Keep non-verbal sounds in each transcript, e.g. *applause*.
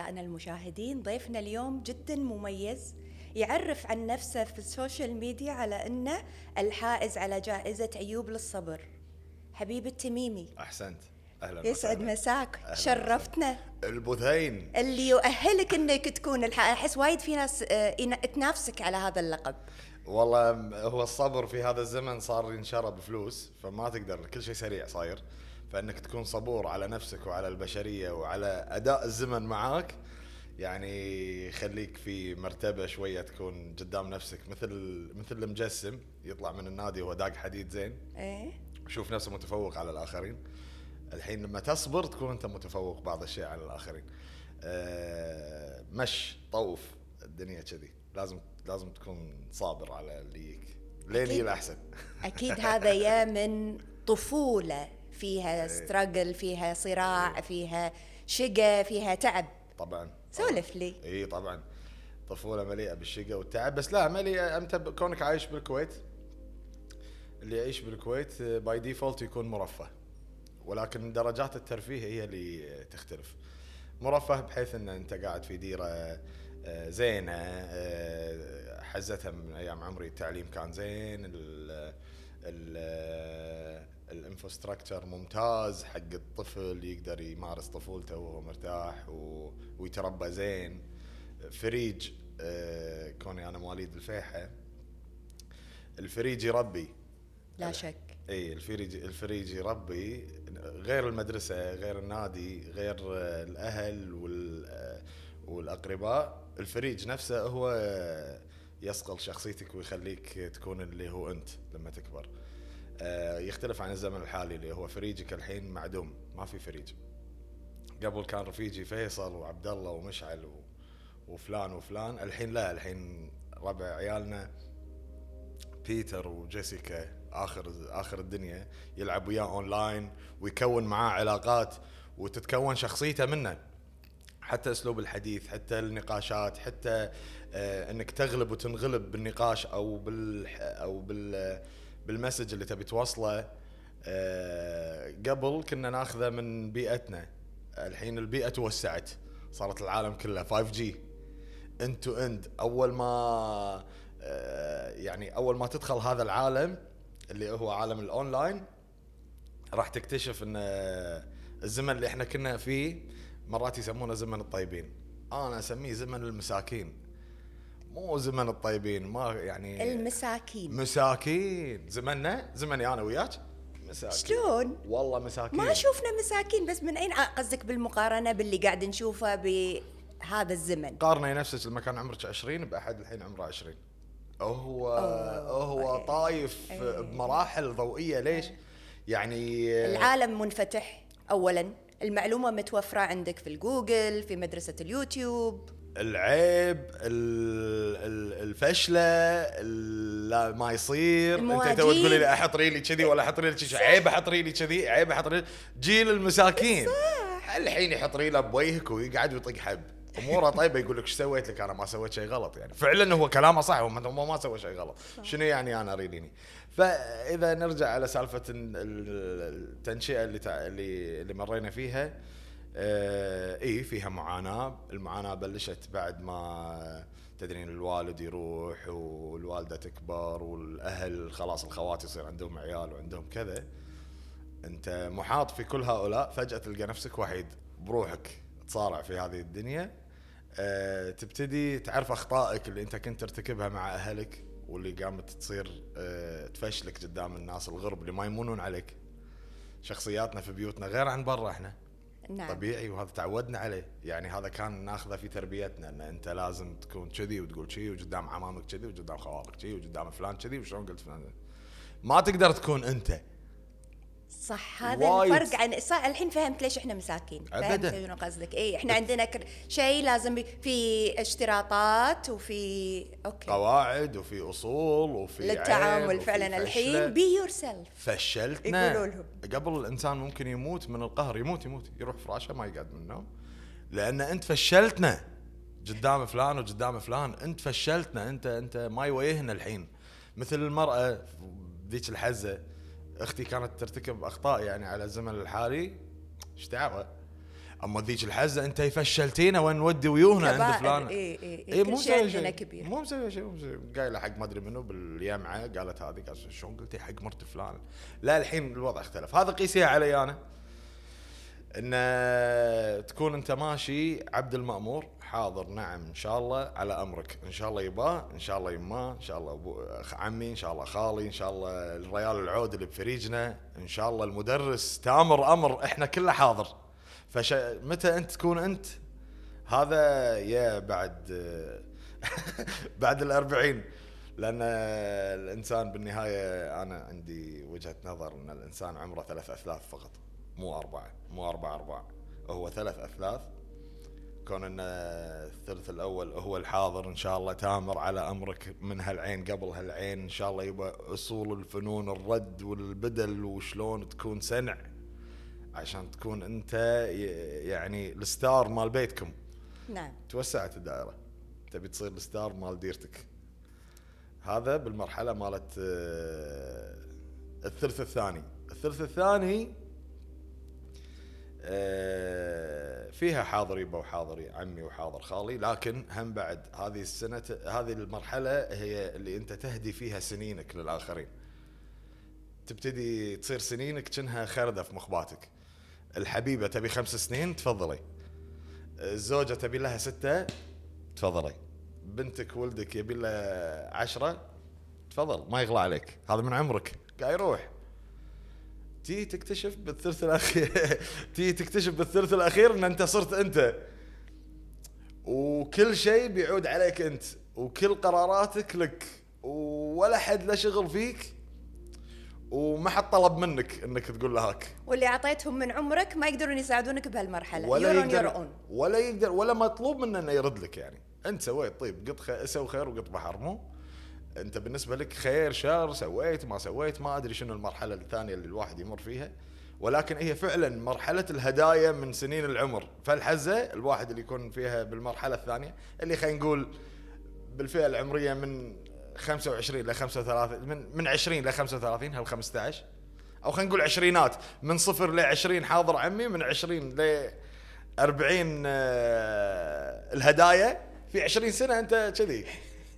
أعزائنا المشاهدين ضيفنا اليوم جدا مميز يعرف عن نفسه في السوشيال ميديا على أنه الحائز على جائزة أيوب للصبر. حبيب التميمي. أحسنت. أهلا يسعد. مساك. شرفتنا. البثين اللي يؤهلك إنك تكون. أحس وايد في ناس آه، تنافسك على هذا اللقب. والله هو الصبر في هذا الزمن صار ينشرى بفلوس فما تقدر كل شيء سريع صاير. فإنك تكون صبور على نفسك وعلى البشرية وعلى أداء الزمن معاك يعني يخليك في مرتبة شوية تكون قدام نفسك مثل مثل المجسم يطلع من النادي وهو داق حديد زين. إيه. يشوف نفسه متفوق على الآخرين. الحين لما تصبر تكون أنت متفوق بعض الشيء على الآخرين. آه، مش طوف الدنيا كذي. لازم لازم تكون صابر على اللي يجيك. لين الأحسن. أكيد هذا يا من طفولة. فيها struggle فيها صراع فيها شقا فيها تعب. طبعا سولف لي. اي طبعا. طفولة مليئة بالشقا والتعب. بس لا مليئة. أنت كونك عايش بالكويت اللي يعيش بالكويت by default يكون مرفه. ولكن درجات الترفيه هي اللي تختلف. مرفه بحيث إن أنت قاعد في ديرة آه، زينة آه، حزتها من أيام عمري التعليم كان زين ال ال ال infrastructure ممتاز حق الطفل يقدر يمارس طفولته وهو مرتاح و... ويتربى زين. فريج آه، كوني أنا مواليد الفيحا. الفريج يربي. لا شك. إي الفريج الفريج يربي. غير المدرسة غير النادي غير آه، الأهل وال آه، والأقرباء. الفريج نفسه هو يصقل شخصيتك ويخليك تكون اللي هو أنت لما تكبر. يختلف عن الزمن الحالي اللي هو فريجك الحين معدوم ما في فريج قبل كان رفيجي فيصل وعبد الله ومشعل. وفلان وفلان الحين لا الحين ربع عيالنا بيتر وجيسيكا اخر آخر الدنيا يلعب وياه اونلاين ويكون معاه علاقات وتتكون شخصيته منه حتى أسلوب الحديث حتى النقاشات حتى آه إنك تغلب وتنغلب بالنقاش أو بال أو بال بال message اللي تبي توصله آه قبل كنا ناخذه من بيئتنا. الحين البيئة توسعت صارت العالم كله 5G end to end أول ما آه، يعني أول ما تدخل هذا العالم اللي هو عالم الاونلاين راح تكتشف إن آه، الزمن اللي إحنا كنا فيه مرات يسمونه زمن الطيبين. أنا أسميه زمن المساكين. مو زمن الطيبين ما يعني المساكين. مساكين. زمننا زمني أنا وياك؟ مساكين. شلون؟ والله مساكين. ما شوفنا مساكين بس من أين قصدك بالمقارنة باللي قاعد نشوفه بهذا الزمن؟ قارني نفسك لما كان عمرك 20 بأحد الحين عمره 20 هو هو. طايف إيه. بمراحل ضوئية. ليش؟ يعني العالم منفتح اولا. المعلومة متوفرة عندك في الجوجل في مدرسة اليوتيوب. العيب ال- ال- الفشلة ال- لا ما يصير. أنت تو. تقولي لي أحط ريلي كذي ولا أحط ريلي كذي؟ عيب أحط ريلي كذي عيب أحط ريلي. جيل المساكين. الحين يحط ريله بوجهك ويقعد ويطق حب. أموره طيبة يقول لك إيش سويت لك؟ أنا ما سويت شيء غلط يعني. فعلا هو كلامه صح هو ما سوى شيء غلط. شنو يعني أنا ريلي؟ فإذا نرجع على سالفة ال- ال- التنشئة اللي اللي مرينا فيها. اي فيها معاناة. المعاناة بلشت بعد ما تدرين الوالد يروح والوالدة تكبر والأهل خلاص الخوات يصير عندهم عيال وعندهم كذا. أنت محاط في كل هؤلاء فجأة تلقى نفسك وحيد بروحك تصارع في هذه الدنيا. أه تبتدي تعرف أخطائك اللي أنت كنت ترتكبها مع أهلك واللي قامت تصير أه تفشلك قدام الناس الغرب اللي ما يمونون عليك. شخصياتنا في بيوتنا غير عن برا إحنا. نعم. طبيعي وهذا تعودنا عليه. يعني هذا كان ناخذه في تربيتنا إن أنت لازم تكون كذي وتقول كذي وقدام عمامك كذي وقدام خوالك كذي وقدام فلان كذي وشلون قلت فلان. ما تقدر تكون أنت صح هذا وايد. الفرق عن صح الحين فهمت ليش إحنا مساكين. أبداً. فهمت شنو قصدك؟ اي إحنا عندنا كر... شيء لازم بي... في اشتراطات وفي okay. قواعد وفي أصول وفي للتعامل وفي فعلا فشلة. الحين be yourself فشلتنا يقولوا لهم. قبل الإنسان ممكن يموت من القهر يموت يموت. يروح فراشه ما يقعد من النوم. لأن أنت فشلتنا. قدام فلان وقدام فلان. أنت فشلتنا. انت أنت ما يويهنا الحين. مثل المرأة ذيك الحزة. أختي كانت ترتكب أخطاء يعني على الزمن الحالي. إيش دعوة؟ أما ذيك الحزة أنت فشلتينا وين نودي ويوهنا عند فلان. اي اي, كل مو شيء مسوي كبير. مو مسوي شيء مو مسوي قايلة حق ما أدري منو بالجامعة قالت هذه قالت شلون قلتي؟ حق مرت فلان. لا الحين الوضع اختلف. هذا قيسيها علي أنا. إن تكون أنت ماشي عبد المأمور حاضر نعم إن شاء الله على أمرك. إن شاء الله يباه إن شاء الله يماه إن شاء الله أبو عمي إن شاء الله خالي إن شاء الله الريال العود اللي بفريجنا إن شاء الله المدرس تامر أمر إحنا كله حاضر. فش متى أنت تكون أنت؟ هذا يا بعد *laughs* بعد الأربعين. لأن الإنسان بالنهاية أنا عندي وجهة نظر أن الإنسان عمره ثلاث أثلاث فقط مو أربعة. مو أربعة أربعة. هو ثلاث أثلاث. كون أن الثلث الأول هو الحاضر إن شاء الله تامر على أمرك من هالعين قبل هالعين. إن شاء الله يبقى أصول الفنون الرد والبدل وشلون تكون سنع عشان تكون أنت يعني الستار مال بيتكم. نعم. توسعت الدائرة. تبي تصير الستار مال ديرتك. هذا بالمرحلة مالت آه، الثلث الثاني. الثلث الثاني فيها حاضر يبا وحاضر عمي وحاضر خالي لكن هم بعد هذه السنة هذه المرحلة هي اللي أنت تهدي فيها سنينك للآخرين. تبتدي تصير سنينك كأنها خردة في مخباتك. الحبيبة تبي خمس سنين تفضلي. الزوجة تبي لها ستة تفضلي. بنتك ولدك يبي له عشرة تفضل. ما يغلى عليك. هذا من عمرك. قاعد يروح. تي تكتشف بالثلث الأخير. *laughs* تي تكتشف بالثلث الأخير إن أنت صرت أنت. وكل شيء بيعود عليك أنت. وكل قراراتك لك. ولا حد له شغل فيك. وما حد طلب منك إنك تقول له هاك. واللي أعطيتهم من عمرك ما يقدرون يساعدونك بهالمرحلة. ولا يورون يقدر ولا يقدر ولا مطلوب منه إنه يرد لك يعني. أنت سويت طيب قط سوي خير وقط بحر مو؟ انت بالنسبة لك خير شر سويت ما سويت ما أدري شنو المرحلة الثانية اللي الواحد يمر فيها. ولكن هي فعلا مرحلة الهدايا من سنين العمر. فالحزة الواحد اللي يكون فيها بالمرحلة الثانية اللي خلينا نقول بالفئة العمرية من 25 ل 35 من من 20 ل 35 هال 15 أو خلينا نقول عشرينات من صفر ل 20 حاضر عمي من 20 ل 40 آه، الهدايا. في 20 سنة أنت كذي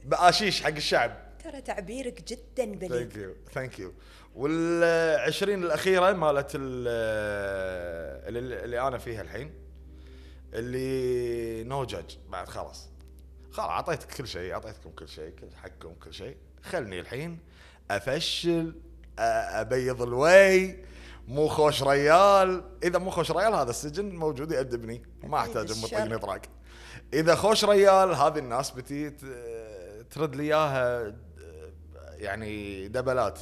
بآشيش حق الشعب. ترى تعبيرك جدا بليغ. thank you thank you وال20 الأخيرة مالت ال- اللي, اللي أنا فيها الحين اللي no judge بعد خلاص. خلاص أعطيتك كل شيء أعطيتكم كل شيء كل حقكم كل شيء. خلني الحين أفشل أبيض الوي. مو خوش ريال. إذا مو خوش ريال هذا السجن موجود يأدبني. ما أحتاج. مطقني طراق. إذا خوش ريال هذه الناس بتي ترد لي إياها يعني دبلات.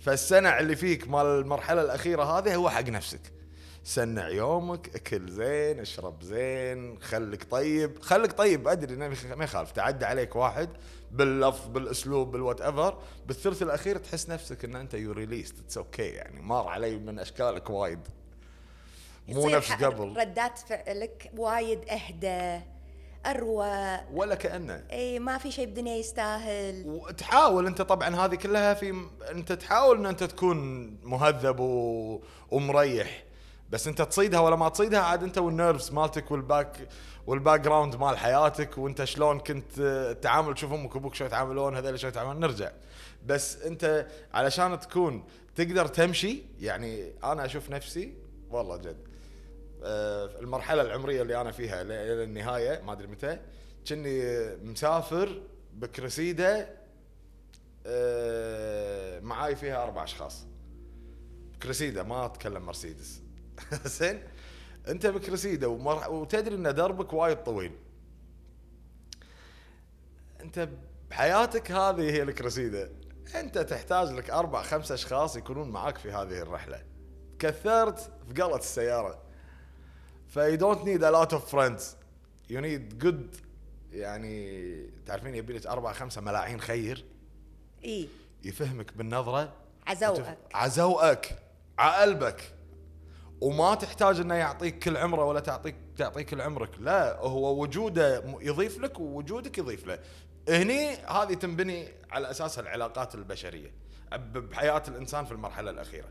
فالسنع اللي فيك مال المرحلة الأخيرة هذه هو حق نفسك. سنع يومك أكل زين اشرب زين خليك طيب. خليك طيب أدري ما يخالف تعدى عليك واحد باللفظ بالأسلوب بال whatever بالثلث الأخير تحس نفسك إن أنت you realized it's okay يعني مار علي من أشكالك وايد. مو نفس قبل. ردات فعلك وايد أهدى. أروق. ولا كأنه. إي ما في شيء بالدنيا يستاهل. وتحاول أنت طبعا هذه كلها في أنت تحاول إن أنت تكون مهذب و... ومريح. بس أنت تصيدها ولا ما تصيدها عاد أنت وال nerves مالتك وال back وال background مال حياتك وأنت شلون كنت آه، تعامل. تشوف أمك وابوك شلون يتعاملون هذول شلون يتعاملون. نرجع. بس أنت علشان تكون تقدر تمشي يعني أنا أشوف نفسي والله جد. المرحلة العمرية اللي أنا فيها إلى النهاية ما أدري متى كني مسافر بكرسيدة آه، معاي فيها أربع أشخاص. كرسيدة ما أتكلم مرسيدس. *laughs* زين؟ أنت بكرسيدة ومر... وتدري إن دربك وايد طويل. أنت بحياتك هذه هي الكرسيدة. أنت تحتاج لك أربع خمس أشخاص يكونون معاك في هذه الرحلة. كثرت في قلة السيارة. ف you don't need a lot of friends. You need good يعني تعرفين يبي لك أربع خمسة ملاعين خير. إي. يفهمك بالنظرة. عزوقك عزوقك عقلبك. وما تحتاج إنه يعطيك كل عمره ولا تعطيك تعطيك كل عمرك. لا هو وجوده يضيف لك ووجودك يضيف له. هني هذه تنبني على اساسها العلاقات البشرية. بحياة الإنسان في المرحلة الأخيرة.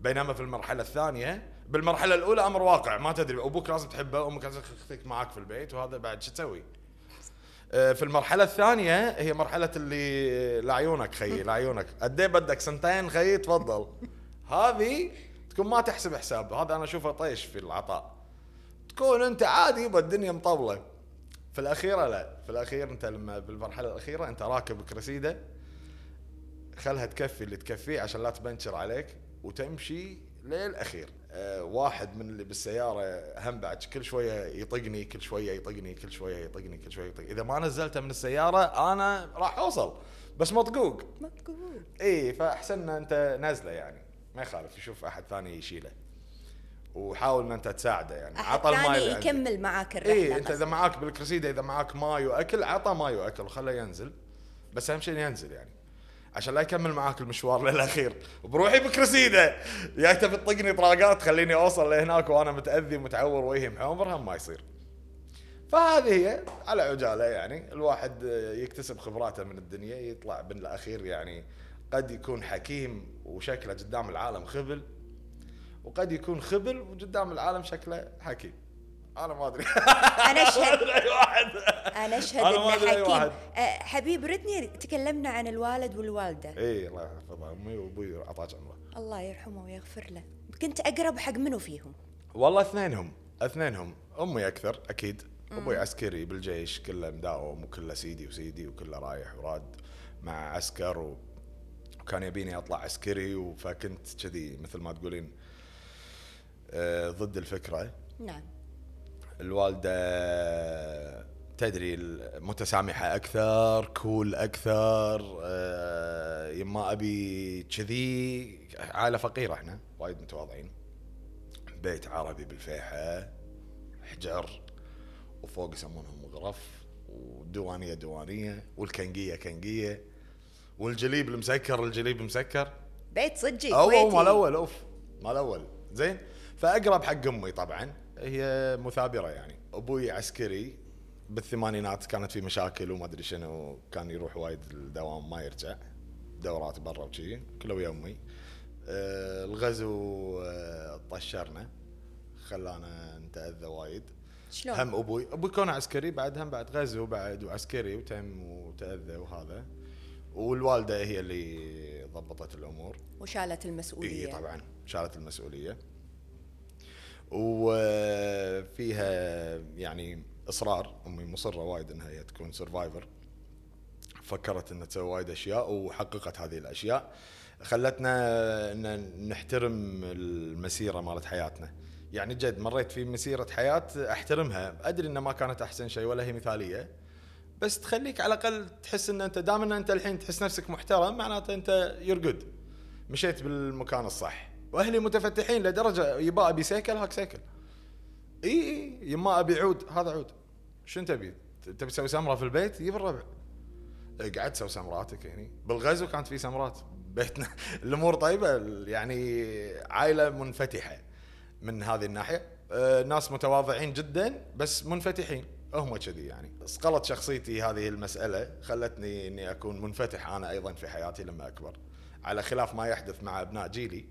بينما في المرحلة الثانية بالمرحلة الأولى أمر واقع ما تدري أبوك لازم تحبه أمك لازم تخليك معاك في البيت وهذا بعد شو تسوي؟ آه، في المرحلة الثانية هي مرحلة اللي لعيونك خيي لعيونك قد بدك سنتين خيي تفضل. هذه تكون ما تحسب حساب هذا أنا أشوفه طيش في العطاء. تكون أنت عادي بالدنيا مطولة. في الاخيره لا في الأخير أنت لما بالمرحلة الأخيرة أنت راكب كرسيدة خلها تكفي اللي تكفيه عشان لا تبنشر عليك وتمشي للأخير. واحد من اللي بالسيارة هم بعد كل شوية يطقني كل شوية يطقني كل شوية يطقني كل شوية يطقني. إذا ما نزلته من السيارة أنا راح أوصل. بس مطقوق. مطقوق. اي فاحسن أنت نازله يعني. ما يخالف يشوف أحد ثاني يشيله. وحاول ان أنت تساعده يعني. عطى الماي عندك. يكمل معاك الرحلة اي أنت إذا. معاك بالكرسيده إذا معاك ماي واكل عطى ماي واكل وخله ينزل. بس أهم شيء ينزل يعني. عشان لا يكمل معاك المشوار للأخير. بروحي بكرسيده يا تبي تطقني طراقات خليني أوصل لهناك وأنا متأذي متعور وجهي محمر هم ما يصير. فهذه هي على عجالة يعني. الواحد يكتسب خبراته من الدنيا يطلع بالاخير يعني قد يكون حكيم وشكله قدام العالم خبل وقد يكون خبل وقدام العالم شكله حكيم. أنا ما أدري. أنا *laughs* أشهد. أي واحد. أنا أشهد أنا ما أي حكيم. واحد. أه، حبيب ردني تكلمنا عن الوالد والوالدة. اي الله يحفظها أمي وأبوي عطاك عمره الله يرحمه ويغفر له. كنت أقرب حق منو فيهم؟ والله اثنينهم. اثنينهم. أمي أكثر أكيد. أبوي عسكري بالجيش كله مداوم وكله سيدي وسيدي وكله رايح وراد مع عسكر و... وكان يبيني أطلع عسكري فكنت كذي مثل ما تقولين آه، ضد الفكرة. نعم. الوالدة تدري متسامحه أكثر كول أكثر آه، يما أبي كذي. عائلة فقيرة إحنا وايد متواضعين. بيت عربي بالفيحة حجر وفوق يسمونهم غرف وديوانية ديوانية والكنقية كنقية والجليب المسكر الجليب مسكر. بيت صجي كويتي. مال أول أوف مال أول. زين فأقرب حق أمي طبعا. هي مثابرة يعني. أبوي عسكري بالثمانينات كانت في مشاكل وما أدري شنو كان يروح وايد الدوام ما يرجع. دورات برا وشي كله ويا أمي. آه الغزو آه طشرنا. خلانا نتأذى وايد. شلون؟ هم أبوي. أبوي كونه عسكري بعد هم بعد غزو بعد وعسكري وتم وتأذى وهذا. والوالدة هي اللي ضبطت الأمور. وشالت المسؤولية. اي طبعا شالت المسؤولية. وفيها يعني إصرار أمي مصرة وايد إنها هي تكون سرفايفر فكرت إنها تسوي وايد أشياء وحققت هذه الأشياء. خلتنا إن نحترم المسيرة مالت حياتنا. يعني جد مريت في مسيرة حياة أحترمها. أدري إنها ما كانت أحسن شيء ولا هي مثالية. بس تخليك على الأقل تحس إن أنت دام إن أنت الحين تحس نفسك محترم معناته أنت you're good مشيت بالمكان الصح. واهلي متفتحين لدرجة يبا أبي سيكل هاك سيكل. إي إي يما أبي عود هذا عود. شو تبي؟ تبي تسوي سمرة في البيت؟ جيب الربع. قعدت سوي سمراتك يعني بالغزو كانت في سمرات. *laughs* بيتنا. الأمور طيبة يعني عائلة منفتحة من هذه الناحية. آه، ناس متواضعين جدا بس منفتحين. هم كذي يعني. صقلت شخصيتي هذه المسألة خلتني إني أكون منفتح أنا أيضا في حياتي لما أكبر. على خلاف ما يحدث مع أبناء جيلي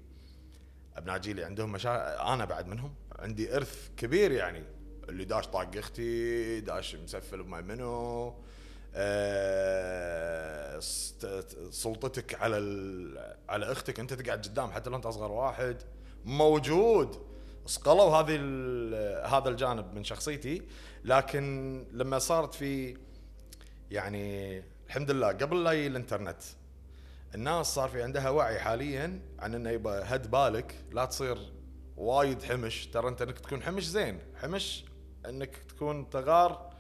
ابناء جيلي عندهم مشاكل أنا بعد منهم. عندي إرث كبير يعني. اللي داش طاق أختي داش مسفل بما منو ست- سلطتك على على أختك. أنت تقعد قدام حتى لو أنت أصغر واحد. موجود. صقلوا هذه هذا الجانب من شخصيتي. لكن لما صارت في يعني الحمد لله قبل لا يجي الإنترنت الناس صار في عندها وعي حاليا عن إنه يبقى هد بالك. لا تصير وايد حمش. ترى أنت إنك تكون حمش زين. حمش إنك تكون تغار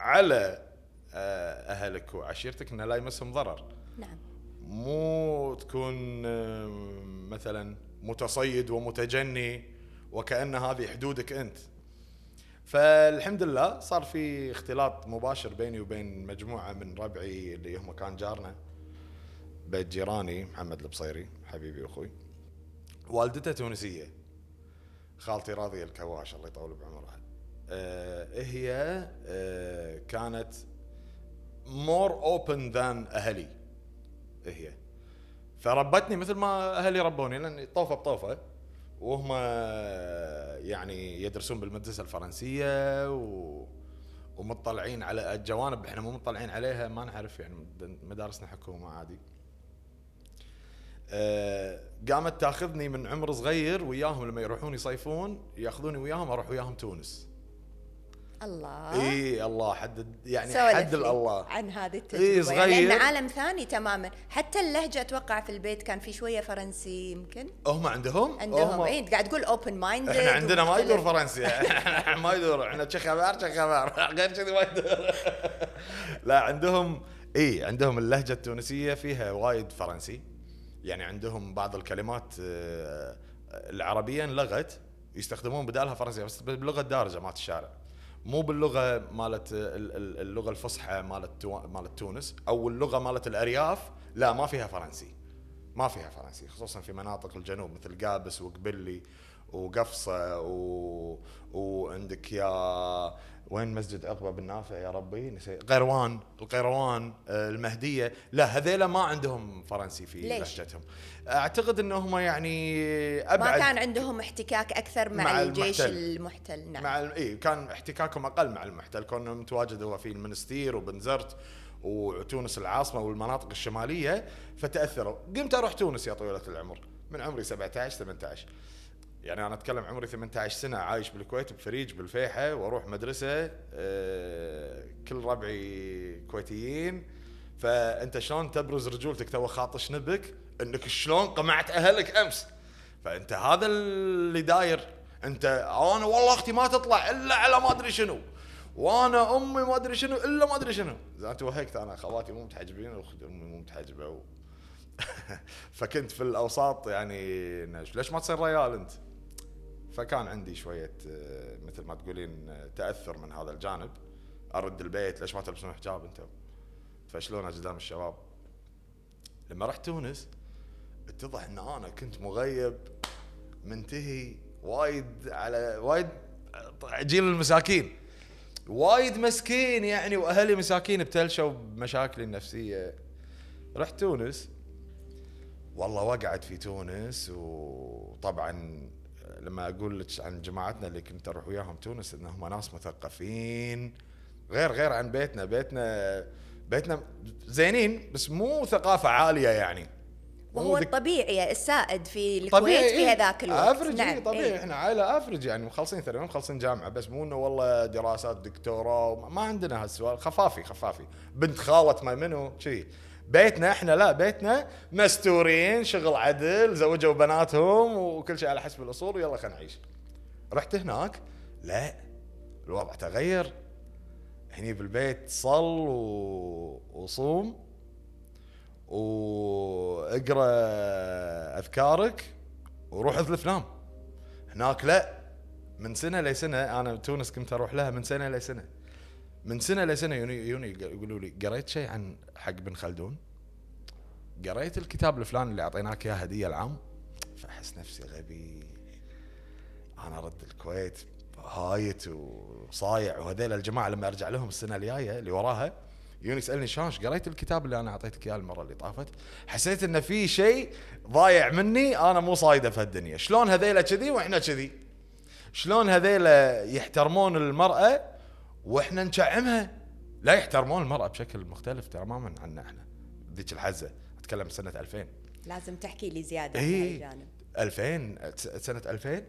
على آه، أهلك وعشيرتك إنه لا يمسهم ضرر. نعم. مو تكون مثلا متصيد ومتجني وكأن هذه حدودك أنت. فالحمد لله صار في اختلاط مباشر بيني وبين مجموعة من ربعي اللي هم كان جارنا. بيت جيراني محمد البصيري حبيبي وأخوي. والدته تونسية. خالتي راضية الكواش الله يطول بعمرها. آه هي آه كانت more open than أهلي. هي. فربتني مثل ما أهلي ربوني لأن طوفة بطوفة. وهم يعني يدرسون بالمدرسة الفرنسية و ومطلعين على الجوانب إحنا مو مطلعين عليها ما نعرف يعني مدارسنا حكومة عادي. أه قامت تاخذني من عمر صغير وياهم لما يروحون يصيفون ياخذوني وياهم أروح وياهم تونس. الله. إي الله حد يعني حد الله. عن هذه إيه، التجربة. صغير. يعني لأن عالم ثاني تماما. حتى اللهجة أتوقع في البيت كان في شوية فرنسي يمكن. هم عندهم؟ عندهم هم. اي انت قاعد تقول open minded إحنا عندنا ما يدور فرنسي. إحنا ما يدور. إحنا شي خبر شي خبر. غير كذي ما يدور. لا عندهم إي عندهم اللهجة التونسية فيها وايد فرنسي. يعني عندهم بعض الكلمات آه، العربيه انلغت يستخدمون بدالها فرنسية بس باللغة الدارجه مالت الشارع. مو باللغة مالت ال- ال- اللغة الفصحى مالت مالت تونس أو اللغة مالت الأرياف لا ما فيها فرنسي. ما فيها فرنسي خصوصا في مناطق الجنوب مثل قابس وقبلي وقفصة و... وعندك يا وين مسجد عقبه بن نافع يا ربي؟ نسي قيروان القيروان آه، المهدية. لا هذيلا ما عندهم فرنسي في؟ لهجتهم. اعتقد انهم يعني ما أبعد كان عندهم احتكاك أكثر مع, مع الجيش المحتل. المحتل نعم. مع إي كان احتكاكهم أقل مع المحتل. كونه متواجد هو في المنستير وبنزرت وتونس العاصمة والمناطق الشمالية فتأثروا. قمت أروح تونس يا طويلة العمر من عمري 17 18 يعني أنا أتكلم عمري 18 سنة عايش بالكويت بفريج بالفيحة وأروح مدرسة آه، كل ربعي كويتيين. فأنت شلون تبرز رجولتك؟ تو خاطش نبك إنك شلون قمعت أهلك أمس. فأنت هذا اللي داير. أنت أنا والله أختي ما تطلع إلا على ما أدري شنو. وأنا أمي ما أدري شنو إلا ما أدري شنو. زين توهقت أنا خواتي مو متحجبين واختي أمي مو متحجبة. و... *laughs* فكنت في الأوساط يعني ليش ما تصير ريال أنت؟ فكان عندي شوية آه، مثل ما تقولين آه، تأثر من هذا الجانب. أرد البيت ليش ما تلبسون حجاب أنتم؟ تفشلونه قدام الشباب؟ لما رحت تونس اتضح إن أنا كنت مغيب منتهي وايد على وايد جيل المساكين. وايد مسكين يعني وأهلي مساكين ابتلشوا بمشاكلي النفسية. رحت تونس. والله وقعت في تونس وطبعا لما أقول لك عن جماعتنا اللي كنت أروح وياهم تونس إنهم ناس مثقفين غير غير عن بيتنا. بيتنا بيتنا زينين بس مو ثقافة عالية يعني. وهو الطبيعي السائد في الكويت في إيه. هذاك الوقت. average نعم طبيعي. إيه. إحنا عائلة average يعني مخلصين ثانوي مخلصين جامعة بس مو إنه والله دراسات دكتوراه ما عندنا هالسؤال خفافي خفافي. بنت خالة ما منو كذي بيتنا إحنا لا بيتنا مستورين شغل عدل زوجوا بناتهم وكل شيء على حسب الأصول. ويلا خلينا نعيش. رحت هناك؟ لا الوضع تغير. هني بالبيت صل و... وصوم. واقرأ أذكارك وروح اثلث نام هناك لا من سنة لسنة. أنا تونس كنت أروح لها من سنة لسنة. من سنة لسنه يوني يوني يقولوا لي قريت شيء عن حق بن خلدون؟ قريت الكتاب الفلاني اللي أعطيناك إياه هدية العام؟ فأحس نفسي غبي. أنا أرد الكويت هايت وصايع. وهذيل الجماعة لما أرجع لهم السنة الجاية اللي وراها يوني يسألني شلون؟ قريت الكتاب اللي أنا أعطيتك إياه المرة اللي طافت؟ حسيت إن في شيء ضايع مني أنا مو صايدة في الدنيا شلون هذيلا كذي وإحنا كذي؟ شلون هذيلا يحترمون المرأة وإحنا نشعمها. لا يحترمون المرأة بشكل مختلف تماما عنا إحنا. ذيك الحزة أتكلم سنة 2000 لازم تحكي لي زيادة عن اي هالجانب 2000 س- سنة 2000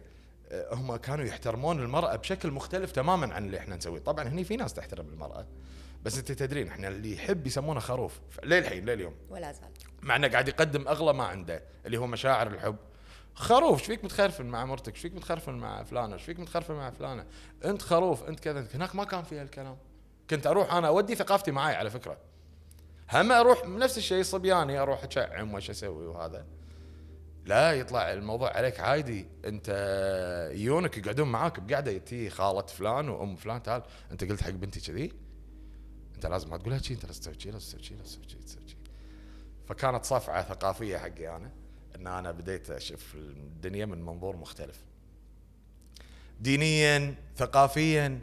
آه، هم كانوا يحترمون المرأة بشكل مختلف تماما عن اللي إحنا نسويه. طبعا هني في ناس تحترم المرأة بس أنت تدرين إحنا اللي يحب يسمونه خروف. للحين لليوم. ولا زال. مع إنه قاعد يقدم أغلى ما عنده اللي هو مشاعر الحب خروف إيش فيك متخرفن مع مرتك؟ إيش فيك متخرفن مع فلانة؟ إيش فيك متخرفن مع فلانة؟ انت خروف انت كذا. هناك ما كان في هالكلام. كنت أروح أنا أودي ثقافتي معاي على فكرة. هم أروح نفس الشيء صبياني أروح أشعم وش أسوي وهذا. لا يطلع الموضوع عليك عادي. أنت يونك يقعدون معاك بقعدة تي خالة فلان وأم فلان تعال. أنت قلت حق بنتي كذي؟ أنت لازم ما تقولها شيء أنت لازم تسوي شيء لازم تسوي شيء لازم تسوي شيء فكانت صفعة ثقافية حقي أنا. إن أنا بديت أشوف الدنيا من منظور مختلف. دينيا ثقافيا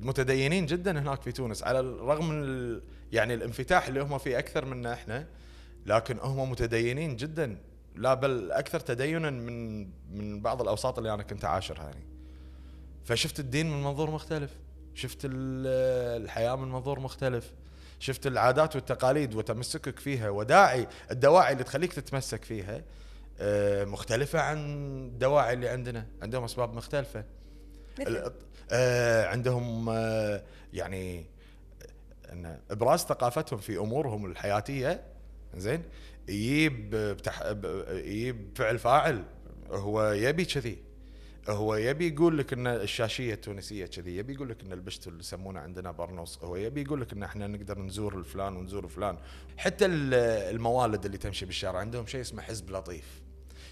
متدينين جدا هناك في تونس. على الرغم من ال- يعني الانفتاح اللي هم فيه أكثر منا إحنا لكن هم متدينين جدا. لا بل أكثر تدينا من من بعض الأوساط اللي أنا كنت عاشرها يعني. فشفت الدين من منظور مختلف. شفت ال- الحياة من منظور مختلف. شفت العادات والتقاليد وتمسكك فيها وداعي الدواعي اللي تخليك تتمسك فيها آه، مختلفة عن الدواعي اللي عندنا. عندهم أسباب مختلفة. مثل؟ آه، عندهم آه، يعني إن إبراز ثقافتهم في أمورهم الحياتية زين يجيب يجيب فعل فاعل هو يبي كذي. هو يبي يقول لك إن الشاشية التونسية كذي يبي يقول لك إن البشت اللي يسمونه عندنا برنوس هو يبي يقول لك إن إحنا نقدر نزور الفلان ونزور فلان. حتى ال- الموالد اللي تمشي بالشارع عندهم شيء اسمه حزب لطيف.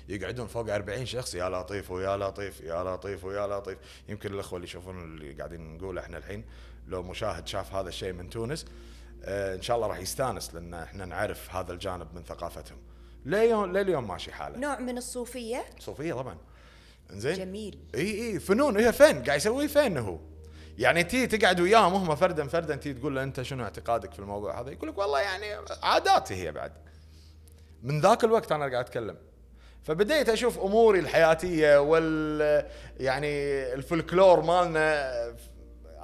يقعدون فوق 40 شخص يا لطيف ويا لطيف يا لطيف ويا لطيف. يمكن الأخوة اللي يشوفون اللي قاعدين نقوله إحنا الحين لو مشاهد شاف هذا الشيء من تونس آه إن شاء الله راح يستانس لأن إحنا نعرف هذا الجانب من ثقافتهم. لليوم لليوم ماشي حاله. نوع من الصوفية؟ صوفية طبعا. إنزين؟ جميل. إي إي فنون. هي فن. قاعد يسوي فن هو. يعني تي تقعد وياهم هم فردا فردا تي تقول له أنت شنو اعتقادك في الموضوع هذا؟ يقول لك والله يعني عاداتي هي بعد. من ذاك الوقت أنا قاعد أتكلم. فبديت أشوف أموري الحياتية وال يعني الفلكلور مالنا.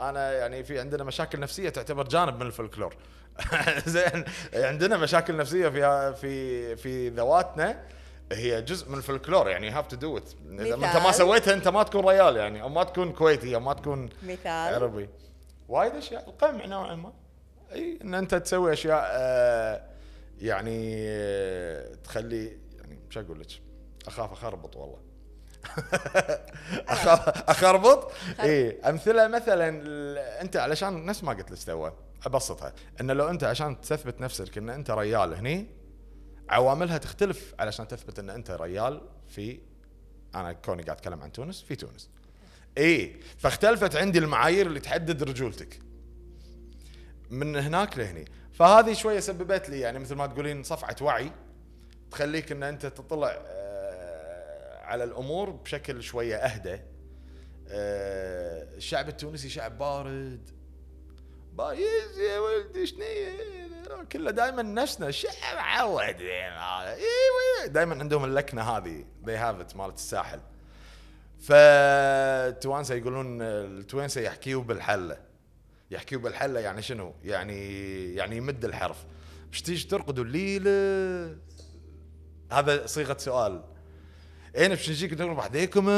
أنا يعني في عندنا مشاكل نفسية تعتبر جانب من الفلكلور. *laughs* زين. عندنا مشاكل نفسية في في في ذواتنا. هي جزء من الفلكلور يعني have to do it إذا ما أنت ما؟ سويتها أنت ما تكون ريال يعني أو ما تكون كويتي أو ما تكون مثال. عربي. وايد أشياء القمع نوعا ما. أي إن أنت تسوي أشياء آه، يعني آه، تخلي يعني مش أقول لك؟ أخاف أخربط والله. *laughs* أخاف أخربط؟ اي أمثلة مثلا أنت علشان نفس ما قلت لك تو أبسطها. إن لو أنت عشان تثبت نفسك إن أنت ريال هني عواملها تختلف علشان تثبت إن أنت ريال في أنا كوني قاعد أتكلم عن تونس في تونس. إي فاختلفت عندي المعايير اللي تحدد رجولتك. من هناك لهني. فهذه شوية سببت لي يعني مثل ما تقولين صفعة وعي تخليك إن أنت تطلع آه، على الأمور بشكل شوية أهدى. آه، الشعب التونسي شعب بارد. بارد يا ولدي شنية كله دائما نفسنا عود دائما عندهم اللكنة هذه. They have it مالت الساحل. فالتوانسه يقولون التوانسة يحكيوا بالحلة. يحكيوا بالحلة يعني شنو؟ يعني يعني يمد الحرف. مش تيجي ترقدوا؟ الليلة. هذا صيغة سؤال. اين باش نجيك نضرب عليكم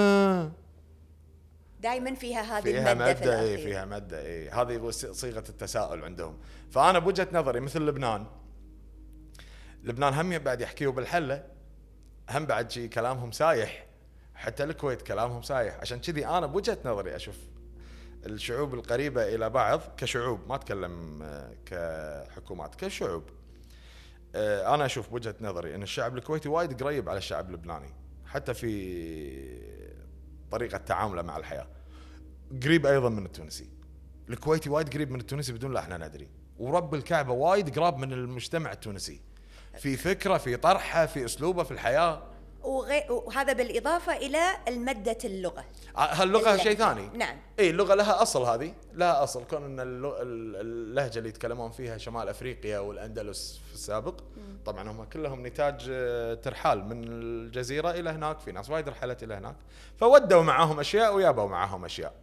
دائما فيها هذه فيها المادة في مادة اي. فيها مادة اي هذه صيغة التساؤل عندهم. فأنا بوجهة نظري مثل لبنان. لبنان هم بعد يحكيوا بالحلة هم بعد شي كلامهم سايح. حتى الكويت كلامهم سايح. عشان كذي أنا بوجهة نظري أشوف الشعوب القريبة إلى بعض كشعوب ما أتكلم آه، كحكومات كشعوب. آه، أنا أشوف بوجهة نظري إن الشعب الكويتي وايد قريب على الشعب اللبناني. حتى في طريقة تعامله مع الحياة. قريب أيضا من التونسي. الكويتي وايد قريب من التونسي بدون لا إحنا ندري. ورب الكعبة وايد قراب من المجتمع التونسي. في فكرة في طرحة في أسلوبه في الحياة. وغي... وهذا بالإضافة إلى المادة اللغة. آه، هاللغة اللهجة. شيء ثاني. نعم. اي اللغة لها أصل هذه. لها أصل كون إن اللهجة اللي يتكلمون فيها شمال أفريقيا والأندلس في السابق. طبعا هم كلهم نتاج آه، ترحال من الجزيرة إلى هناك في ناس وايد رحلت إلى هناك. فودوا معاهم أشياء ويابوا معاهم أشياء.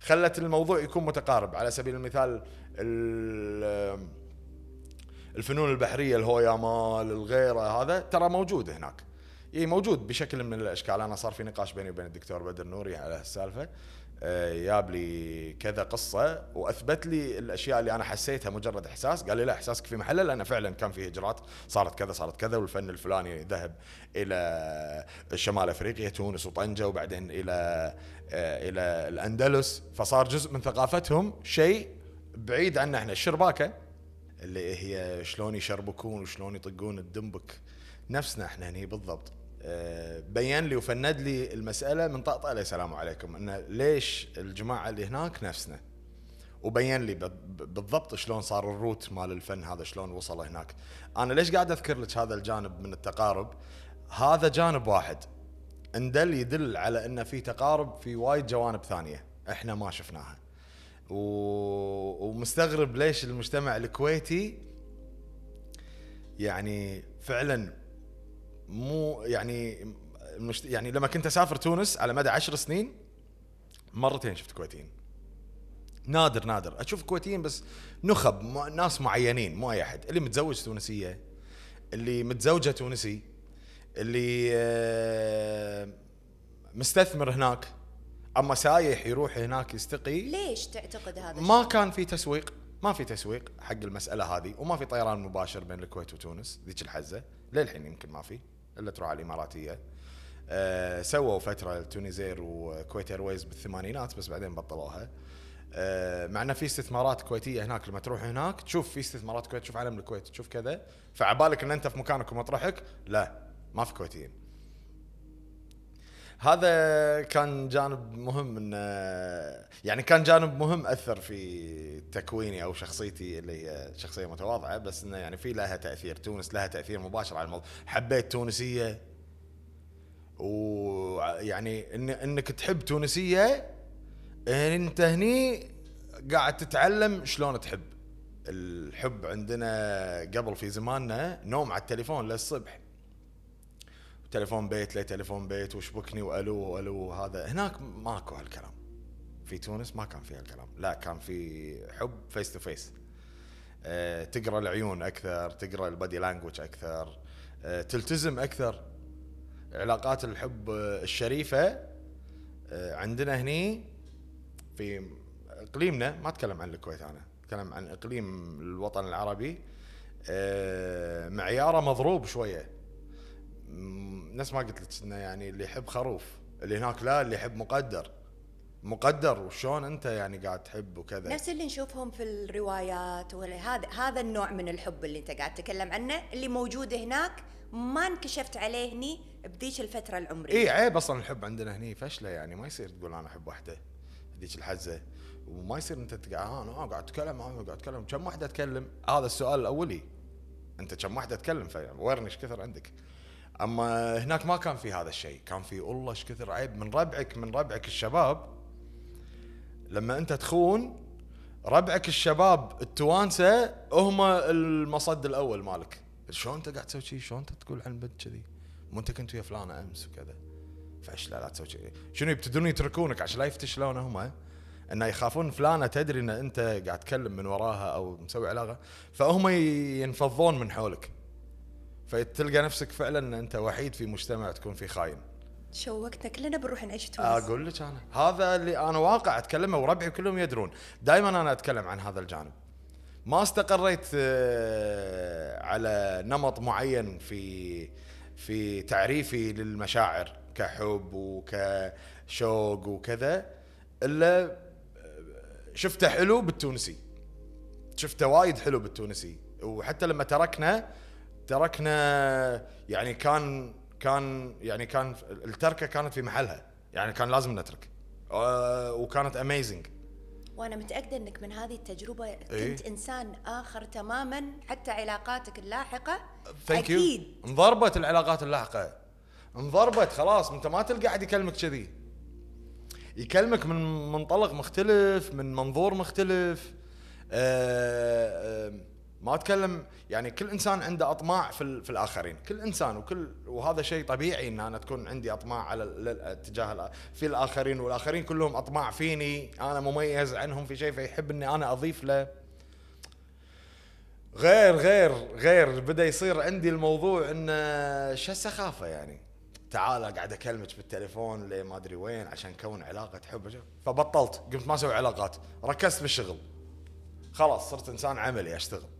خلت الموضوع يكون متقارب. على سبيل المثال ال- الفنون البحرية الهويا مال الغيرة هذا ترى موجود هناك. إي موجود بشكل من الأشكال. أنا صار في نقاش بيني وبين الدكتور بدر نوري على هالسالفة. آه، جاب لي كذا قصة وأثبت لي الأشياء اللي أنا حسيتها مجرد إحساس. قال لي لا إحساسك في محله لأن فعلا كان في هجرات صارت كذا صارت كذا والفن الفلاني ذهب إلى شمال أفريقيا تونس وطنجة وبعدين إلى آه، إلى الأندلس. فصار جزء من ثقافتهم شيء بعيد عنا إحنا. الشرباكة اللي هي شلون يشربكون وشلون يطقون الدنبك نفسنا إحنا هني بالضبط. آه، بين لي وفند لي المسألة من طقطقة لي السلام عليكم. انه ليش الجماعة اللي هناك نفسنا؟ وبين لي بال- بالضبط شلون صار الروت مال الفن هذا شلون وصل هناك. أنا ليش قاعد أذكر لك هذا الجانب من التقارب؟ هذا جانب واحد. ان دل يدل على إن في تقارب في وايد جوانب ثانية إحنا ما شفناها. و... ومستغرب ليش المجتمع الكويتي يعني فعلا مو يعني المشت... يعني لما كنت أسافر تونس على مدى عشر سنين مرتين شفت كويتيين. نادر نادر. أشوف كويتيين بس نخب ناس معينين مو أي أحد. اللي متزوج تونسية اللي متزوجة تونسي اللي آه، مستثمر هناك أما سايح يروح هناك يستقي. ليش تعتقد هذا ما؟ كان في تسويق ما في تسويق حق المسألة هذه وما في طيران مباشر بين الكويت وتونس ذيك الحزة. للحين يمكن ما في. الا تروح على الإماراتية. أه سووا فترة Tunisair و Kuwait Airways بالثمانينات بس بعدين بطلوها. أه مع انه في استثمارات كويتية هناك لما تروح هناك تشوف في استثمارات كويت تشوف علم الكويت تشوف كذا. فعبالك إن أنت في مكانك ومطرحك لا ما في كويتيين. هذا كان جانب مهم انه يعني كان جانب مهم أثر في تكويني أو شخصيتي اللي هي شخصية متواضعة بس إنه يعني في لها تأثير. تونس لها تأثير مباشر على الموضوع. حبيت تونسية؟ ويعني إن إنك تحب تونسية أنت هني قاعد تتعلم شلون تحب. الحب عندنا قبل في زماننا نوم على التليفون للصبح. تليفون بيت لي تليفون بيت وشبكني وألو وألو هذا هناك ماكو هالكلام. في تونس ما كان في هالكلام. لا كان في حب face to face تقرأ العيون أكثر تقرأ ال body language أكثر آه، تلتزم أكثر. علاقات الحب آه، الشريفة آه، عندنا هني في إقليمنا ما أتكلم عن الكويت أنا أتكلم عن إقليم الوطن العربي. آه، معياره مضروب شوية. نفس ما قلت لك إنه يعني اللي يحب خروف اللي هناك لا اللي يحب مقدر. مقدر وشون أنت يعني قاعد تحب وكذا؟ نفس اللي نشوفهم في الروايات ولا هذا هذا النوع من الحب اللي أنت قاعد تتكلم عنه اللي موجود هناك ما انكشفت عليه هني بذيك الفترة العمرية. اي عيب أصلا الحب عندنا هني فشلة يعني ما يصير تقول أنا أحب واحدة ذيك الحزة وما يصير أنت تقعد آه أنا آه قاعد أتكلم أنا قاعد أتكلم كم واحدة تكلم؟ هذا السؤال الأولي. أنت كم واحدة تكلم ورني إيش كثر عندك؟ أما هناك ما كان في هذا الشيء. كان في والله إيش كثر عيب من ربعك من ربعك الشباب. لما أنت تخون ربعك الشباب التوانسة هم المصد الأول مالك. شلون أنت قاعد تسوي شيء شلون أنت تقول عن بنت كذي؟ مو أنت كنت ويا فلانة أمس وكذا. فايش لا لا تسوي شيء شنو يبتدون يتركونك؟ عشان لا يفتشلون هم انه يخافون فلانة تدري إن أنت قاعد تكلم من وراها أو مسوي علاقة فهم ينفضون من حولك. فتلقى نفسك فعلا إن أنت وحيد في مجتمع تكون فيه خاين. شوقتنا كلنا بنروح نعيش تونس أقول لك أنا هذا اللي أنا واقع أتكلمه وربعي كلهم يدرون. دائما أنا أتكلم عن هذا الجانب. ما استقريت آه، على نمط معين في في تعريفي للمشاعر كحب وكشوق وكذا إلا آه، شفته حلو بالتونسي. شفته وايد حلو بالتونسي. وحتى لما تركنا تركنا يعني كان كان يعني كان التركة كانت في محلها. يعني كان لازم نترك. آه، وكانت amazing وأنا متأكدة إنك من هذه التجربة كنت إيه. إنسان آخر تماما حتى علاقاتك اللاحقة. يو أكيد. انضربت العلاقات اللاحقة. انضربت خلاص أنت ما تلقى أحد يكلمك كذي. يكلمك من منطلق مختلف من منظور مختلف. آه، آه، ما أتكلم يعني كل إنسان عنده أطماع في, في الآخرين. كل إنسان وكل وهذا شيء طبيعي إن أنا تكون عندي أطماع على ال- ال- تجاه الآ- في الآخرين والآخرين كلهم أطماع فيني أنا مميز عنهم في شيء فيحب إني أنا أضيف له. غير غير غير بدأ يصير عندي الموضوع انه شو السخافة يعني؟ تعال قاعد أكلمك بالتليفون ليه ما أدري وين عشان نكون علاقة حب. فبطلت قمت ما أسوي علاقات ركزت بالشغل خلاص صرت إنسان عملي أشتغل.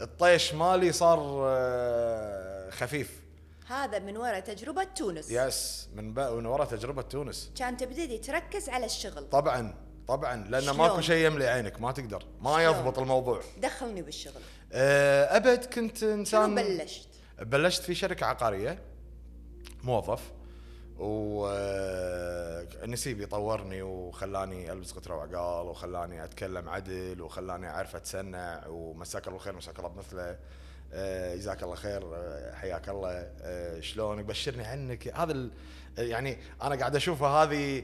الطيش مالي صار آه، خفيف. هذا من وراء تجربة تونس. يس من من ورا تجربة تونس. كان تبتدي تركز على الشغل. طبعا طبعا لأن شلون؟ ماكو شيء يملي عينك ما تقدر. ما شلون؟ يضبط الموضوع. دخلني بالشغل. آه، أبد كنت انسان بلشت؟ بلشت في شركة عقارية موظف. و آه، نسيبي طورني وخلاني ألبس قطرة وعقال وخلاني أتكلم عدل وخلاني أعرف أتسنع ومساك الله الخير مساك الله بمثله آه، جزاك الله خير آه، حياك الله. آه، شلونك؟ بشرني عنك. هذا يعني أنا قاعد اشوفها هذه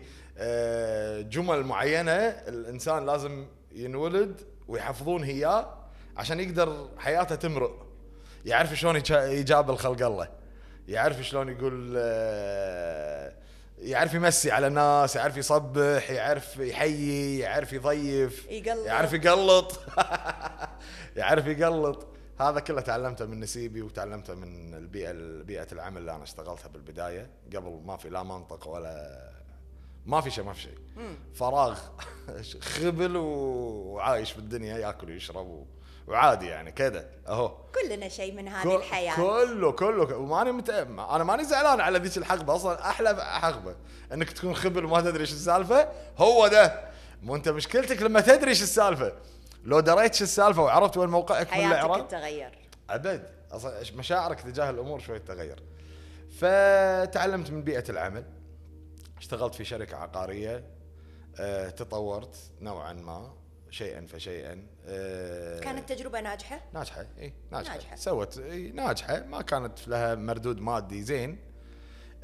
جمل معينة الإنسان لازم ينولد ويحفظون اياه عشان يقدر حياته تمرق. يعرف شلون يجا- يجابل خلق الله. يعرف شلون يقول آه، يعرف يمسي على الناس يعرف يصبح يعرف يحيي يعرف يضيف يقلط. يعرف يقلط. *laughs* يعرف يقلط. هذا كله تعلمته من نسيبي وتعلمته من البيئة بيئة العمل اللي أنا اشتغلتها بالبداية. قبل ما في لا منطق ولا ما في شيء ما في شيء. فراغ *laughs* خبل وعايش بالدنيا ياكل ويشرب و- وعادي يعني كذا أهو. كلنا شيء من هذه كل- الحياة. كله كله وماني مت... أنا ماني زعلان على ذيك الحقبة أصلا أحلى حقبة. إنك تكون خبل وما تدري إيش السالفة هو ده. مو أنت مشكلتك لما تدري إيش السالفة. لو دريت إيش السالفة وعرفت وين موقعك من حياتك الإعراب تتغير. أبد. أصلا مشاعرك تجاه الأمور شوي تتغير. فتعلمت من بيئة العمل. اشتغلت في شركة عقارية أه تطورت نوعا ما. شيئا فشيئا أه كانت تجربة ناجحة؟ ناجحة إي ناجحة, ناجحة. سوت إي ناجحة. ما كانت لها مردود مادي زين.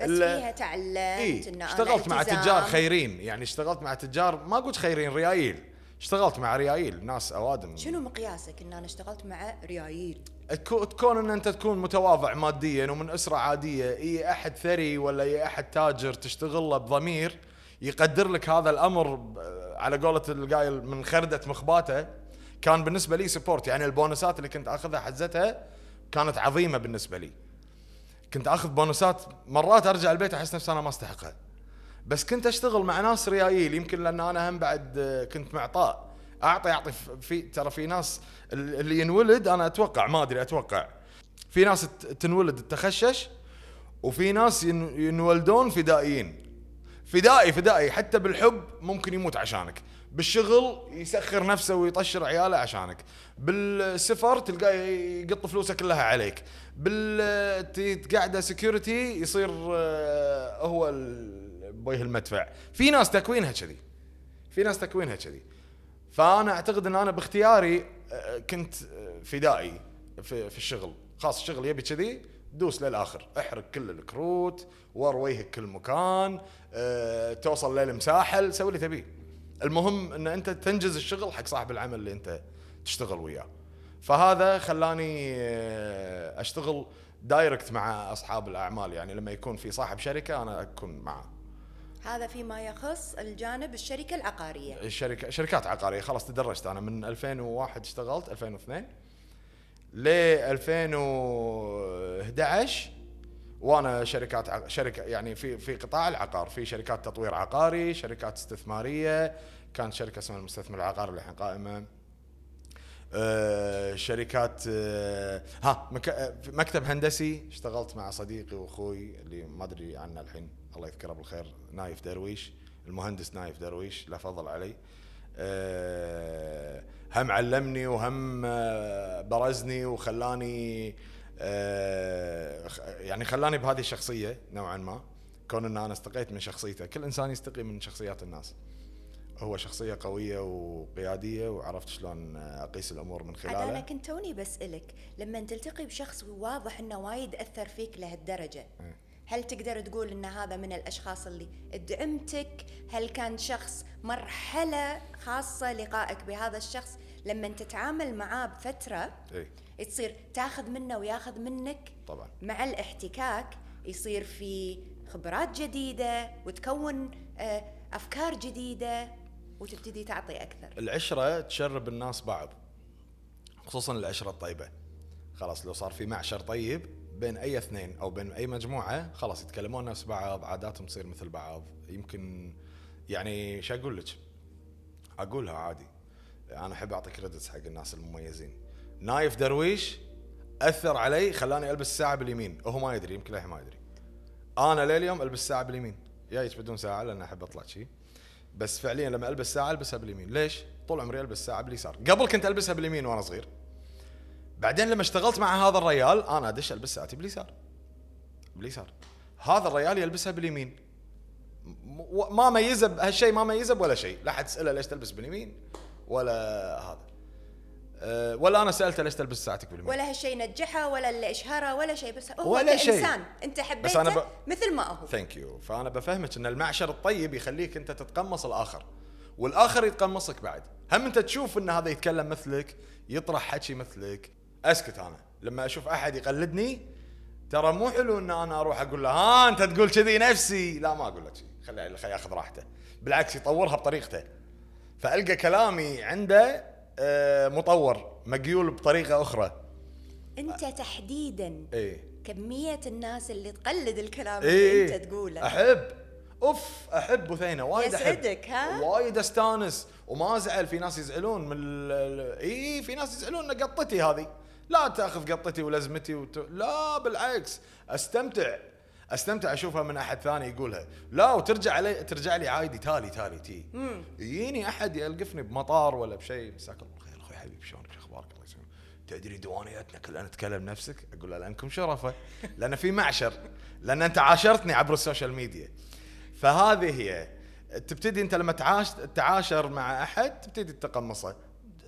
بس فيها تعلمت إنه أنا اشتغلت مع. تجار خيرين. يعني اشتغلت مع تجار ما قلت خيرين ريايل. اشتغلت مع ريايل ناس اوادم شنو مقياسك إن أنا اشتغلت مع ريايل؟ تكو- تكون إن أنت تكون متواضع ماديا ومن أسرة عادية. إي أحد ثري ولا إي أحد تاجر تشتغل له بضمير يقدر لك هذا الأمر على قولة القايل من خردة مخباته كان بالنسبة لي support يعني البونسات اللي كنت أخذها حزتها كانت عظيمة بالنسبة لي. كنت أخذ بونسات مرات أرجع البيت أحس نفسي أنا ما أستحقها. بس كنت أشتغل مع ناس ريايل يمكن لأن أنا هم بعد آه، كنت معطاء أعطي أعطي في ترى في ناس ال- اللي ينولد أنا أتوقع ما أدري أتوقع. في ناس تنولد تخشش وفي ناس ين- ينولدون فدائيين. فدائي فدائي. حتى بالحب ممكن يموت عشانك. بالشغل يسخر نفسه ويطشر عياله عشانك. بالسفر تلقاه يقط فلوسه كلها عليك. بال ت- قاعدة security يصير آه، هو بويه المدفع. في ناس تكوينها كذي. في ناس تكوينها كذي. فأنا أعتقد إن أنا باختياري آه، كنت آه، فدائي في, في الشغل. خاص الشغل يبي كذي دوس للآخر. احرق كل الكروت ور وجهك كل مكان أه توصل للمساحل سوي اللي تبيه. المهم إن أنت تنجز الشغل حق صاحب العمل اللي أنت تشتغل وياه. فهذا خلاني آه، أشتغل دايركت مع أصحاب الأعمال. يعني لما يكون في صاحب شركة أنا أكون معه. هذا فيما يخص الجانب الشركة العقارية. الشركة شركات عقارية. خلاص تدرجت. أنا من 2001 اشتغلت 2002 ل 2011 وأنا شركات شركة يعني في في قطاع العقار في شركات تطوير عقاري شركات استثمارية كانت شركة اسمها المستثمر العقاري اللي الحين قائمة. آه، شركات آه، ها في مكتب هندسي اشتغلت مع صديقي وأخوي اللي ما أدري عنه الحين الله يذكره بالخير نايف درويش المهندس نايف درويش له فضل علي آه، هم علمني وهم آه، برزني وخلاني آه، يعني خلاني بهذه الشخصية نوعا ما كون إن أنا استقيت من شخصيته. كل إنسان يستقي من شخصيات الناس. هو شخصية قوية وقيادية وعرفت شلون أقيس الأمور من عاد أنا خلاله كنت توني بسألك لما تلتقي بشخص واضح إنه وايد أثر فيك لهالدرجة إيه. هل تقدر تقول إن هذا من الأشخاص اللي دعمتك؟ هل كان شخص مرحلة خاصة لقائك بهذا الشخص؟ لما تتعامل معاه بفترة إيه تصير تاخذ منه وياخذ منك. طبعا. مع الاحتكاك يصير في خبرات جديدة وتكون آه، أفكار جديدة وتبتدي تعطي أكثر. العشرة تشرب الناس بعض خصوصا العشرة الطيبة. خلاص لو صار في معشر طيب بين أي اثنين أو بين أي مجموعة خلاص يتكلمون نفس بعض عاداتهم تصير مثل بعض. يمكن يعني شو أقول لك؟ أقولها عادي. أنا أحب أعطي كريدتس حق الناس المميزين. نايف درويش أثر علي خلاني ألبس الساعة باليمين. وهو ما يدري يمكن الحين ما يدري. أنا لليوم ألبس الساعة باليمين. جايك بدون ساعة لأن أحب أطلع شي. بس فعليا لما ألبس ساعة ألبسها باليمين. ليش؟ طول عمري ألبس ساعة باليسار. قبل كنت ألبسها باليمين وأنا صغير. بعدين لما اشتغلت مع هذا الريال أنا أدش البس ساعتي باليسار. باليسار. هذا الريال يلبسها باليمين. ما ميزه بهالشيء ما ميزه ولا شيء لا حد تساله ليش تلبس باليمين ولا هذا. أه ولا أنا سألته ليش تلبس ساعتك باليمين. ولا هالشيء نجحه ولا اللي إشهره ولا شيء بس هو ولا ولا شيء. إنسان. أنت حبيته بس أنا ب- مثل ما هو. thank you فأنا بفهمك إن المعشر الطيب يخليك أنت تتقمص الآخر والآخر يتقمصك بعد. هم أنت تشوف إن هذا يتكلم مثلك يطرح حكي مثلك اسكت أنا. لما أشوف احد يقلدني ترى مو حلو إن أنا أروح أقول له ها أنت تقول كذي نفسي. لا ما أقول له شيء. خليه خليه ياخذ راحته. بالعكس يطورها بطريقته. فألقى كلامي عنده آه، مطور مقيول بطريقة أخرى. أنت تحديدا إيه. كمية الناس اللي تقلد الكلام إيه. اللي أنت تقوله. أحب. أوف أحب بثينه وايد أحب. يسعدك، ها؟ وايد أستانس. وما أزعل. في ناس يزعلون من اي في ناس يزعلون ان قطتي هذه. لا تاخذ قطتي ولزمتي وت... لا بالعكس. استمتع. استمتع أشوفها من أحد ثاني يقولها. لا وترجع علي ترجع لي عادي تالي تالي تي. يجيني أحد يلقفني بمطار ولا بشيء مساك الله بالخير أخوي حبيبي شلونك؟ شو أخبارك؟ الله يسلمك. تدري ديوانياتنا كلها نتكلم نفسك؟ أقول له لأنكم شرفة. لأن في معشر. لأن أنت عاشرتني عبر ال social media. فهذه هي. تبتدي أنت لما تعاش تعاشر مع أحد تبتدي تتقمصه.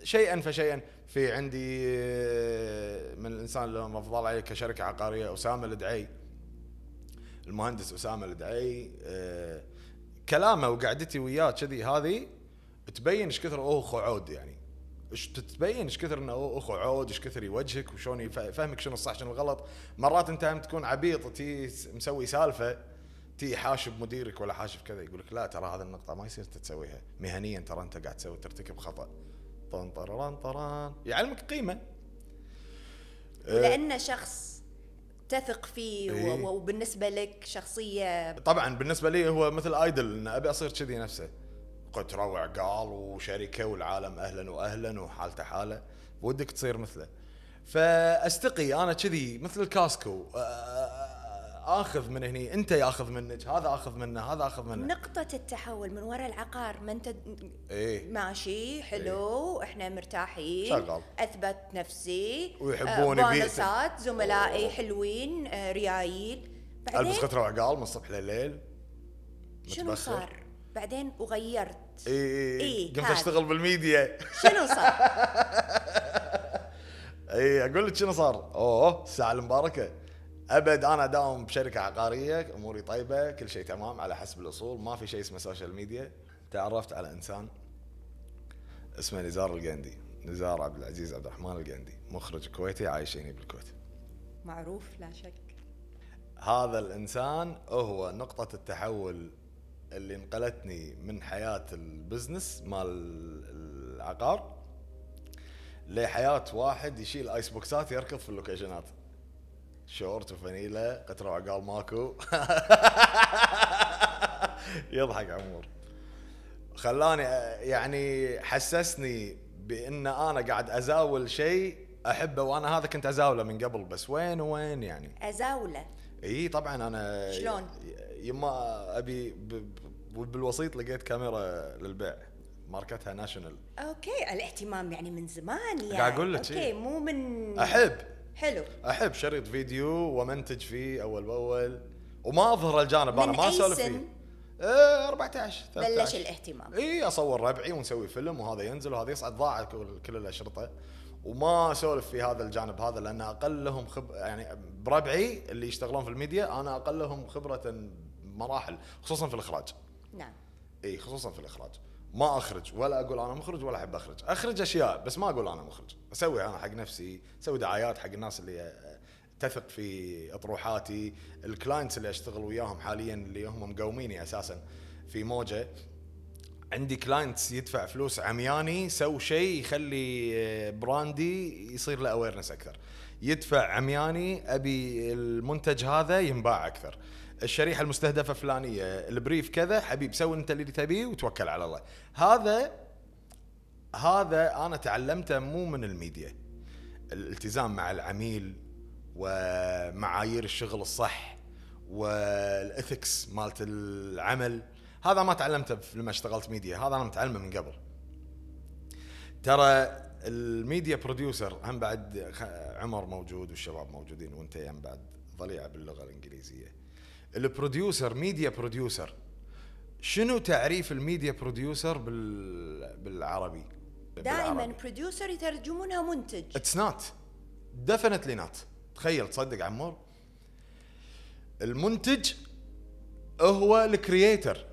شيئا فشيئا. في عندي آه، من الإنسان اللي مفضل عليه كشركة عقارية أسامة الدعي المهندس أسامة الدعي آه، كلامه وقعدتي وياه كذي هذه تبين إيش كثر هو اخو عود يعني. إيش تبين إيش كثر إنه أخو عود إيش كثر يوجهك وشلون يف- يفهمك شنو الصح شنو الغلط. مرات أنت هم تكون عبيط تي مسوي سالفة تي حاشب مديرك ولا حاشب كذا يقول لك لا ترى هذا النقطة ما يصير أنت تسويها. مهنيا ترى أنت قاعد تسوي ترتكب خطأ. طن طران طران. يعلمك قيمة. ولأنه شخص تثق فيه إيه. وبالنسبة لك شخصية طبعا بالنسبة لي هو مثل idol إن أبي أصير كذي نفسه. قطره وعقال وشركة والعالم أهلا واهلا وحالته حالة. ودك تصير مثله. فأستقي أنا كذي مثل الكاسكو. آ- آخذ من هني أنت ياخذ منك هذا آخذ منه هذا آخذ منه نقطة التحول من وراء العقار ما أنت إيه ماشي حلو إحنا مرتاحين شغال. أثبت نفسي ويحبوني آه،. بونصات زملائي حلوين آه، ريايل ألبس بعدين قطره وعقال من الصبح لليل شنو. صار؟ بعدين وغيرت اي اي إيه، قمت هذا. أشتغل بالميديا شنو صار؟ *laughs* اي أقول لك شنو صار؟ أوه الساعة المباركة أبد أنا أداوم بشركة عقارية أموري طيبة كل شيء تمام على حسب الأصول ما في شيء اسمه social media تعرفت على إنسان اسمه نزار القندي نزار عبد العزيز عبد الرحمن القندي مخرج كويتي عايش هنا بالكويت. معروف لا شك. هذا الإنسان هو نقطة التحول اللي انقلتني من حياة ال business مال العقار لحياة واحد يشيل ice box ات يركض في ال location ات. شورت وفانيلا قطره وعقال ماكو. *laughs* يضحك عمور خلاني يعني حسسني بإن أنا قاعد أزاول شيء أحبه وأنا هذا كنت أزاوله من قبل بس وين وين يعني؟ أزاوله؟ إي طبعا أنا شلون؟ يما أبي بالوسيط لقيت كاميرا للبيع ماركتها National. okay الاهتمام يعني من زمان يعني. قاعد أقول لك okay. مو من أحب. حلو. أحب شريط فيديو ومنتج فيه أول بأول. وما أظهر الجانب أنا ما أسولف؟ فيه. إيه 14 13 بلش الاهتمام. اي أصور ربعي ونسوي فيلم وهذا ينزل وهذا يصعد ضاع كل, كل الأشرطة. وما أسولف في هذا الجانب هذا لأن أقلهم خب يعني بربعي اللي يشتغلون في الميديا أنا أقلهم خبرة مراحل خصوصا في الإخراج. نعم. اي خصوصا في الإخراج. ما أخرج ولا أقول أنا مخرج ولا أحب أخرج. أخرج أشياء بس ما أقول أنا مخرج. أسوي أنا حق نفسي أسوي دعايات حق الناس اللي تثق في أطروحاتي ال clients اللي أشتغل وياهم حاليا اللي هم مقوميني أساسا في موجة. عندي clients يدفع فلوس عمياني سو شيء يخلي آه، brand ي يصير له awareness أكثر. يدفع عمياني أبي المنتج هذا ينباع أكثر. الشريحة المستهدفة فلانيه ال brief كذا حبيب سوي أنت اللي تبيه وتوكل على الله. هذا هذا أنا تعلمته مو من الميديا. الالتزام مع العميل ومعايير الشغل الصح وال ethics مالت العمل هذا ما تعلمته لما اشتغلت ميديا هذا أنا متعلمه من قبل. ترى ال media producer هم بعد عمر موجود والشباب موجودين وأنت هم بعد ضليع باللغة الإنجليزية. ال producer media producer شنو تعريف ال media producer بال بالعربي؟ دائما producer يترجمونها منتج. it's not definitely not تخيل تصدق عمور؟ المنتج هو ال creator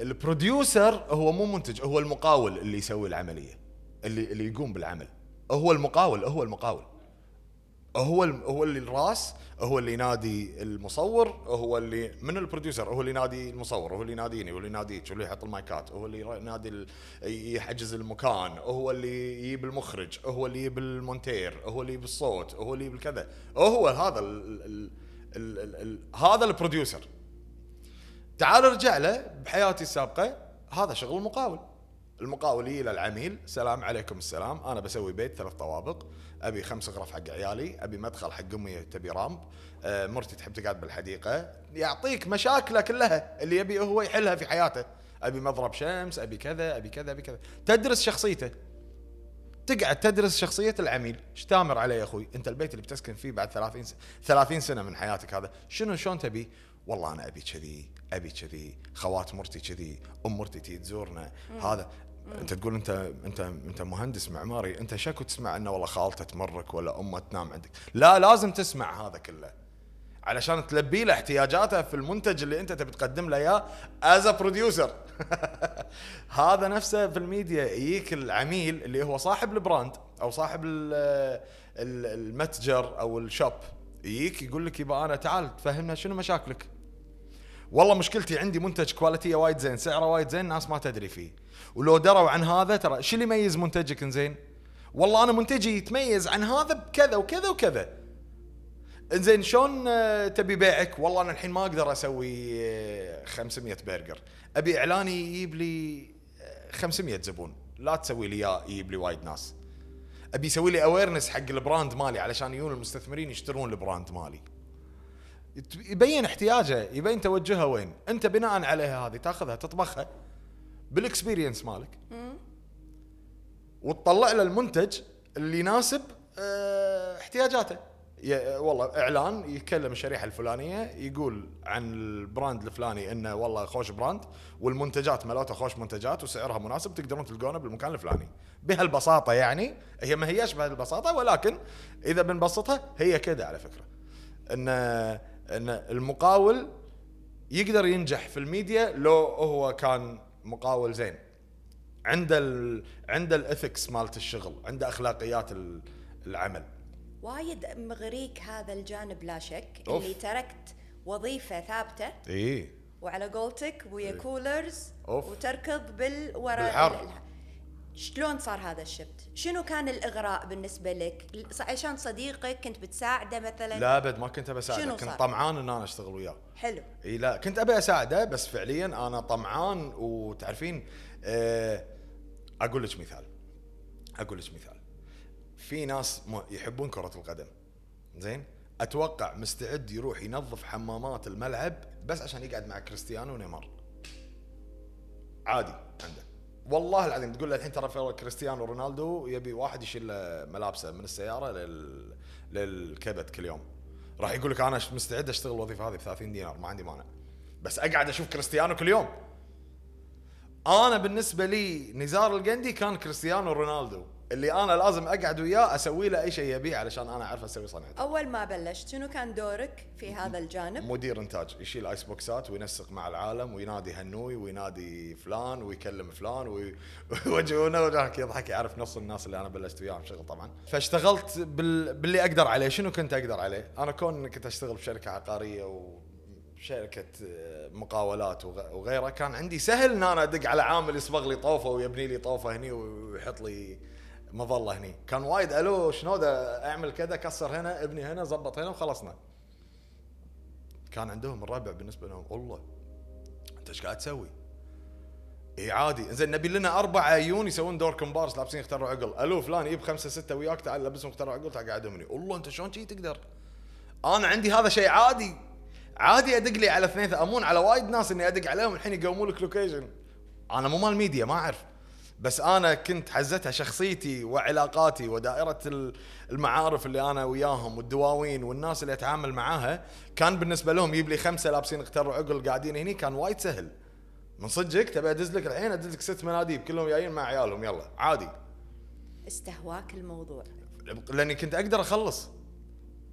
ال producer هو مو منتج هو المقاول اللي يسوي العملية اللي اللي يقوم بالعمل. هو المقاول هو المقاول. هو هو اللي الراس هو اللي ينادي المصور هو اللي من ال producer هو اللي ينادي المصور هو اللي يناديني هو اللي يناديك هو اللي يحط المايكات هو اللي ينادي يحجز المكان هو اللي يجيب المخرج هو اللي يجيب المونتير هو اللي يجيب الصوت هو اللي يجيب الكذا هو هذا هذا البروديوسر تعال ارجع له بحياتي السابقه هذا شغل المقاول المقاول يجي للعميل سلام عليكم السلام أنا بسوي بيت ثلاث طوابق أبي خمس غرف حق عيالي أبي مدخل حق أمي تبي رامب. آه، مرتي تحب تقعد بالحديقة. يعطيك مشاكله كلها اللي يبي هو يحلها في حياته. أبي مضرب شمس أبي كذا أبي كذا أبي كذا. تدرس شخصيته. تقعد تدرس شخصية العميل. إيش تامر عليه يا أخوي؟ أنت البيت اللي بتسكن فيه بعد 30 س... 30 سنة من حياتك هذا. شنو شلون تبي؟ والله أنا أبي كذي أبي كذي. خوات مرتي كذي أم مرتي تزورنا. هذا أنت تقول انت انت أنت مهندس معماري أنت شكو تسمع إنه والله خالته تمرك ولا أمه تنام عندك؟ لا لازم تسمع هذا كله. علشان تلبي له احتياجاته في المنتج اللي أنت تبي تقدم له إياه as producer *laughs* هذا نفسه في الميديا يجيك العميل اللي هو صاحب ال brand أو صاحب ال- ال- المتجر أو ال shop. يجيك يقول لك يبا أنا تعال تفهمنا شنو مشاكلك. والله مشكلتي عندي منتج quality ه وايد زين سعره وايد زين ناس ما تدري فيه. ولو دروا عن هذا ترى شو اللي يميز منتجك زين والله أنا منتجي يتميز عن هذا بكذا وكذا وكذا. زين شلون آه، تبي بيعك؟ والله أنا الحين ما أقدر أسوي آه، 500 برجر. أبي اعلاني يجيب لي آه، 500 زبون. لا تسوي لي إياه يجيب لي وايد ناس. أبي يسوي لي awareness حق ال brand مالي علشان يجون المستثمرين يشترون ال brand مالي. يبين احتياجه يبين توجهه وين. أنت بناء عليها هذه تأخذها تطبخها. بال experience مالك. وتطلع له المنتج اللي يناسب آه، احتياجاته. والله إعلان يتكلم الشريحة الفلانية يقول عن ال brand الفلاني إنه والله خوش brand والمنتجات مالته خوش منتجات وسعرها مناسب تقدرون تلقونه بالمكان الفلاني. بهالبساطة يعني هي ما هياش بهالبساطة ولكن إذا بنبسطها هي كذا على فكرة. إن إن المقاول يقدر ينجح في الميديا لو هو كان مقاول زين. عنده ال... عنده الإثكس مالت الشغل عنده أخلاقيات ال- العمل. وايد مغريك هذا الجانب لا شك أوف. اللي تركت وظيفة ثابتة. اي وعلى قولتك ويا كولرز أوف. وتركض بالورا بالحر. شلون صار هذا الشفت؟ شنو كان الإغراء بالنسبة لك؟ عشان صديقك كنت بتساعده مثلا؟ لا أبد ما كنت أبي أساعده. كنت؟ طمعان إن أنا أشتغل وياه. حلو. إي لا كنت أبي أساعده بس فعليا أنا طمعان. وتعرفين آه أقول لك مثال. أقول لك مثال. في ناس يحبون كرة القدم. زين؟ أتوقع مستعد يروح ينظف حمامات الملعب بس عشان يقعد مع كريستيانو ونيمار. عادي عنده والله العظيم تقول له الحين ترى كريستيانو رونالدو يبي واحد يشيل ملابسه من السيارة لل للكبد كل يوم. راح يقول لك أنا مستعد أشتغل الوظيفة هذه ب 30 دينار ما عندي مانع. بس أقعد أشوف كريستيانو كل يوم. أنا بالنسبة لي نزار القندي كان كريستيانو رونالدو. اللي أنا لازم أقعد وياه أسوي له أي شيء يبيه علشان أنا أعرف أسوي صنعته. أول ما بلشت شنو كان دورك في هذا الجانب؟ مدير إنتاج يشيل ice box ات وينسق مع العالم وينادي هنوي وينادي فلان ويكلم فلان وي- *laughs* ويوجهونه وجهك يضحك يعرف نص الناس اللي أنا بلشت وياهم شغل طبعا. فاشتغلت بال... باللي أقدر عليه. شنو كنت أقدر عليه؟ أنا كون إني كنت أشتغل بشركه عقارية وشركة آه، مقاولات وغ- وغيره كان عندي سهل إن أنا أدق على عامل يصبغ لي طوفة ويبني لي طوفة هني ويحط لي مظله هني. كان وايد ألو شنو ده اعمل كذا كسر هنا ابني هنا زبط هنا وخلصنا. كان عندهم الربع بالنسبة لهم. والله انت إيش قاعد تسوي؟ إي عادي. زين نبي لنا أربع عيون يسوون دور كومبارس لابسين غتر وعقل. ألو فلان يجيب خمسة ستة وياك تعال لبسهم غتر وعقل تعال قاعدهم هني. والله انت شلون شي تقدر؟ أنا عندي هذا شيء عادي. عادي أدق لي على اثنين أمون على وايد ناس إني أدق عليهم الحين يقوموا لك location أنا مو مال ميديا ما أعرف. بس أنا كنت حزتها شخصيتي وعلاقاتي ودائرة ال- المعارف اللي أنا وياهم والدواوين والناس اللي أتعامل معاها كان بالنسبة لهم يجيب لي خمسة لابسين غتر وعقل قاعدين هني كان وايد سهل. من صدقك تبي أدز لك الحين أدز لك ست مناديب كلهم جايين مع عيالهم يلا عادي. استهواك الموضوع. لأني كنت أقدر أخلص.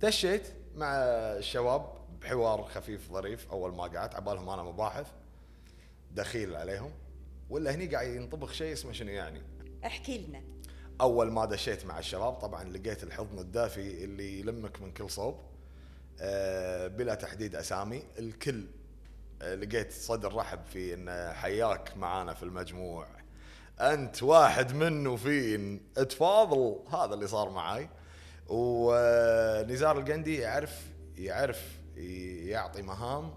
دشيت مع الشباب بحوار خفيف ظريف أول ما قعدت عبالهم أنا مباحث دخيل عليهم. ولا هني قاعد ينطبخ شيء اسمه شنو يعني؟ احكي لنا. أول ما دشيت مع الشباب طبعا لقيت الحضن الدافي اللي يلمك من كل صوب. آه، بلا تحديد أسامي. الكل آه، لقيت صدر رحب في انه حياك معانا في المجموع. أنت واحد من وفين اتفاضل هذا اللي صار معاي. ونزار القندي يعرف يعرف يعطي مهام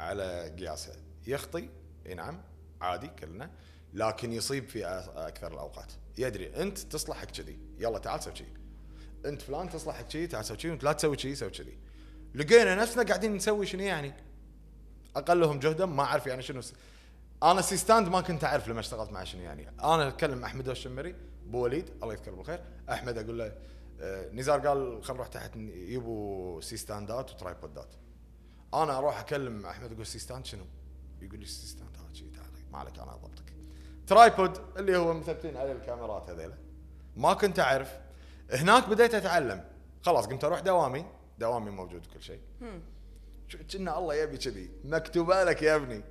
على قياسها يخطي؟ نعم. عادي كلنا لكن يصيب في أكثر الأوقات. يدري أنت تصلح حق كذي يلا تعال سوي كذي أنت فلان تصلح حق كذي تعال سوي كذي لا تسوي كذي سوي كذي. لقينا نفسنا قاعدين نسوي شنو يعني؟ أقلهم جهدا ما أعرف يعني شنو. أنا C-stand ما كنت أعرف لما اشتغلت مع شنو يعني. أنا اكلم أحمد الشمري أبو وليد الله يذكره بالخير. أحمد أقول له آه، نزار قال خلينا نروح تحت يبوا C-stand ات و tripod ات. أنا أروح أكلم أحمد أقول C-stand شنو؟ يقول لي C-stand. ما عليك أنا اضبطك tripod اللي هو مثبتين عليه الكاميرات هذيلا. ما كنت أعرف. هناك بديت أتعلم. خلاص قمت أروح دوامي. دوامي موجود وكل شيء. كنا الله يبي كذي. مكتوبة لك يا ابني.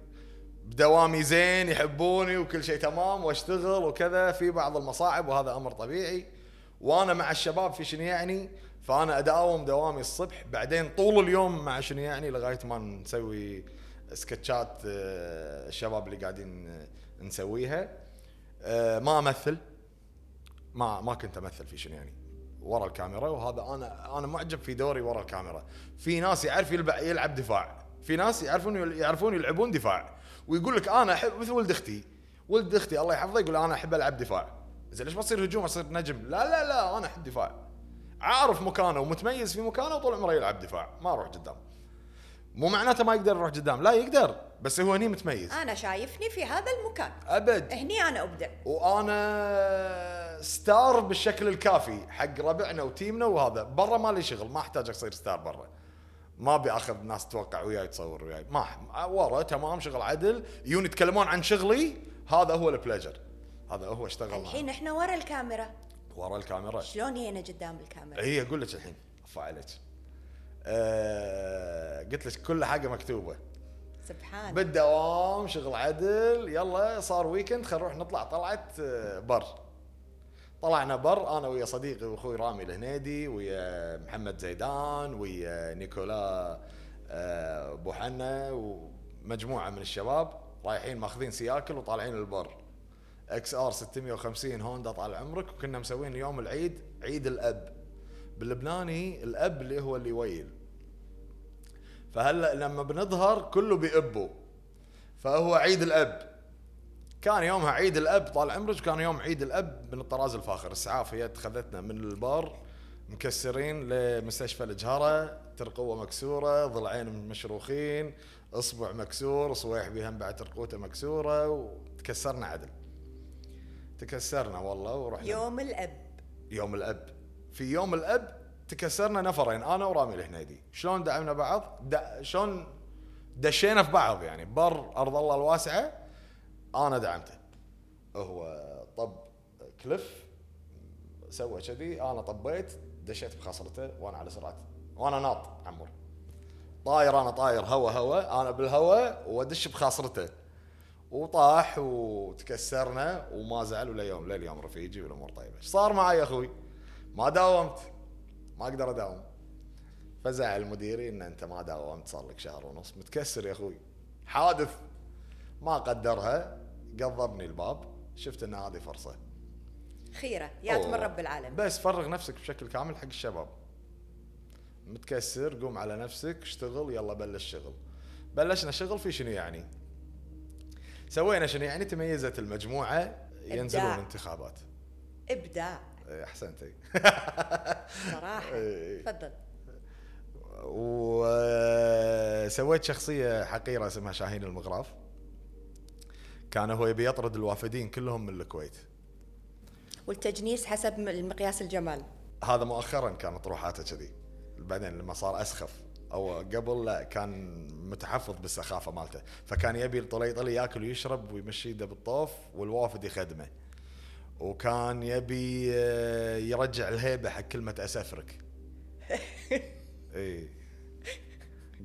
بدوامي زين يحبوني وكل شيء تمام وأشتغل وكذا في بعض المصاعب وهذا أمر طبيعي. وأنا مع الشباب في شنو يعني؟ فأنا أداوم دوامي الصبح بعدين طول اليوم مع شنو يعني؟ لغاية ما نسوي سكتشات آه، الشباب اللي قاعدين آه، نسويها. آه، ما امثل. ما ما كنت امثل في شنو يعني؟ ورا الكاميرا وهذا أنا أنا معجب في دوري ورا الكاميرا. في ناس يعرف يلعب دفاع. في ناس يعرفون يعرفون يلعبون دفاع. ويقول لك أنا أحب مثل ولد أختي. ولد أختي الله يحفظه يقول أنا أحب ألعب دفاع. زين ليش بصير هجوم؟ أصير نجم. لا لا لا أنا أحب دفاع. عارف مكانه ومتميز في مكانه وطول عمره يلعب دفاع. ما أروح قدام. مو معناته ما يقدر يروح قدام. لا يقدر بس هو هني متميز. أنا شايفني في هذا المكان. أبد. هني أنا ابدع وأنا ستار بالشكل الكافي حق ربعنا وتيمنا وهذا. برا ما لي شغل ما أحتاج أصير ستار برا. ما أبي أخذ ناس تتوقع وياي تصور وياي. ما ورا تمام شغل عدل. يجون يتكلمون عن شغلي. هذا هو ال pleasure هذا هو اشتغل الحين إحنا ورا الكاميرا. ورا الكاميرا. شلون هنا قدام الكاميرا؟ هي أقول لك الحين. افا عليك أه قلت لك كل حاجة مكتوبة. سبحان. بالدوام شغل عدل يلا صار weekend خلينا نروح نطلع. طلعه آه، بر. طلعنا بر أنا ويا صديقي وأخوي رامي الهنيدي ويا محمد زيدان ويا نيكولا آه، أبو حنا ومجموعة من الشباب رايحين ماخذين سياكل وطالعين البر. إكس آر 650 هوندا طال عمرك وكنا مسوين يوم العيد عيد الأب. باللبناني الأب اللي هو اللي يويل فهلا لما بنظهر كله بيأبوا فهو عيد الأب. كان يومها عيد الأب طال عمرك كان يوم عيد الأب من الطراز الفاخر. السعاف هي اخذتنا من البار مكسرين لمستشفى الجهره ترقوة مكسورة ضلعين مشروخين أصبع مكسور صويح بهم بعد ترقوته مكسورة وتكسرنا عدل. تكسرنا والله ورحنا. يوم الأب. يوم الأب. في يوم الأب تكسرنا نفرين أنا ورامي الهنيدي شلون دعمنا بعض؟ دا شلون دشينا في بعض يعني. بر أرض الله الواسعة أنا دعمته. هو طب كليف سوى كذي أنا طبيت دشيت بخاصرته وأنا على سرعه وأنا ناط عمور طاير أنا طاير هوا هوا. أنا بالهوا وأدش بخاصرته. وطاح وتكسرنا وما زعل ولا يوم لليوم رفيجي والأمور طيبة. إيش صار معي يا أخوي. ما داومت. ما أقدر أداوم. فزعل مديري إن أنت ما داومت صار لك شهر ونص. متكسر يا أخوي. حادث. ما قدرها. قضبني الباب. شفت إن هذه فرصة. خيرة. يات من رب العالمين بس فرغ نفسك بشكل كامل حق الشباب. متكسر. قوم على نفسك. اشتغل. يلا بلش شغل. بلشنا شغل في شنو يعني؟ سوينا شنو يعني؟ تميزت المجموعة ينزلون إبداع. انتخابات. إبداع. احسنتي صراحة. إيه. تفضل. وسويت شخصية حقيرة اسمها شاهين المغراف. كان هو يبي يطرد الوافدين كلهم من الكويت. والتجنيس حسب المقياس الجمال. هذا مؤخرا كانت روحاته كذي. بعدين لما صار أسخف. أو قبل لا كان متحفظ بالسخافة مالته. فكان يبي طلي طلي ياكل ويشرب ويمشي يده بالطوف والوافد يخدمه. وكان يبي آه، يرجع الهيبة حق كلمة اسفرك *laughs* إي.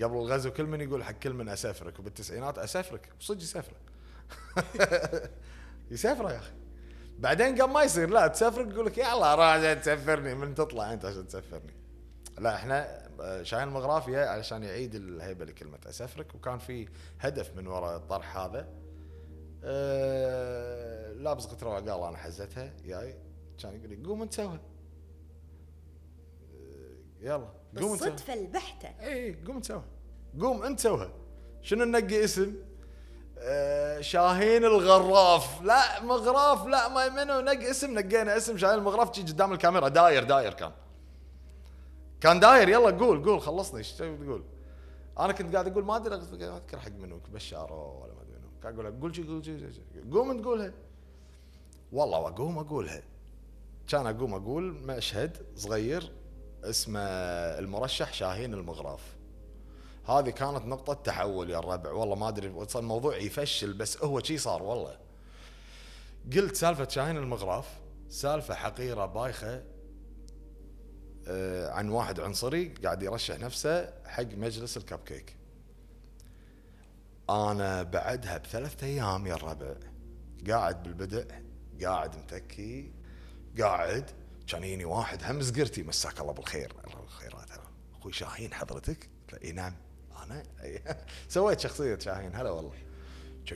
قبل الغزو كل من يقول حق كل من أسافرك وبالتسعينات أسافرك. وصدق يسافره *laughs* يسافره يا أخي. بعدين قام ما يصير لا تسفرك يقول لك يلا عشان تسفرني. من تطلع أنت عشان تسفرني. لا إحنا آه، شاهين المغرافية علشان يعيد الهيبة لكلمة اسفرك وكان في هدف من وراء الطرح هذا. أه لابس قطرة قال أنا حزتها جاي كان يقول لي قوم أنت سوها أه، يلا قوم أنت سوها بالصدفة البحتة. اي قوم أنت سوها قوم أنت سوها شنو ننقي اسم؟ آه، شاهين الغراف. لا مغراف لا ما منو. نق اسم نقينا اسم شاهين المغراف تجي قدام الكاميرا. داير داير كان. كان داير يلا قول قول خلصني. إيش تبي تقول؟ أنا كنت قاعد أقول ما أدري أذكر حق منو بشار ولا ما أدري منو. كان أقول قول شي قول شي شي- قوم أنت قولها. والله واقوم أقولها. كان أقوم أقول مشهد صغير اسمه المرشح شاهين المغراف. هذه كانت نقطة تحول يا الربع. والله ما أدري الموضوع يفشل بس هو شي صار والله. قلت سالفة شاهين المغراف سالفة حقيرة بايخة آه، عن واحد عنصري قاعد يرشح نفسه حق مجلس الكب كيك أنا بعدها بثلاثة أيام يا الربع قاعد بالبدء قاعد متكي قاعد كان يجيني واحد هم زقرتي مساك الله بالخير. الله بالخيرات أخوي شاهين حضرتك؟ إي نعم. أنا. *laughs* سويت شخصية شاهين هلا والله.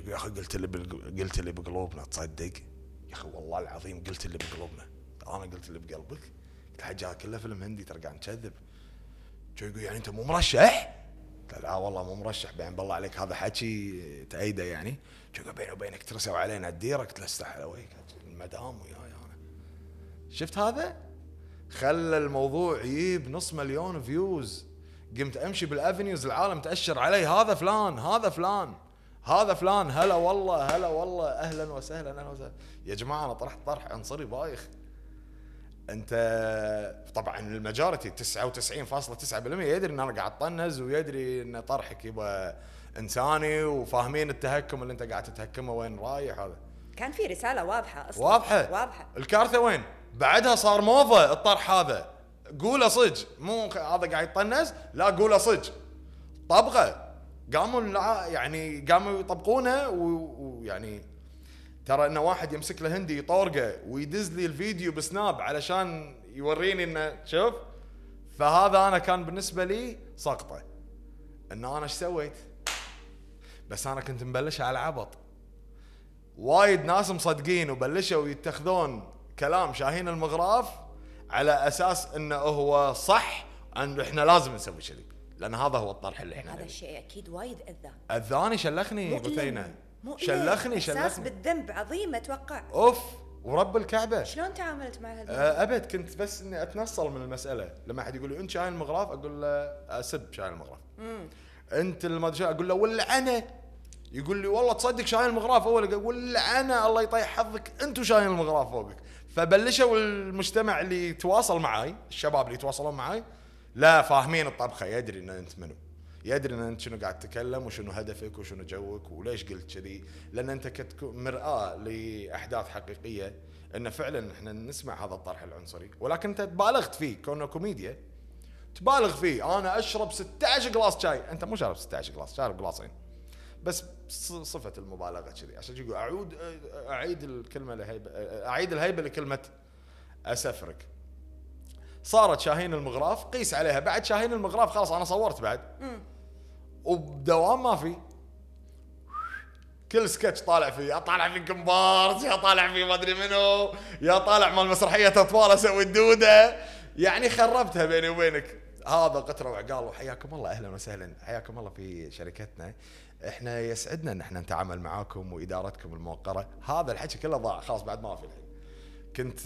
يا أخي قلت اللي قلت اللي بقلوبنا تصدق؟ يا أخي والله العظيم قلت اللي بقلوبنا. أنا قلت اللي بقلبك. قلت حاجة كله فيلم هندي ترى قاعد نكذب. يقول؟ يعني أنت مو مرشح؟ له لا والله مو مرشح بعين بالله عليك هذا حكي تأيده يعني. شو بيني وبينك ترسوا علينا الديرة. قلت له استحي المدام وياي أنا. شفت هذا؟ خلى الموضوع يجيب نص مليون فيوز قمت أمشي بالأفنيوز العالم تأشر علي هذا فلان هذا فلان هذا فلان هلا والله هلا والله أهلا وسهلا أهلا وسهلا. يا جماعة أنا طرحت طرح عنصري بايخ. أنت طبعا الماجورتي 99.9% يدري إن أنا قاعد طنز ويدري إن طرحك يبقى إنساني وفاهمين التهكم اللي أنت قاعد تتهكمه وين رايح هذا. كان في رسالة واضحة أصلا. واضحة؟ واضحة. الكارثة وين؟ بعدها صار موضة الطرح هذا. قوله صج مو هذا قاعد يطنز؟ لا قوله صج طبقة. قاموا يعني قاموا يطبقونه ويعني ترى إنه واحد يمسك له هندي يطورقه ويدز لي الفيديو بسناب علشان يوريني إنه شوف. فهذا أنا كان بالنسبة لي سقطة. ان أنا إيش سويت؟ بس أنا كنت مبلش على عبط وايد ناس مصدقين وبلشوا يتخذون كلام شاهين المغراف على أساس إنه هو صح أن إحنا لازم نسوي كذي. لأن هذا هو الطرح اللي إحنا هذا الشيء أكيد وايد أذى. اذاني شلخني. بثينه. شلخني شلخني. بالذنب عظيم أتوقع. أوف ورب الكعبة. شلون تعاملت مع هالموضوع؟ آه، أبد كنت بس إني أتنصل من المسألة. لما أحد يقول لي أنت شايل المغراف؟ أقول له أسب شايل المغراف. أنت اللي ما أقول له واللعنه يقول لي والله تصدق شايل المغراف أول؟ أقول واللعنه الله يطيح حظك أنتم شايل المغراف فوقك. فبلشوا المجتمع اللي يتواصل معاي الشباب اللي يتواصلون معاي لا فاهمين الطبخة يدري إن أنت منو. يدري إن أنت شنو قاعد تتكلم وشنو هدفك وشنو جوك وليش قلت كذي. لأن أنت كتكون مرآة لأحداث حقيقية إن فعلا إحنا نسمع هذا الطرح العنصري. ولكن أنت بالغت فيه كونه كوميديا. تبالغ فيه. أنا أشرب 16 glass شاي. أنت مو شارب 16 glass شارب جلاسين بس صفة المبالغة كذي. عشان يقول أعود أعيد الكلمة لهيبه أعيد الهيبة لكلمة أسفرك. صارت شاهين المغراف قيس عليها. بعد شاهين المغراف خلاص أنا صورت بعد. وبدوام ما في. كل سكتش طالع فيه. يا طالع في كمبارس يا طالع في ما أدري منو يا طالع مال مسرحية أطفال أسوي الدودة. يعني خربتها بيني وبينك. هذا قترة وعقال وحياكم الله أهلا وسهلا. حياكم الله في شركتنا. إحنا يسعدنا إن إحنا نتعامل معاكم وإدارتكم الموقرة. هذا الحكي كله ضاع. خلاص بعد ما في الحين. كنت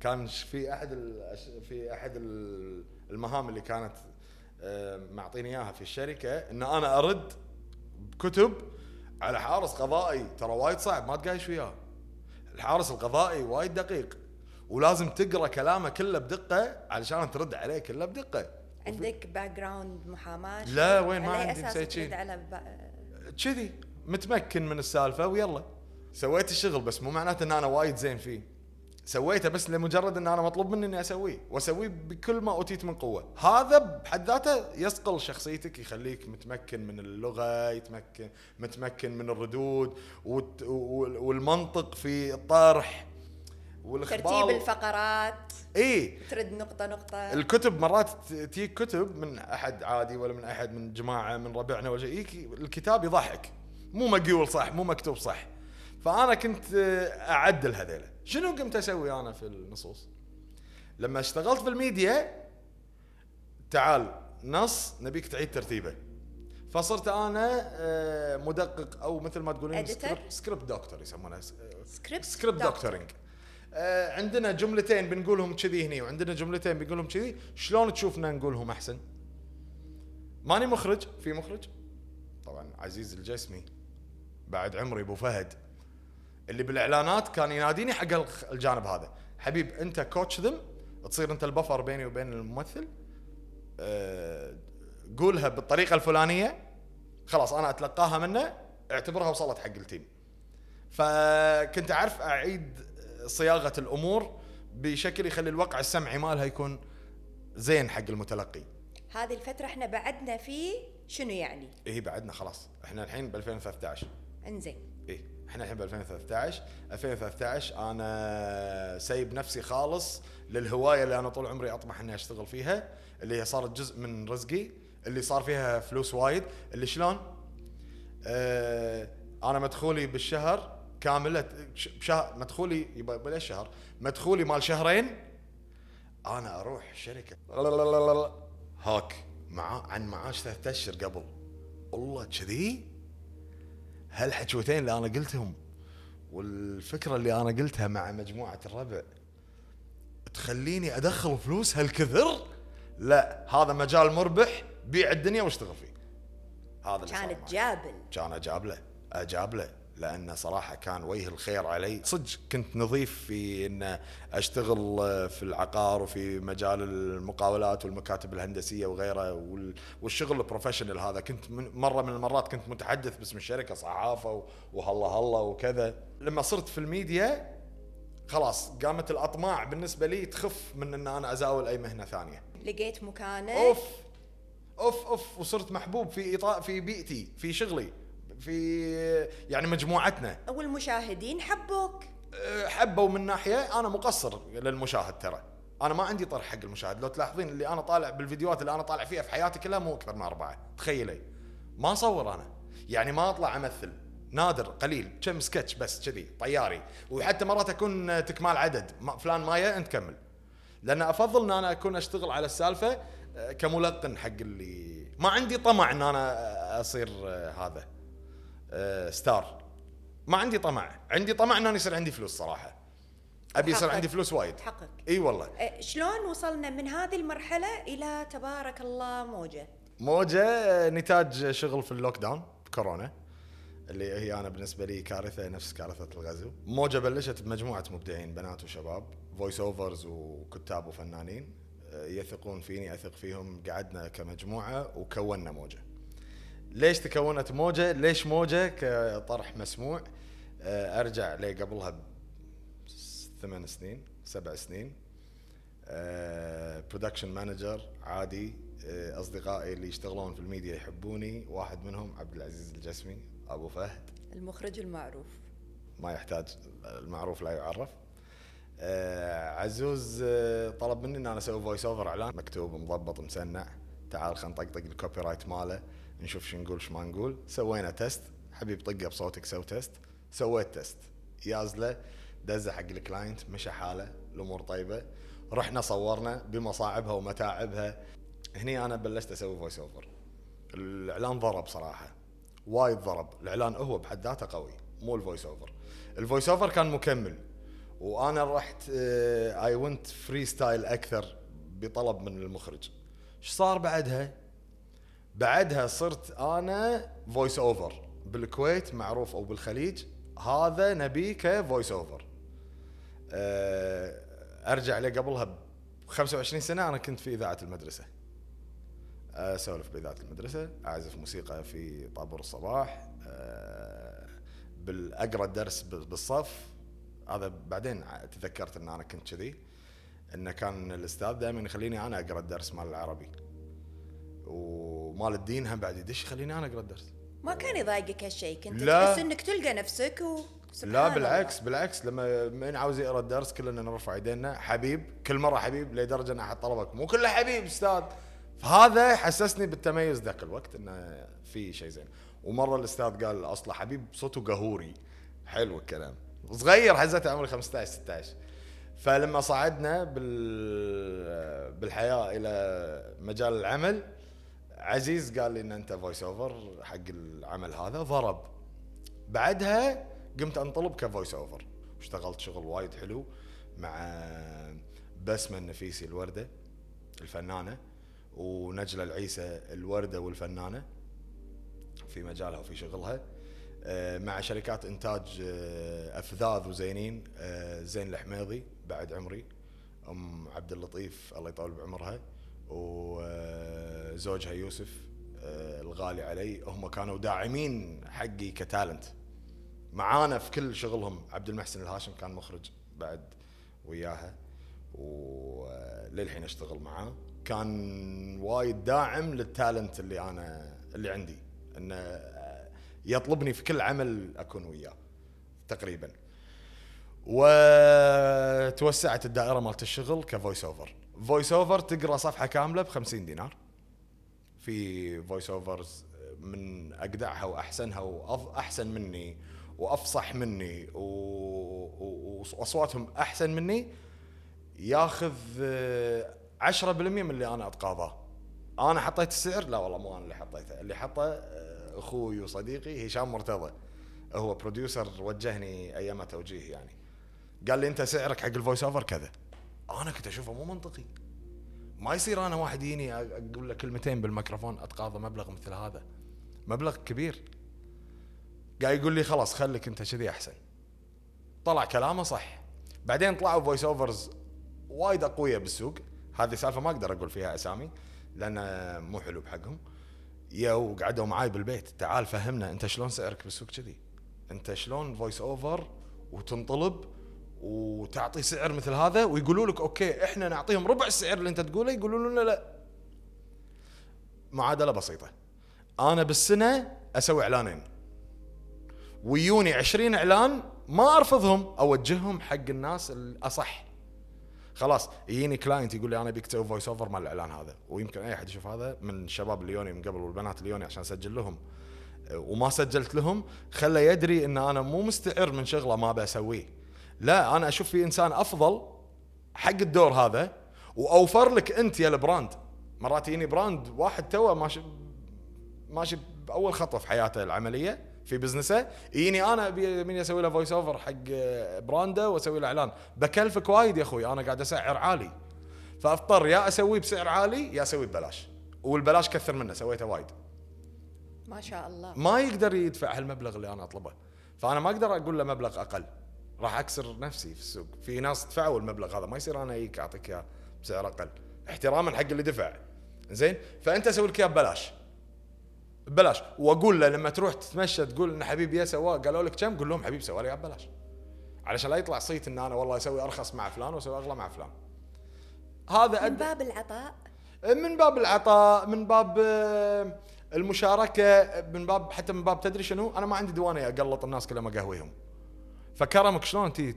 كان في أحد في أحد ال- المهام اللي كانت معطيني إياها في الشركة إن أنا أرد بكتب على حارس قضائي. ترى وايد صعب ما تقايش وياه. الحارس القضائي وايد دقيق ولازم تقرأ كلامه كله بدقة علشان ترد عليه كله بدقة. عندك background محاماة لا، وين ما عندي شي. على كذي متمكن من السالفة ويلا. سويت الشغل بس مو معناته إن أنا وايد زين فيه. سويته بس لمجرد إن أنا مطلوب مني إني أسويه. وأسويه بكل ما أوتيت من قوة. هذا بحد ذاته يصقل شخصيتك يخليك متمكن من اللغة يتمكن متمكن من الردود والمنطق في الطرح. والأخبار ترتيب الفقرات إي. ترد نقطة نقطة. الكتب مرات تجيك كتب من أحد عادي ولا من أحد من جماعة من ربعنا ولا شيء الكتاب يضحك. مو مقيول صح مو مكتوب صح. فأنا كنت أعدل هذيلا شنو قمت أسوي أنا في النصوص؟ لما اشتغلت في الميديا تعال نص نبيك تعيد ترتيبه. فصرت أنا آه، مدقق أو مثل ما تقولين؟ script, doctor يسمونه script script doctoring آه عندنا جملتين بنقولهم كذي هني وعندنا جملتين بنقولهم كذي. شلون تشوفنا نقولهم أحسن؟ ماني مخرج؟ في مخرج؟ طبعا عزيز الجسمي بعد عمري أبو فهد اللي بالإعلانات كان يناديني حق الجانب هذا. حبيب أنت كوتش ذم تصير أنت البفر بيني وبين الممثل. آه قولها بالطريقة الفلانية. خلاص أنا أتلقاها منه اعتبرها وصلت حق التيم. فكنت أعرف أعيد صياغة الأمور بشكل يخلي الوقع السمعي مالها يكون زين حق المتلقي. هذه الفترة إحنا بعدنا فيه شنو يعني؟ إيه بعدنا خلاص. إحنا الحين ب 2013 إنزين. إيه إحنا الحين ب 2013 2013 أنا سايب نفسي خالص للهواية اللي أنا طول عمري أطمح إني أشتغل فيها اللي هي صارت جزء من رزقي اللي صار فيها فلوس وايد اللي شلون؟ آه أنا مدخولي بالشهر كامل ش- بشهر مدخولي يبا بلا شهر. مدخولي مال شهرين أنا أروح شركة. هاك مع عن معاش ثلاث أشهر قبل. والله كذي؟ هالحجوتين اللي أنا قلتهم والفكرة اللي أنا قلتها مع مجموعة الربع تخليني أدخل فلوس هالكثر؟ لا هذا مجال مربح بيع الدنيا واشتغل فيه. هذا كان اجاب له اجاب له لأنه صراحة كان وجه الخير علي. صدق كنت نظيف في إن أشتغل في العقار وفي مجال المقاولات والمكاتب الهندسية وغيره وال- والشغل ال professional هذا. كنت من مرة من المرات كنت متحدث باسم الشركة صحافة وهلا هلا وكذا. لما صرت في الميديا خلاص قامت الأطماع بالنسبة لي تخف من إن أنا أزاول أي مهنة ثانية. لقيت مكانك. أوف. أوف أوف. وصرت محبوب في اطار في بيئتي في شغلي. في يعني مجموعتنا. والمشاهدين حبوك. أه، حبوا من ناحية أنا مقصر للمشاهد ترى. أنا ما عندي طرح حق المشاهد. لو تلاحظين اللي أنا طالع بالفيديوهات اللي أنا طالع فيها في حياتي كلها مو أكثر من أربعة. تخيلي. ما أصور أنا. يعني ما أطلع أمثل. نادر قليل. كم سكتش بس كذي طياري. وحتى مرات أكون تكمال عدد. ما فلان مايا أنت كمل. لأن أفضل إن أنا أكون أشتغل على السالفة أه، كملقن حق اللي ما عندي طمع إن أنا أصير أه، هذا. star. ما عندي طمع. عندي طمع ان أنا يصير عندي فلوس صراحة. أبي يصير. عندي فلوس وايد. تحقق إي والله. أه، شلون وصلنا من هذه المرحلة إلى تبارك الله موجة؟ موجة نتاج شغل في ال lockdown كورونا اللي هي أنا بالنسبة لي كارثة نفس كارثة الغزو. موجة بلشت بمجموعة مبدعين بنات وشباب voice overs وكتاب وفنانين. آه، يثقون فيني أثق فيهم. قعدنا كمجموعة وكونا موجة. ليش تكونت موجة؟ ليش موجة كطرح مسموع؟ آه، أرجع لي قبلها ثمان سنين سبع سنين. production manager عادي. آه، أصدقائي اللي يشتغلون في الميديا يحبوني. واحد منهم عبد العزيز الجسمي أبو فهد. المخرج المعروف. ما يحتاج المعروف لا يعرف. آه، عزوز آه، طلب مني إن أنا أسوي voice over إعلان. مكتوب مضبط مسنع. تعال خلينا نطقطق ال copywrite ماله. نشوف شو نقول شو ما نقول. سوينا test حبيب طقه بصوتك سوي test سويت test يالله دزه حق ال client مشى حاله. الأمور طيبة. رحنا صورنا بمصاعبها ومتاعبها. هني أنا بلشت أسوي voice over الإعلان ضرب صراحة. وايد ضرب. الإعلان هو بحد ذاته قوي مو ال voice over ال voice over كان مكمل. وأنا رحت I went freestyle أكثر بطلب من المخرج. إيش صار بعدها؟ بعدها صرت أنا voice over بالكويت معروف أو بالخليج هذا نبيه ك voice over أرجع لي قبلها ب 25 سنة أنا كنت في إذاعة المدرسة. أسولف بإذاعة المدرسة أعزف موسيقى في طابور الصباح أه، بالأقرأ الدرس ب- بالصف. هذا بعدين تذكرت إن أنا كنت كذي إنه كان الأستاذ دائما يخليني أنا أقرأ الدرس مال العربي. ومال الدين هم بعد يدش يخليني أنا أقرأ الدرس. ما كان يضايقك هالشيء؟ كنت لا. تحس إنك تلقى نفسك و لا الله. بالعكس بالعكس لما من عاوز يقرأ الدرس كلنا نرفع ايدينا حبيب كل مرة حبيب لدرجة إن أحد طلبك. مو كله حبيب أستاذ. فهذا حسسني بالتميز ذاك الوقت إنه في شيء زين. ومرة الأستاذ قال أصله حبيب صوته جهوري. حلو الكلام. صغير حزته عمري 15 16 فلما صعدنا بال بالحياة إلى مجال العمل عزيز قال لي إن أنت voice over حق العمل هذا ضرب. بعدها قمت أنطلب ك voice over اشتغلت شغل وايد حلو مع بسمة النفيسي الوردة الفنانة ونجلة العيسى الوردة والفنانة في مجالها وفي شغلها آه، مع شركات إنتاج آه، أفذاذ وزينين آه، زين الحميضي بعد عمري أم عبد اللطيف الله يطول بعمرها. وزوجها يوسف آه، الغالي علي هم كانوا داعمين حقي كتالنت. معانا في كل شغلهم. عبد المحسن الهاشم كان مخرج بعد وياها وللحين أشتغل معاه. كان وايد داعم لل talent اللي أنا اللي عندي انه يطلبني في كل عمل أكون وياه تقريبا. وتوسعت الدائرة مالت الشغل ك voice over voice over تقرأ صفحة كاملة ب 50 دينار. في voice overs من اجدعها وأحسنها واحسن مني وأفصح مني. وأصواتهم أحسن مني ياخذ آه، 10% من اللي أنا أتقاضاه. أنا حطيت السعر؟ لا والله مو أنا اللي حطيته. اللي حطه آه، أخوي وصديقي هشام مرتضى. هو producer وجهني أيام توجيه يعني. قال لي أنت سعرك حق ال voice over كذا. أنا كنت أشوفه مو منطقي. ما يصير أنا واحد يجيني أقول له كلمتين بالميكروفون أتقاضى مبلغ مثل هذا. مبلغ كبير. قاعد يقول لي خلاص خليك أنت كذي أحسن. طلع كلامه صح. بعدين طلعوا voice overs وايد أقوياء بالسوق. هذه سالفة ما أقدر أقول فيها أسامي لأن مو حلو بحقهم. يا وقعدوا معاي بالبيت. تعال فهمنا أنت شلون سعرك بالسوق كذي. أنت شلون voice over وتنطلب وتعطي سعر مثل هذا ويقولوا لك okay إحنا نعطيهم ربع السعر اللي أنت تقوله يقولون لنا لا. معادلة بسيطة. أنا بالسنة أسوي إعلانين. ويوني 20 إعلان ما أرفضهم أوجههم حق الناس الأصح. خلاص يجيني client يقول لي أنا ابيك تسوي voice over مال الإعلان هذا. ويمكن أي أحد يشوف هذا من الشباب اللي يوني من قبل والبنات اللي يوني عشان أسجل لهم. وما سجلت لهم خله يدري إن أنا مو مستعر من شغلة ما بسويه لا أنا أشوف في إنسان أفضل حق الدور هذا وأوفر لك أنت يا ال brand مرات يجيني brand واحد توه ماشي ماشي بأول خطوة في حياته العملية في business ه يجيني أنا أبي مني أسوي له voice over حق brand ه وأسوي له إعلان. بكلفك وايد يا أخوي أنا قاعد أسعر عالي. فأضطر يا أسويه بسعر عالي يا أسويه ببلاش. والبلاش كثر منه سويته وايد. ما شاء الله. ما يقدر يدفع هالمبلغ اللي أنا أطلبه. فأنا ما أقدر أقول له مبلغ أقل. راح أكسر نفسي في السوق. في ناس دفعوا المبلغ هذا. ما يصير أنا اجيك أعطيك إياه بسعر أقل. احتراما حق اللي دفع. زين؟ فأنت أسوي لك إياه ببلاش. ببلاش. وأقول له لما تروح تتمشى تقول إن حبيبي يا سواه قالوا لك كم؟ قول لهم حبيبي سوى لي ببلاش. علشان لا يطلع صيت إن أنا والله أسوي أرخص مع فلان وأسوي أغلى مع فلان. هذا من. باب العطاء. من باب العطاء من باب آه، المشاركة من باب حتى من باب تدري شنو؟ أنا ما عندي ديوانيه أقلط الناس كلهم اقهويهم فكرمك شلون تي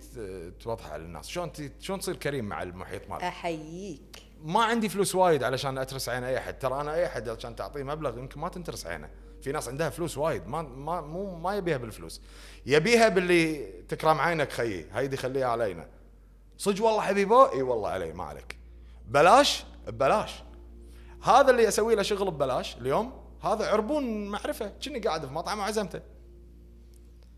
توضحه للناس؟ شلون تي شلون تصير كريم مع المحيط مالك؟ أحييك. ما عندي فلوس وايد علشان أترس عين أي أحد. ترى أنا أي أحد عشان تعطيه مبلغ يمكن ما تنترس عينه. في ناس عندها فلوس وايد ما ما مو ما يبيها بالفلوس. يبيها باللي تكرم عينك خيي. هيدي خليها علينا. صدق والله حبيبه إي والله علي ما عليك. بلاش؟ ببلاش. هذا اللي أسوي له شغل ببلاش اليوم. هذا عربون معرفة. كني قاعد في مطعم وعزمته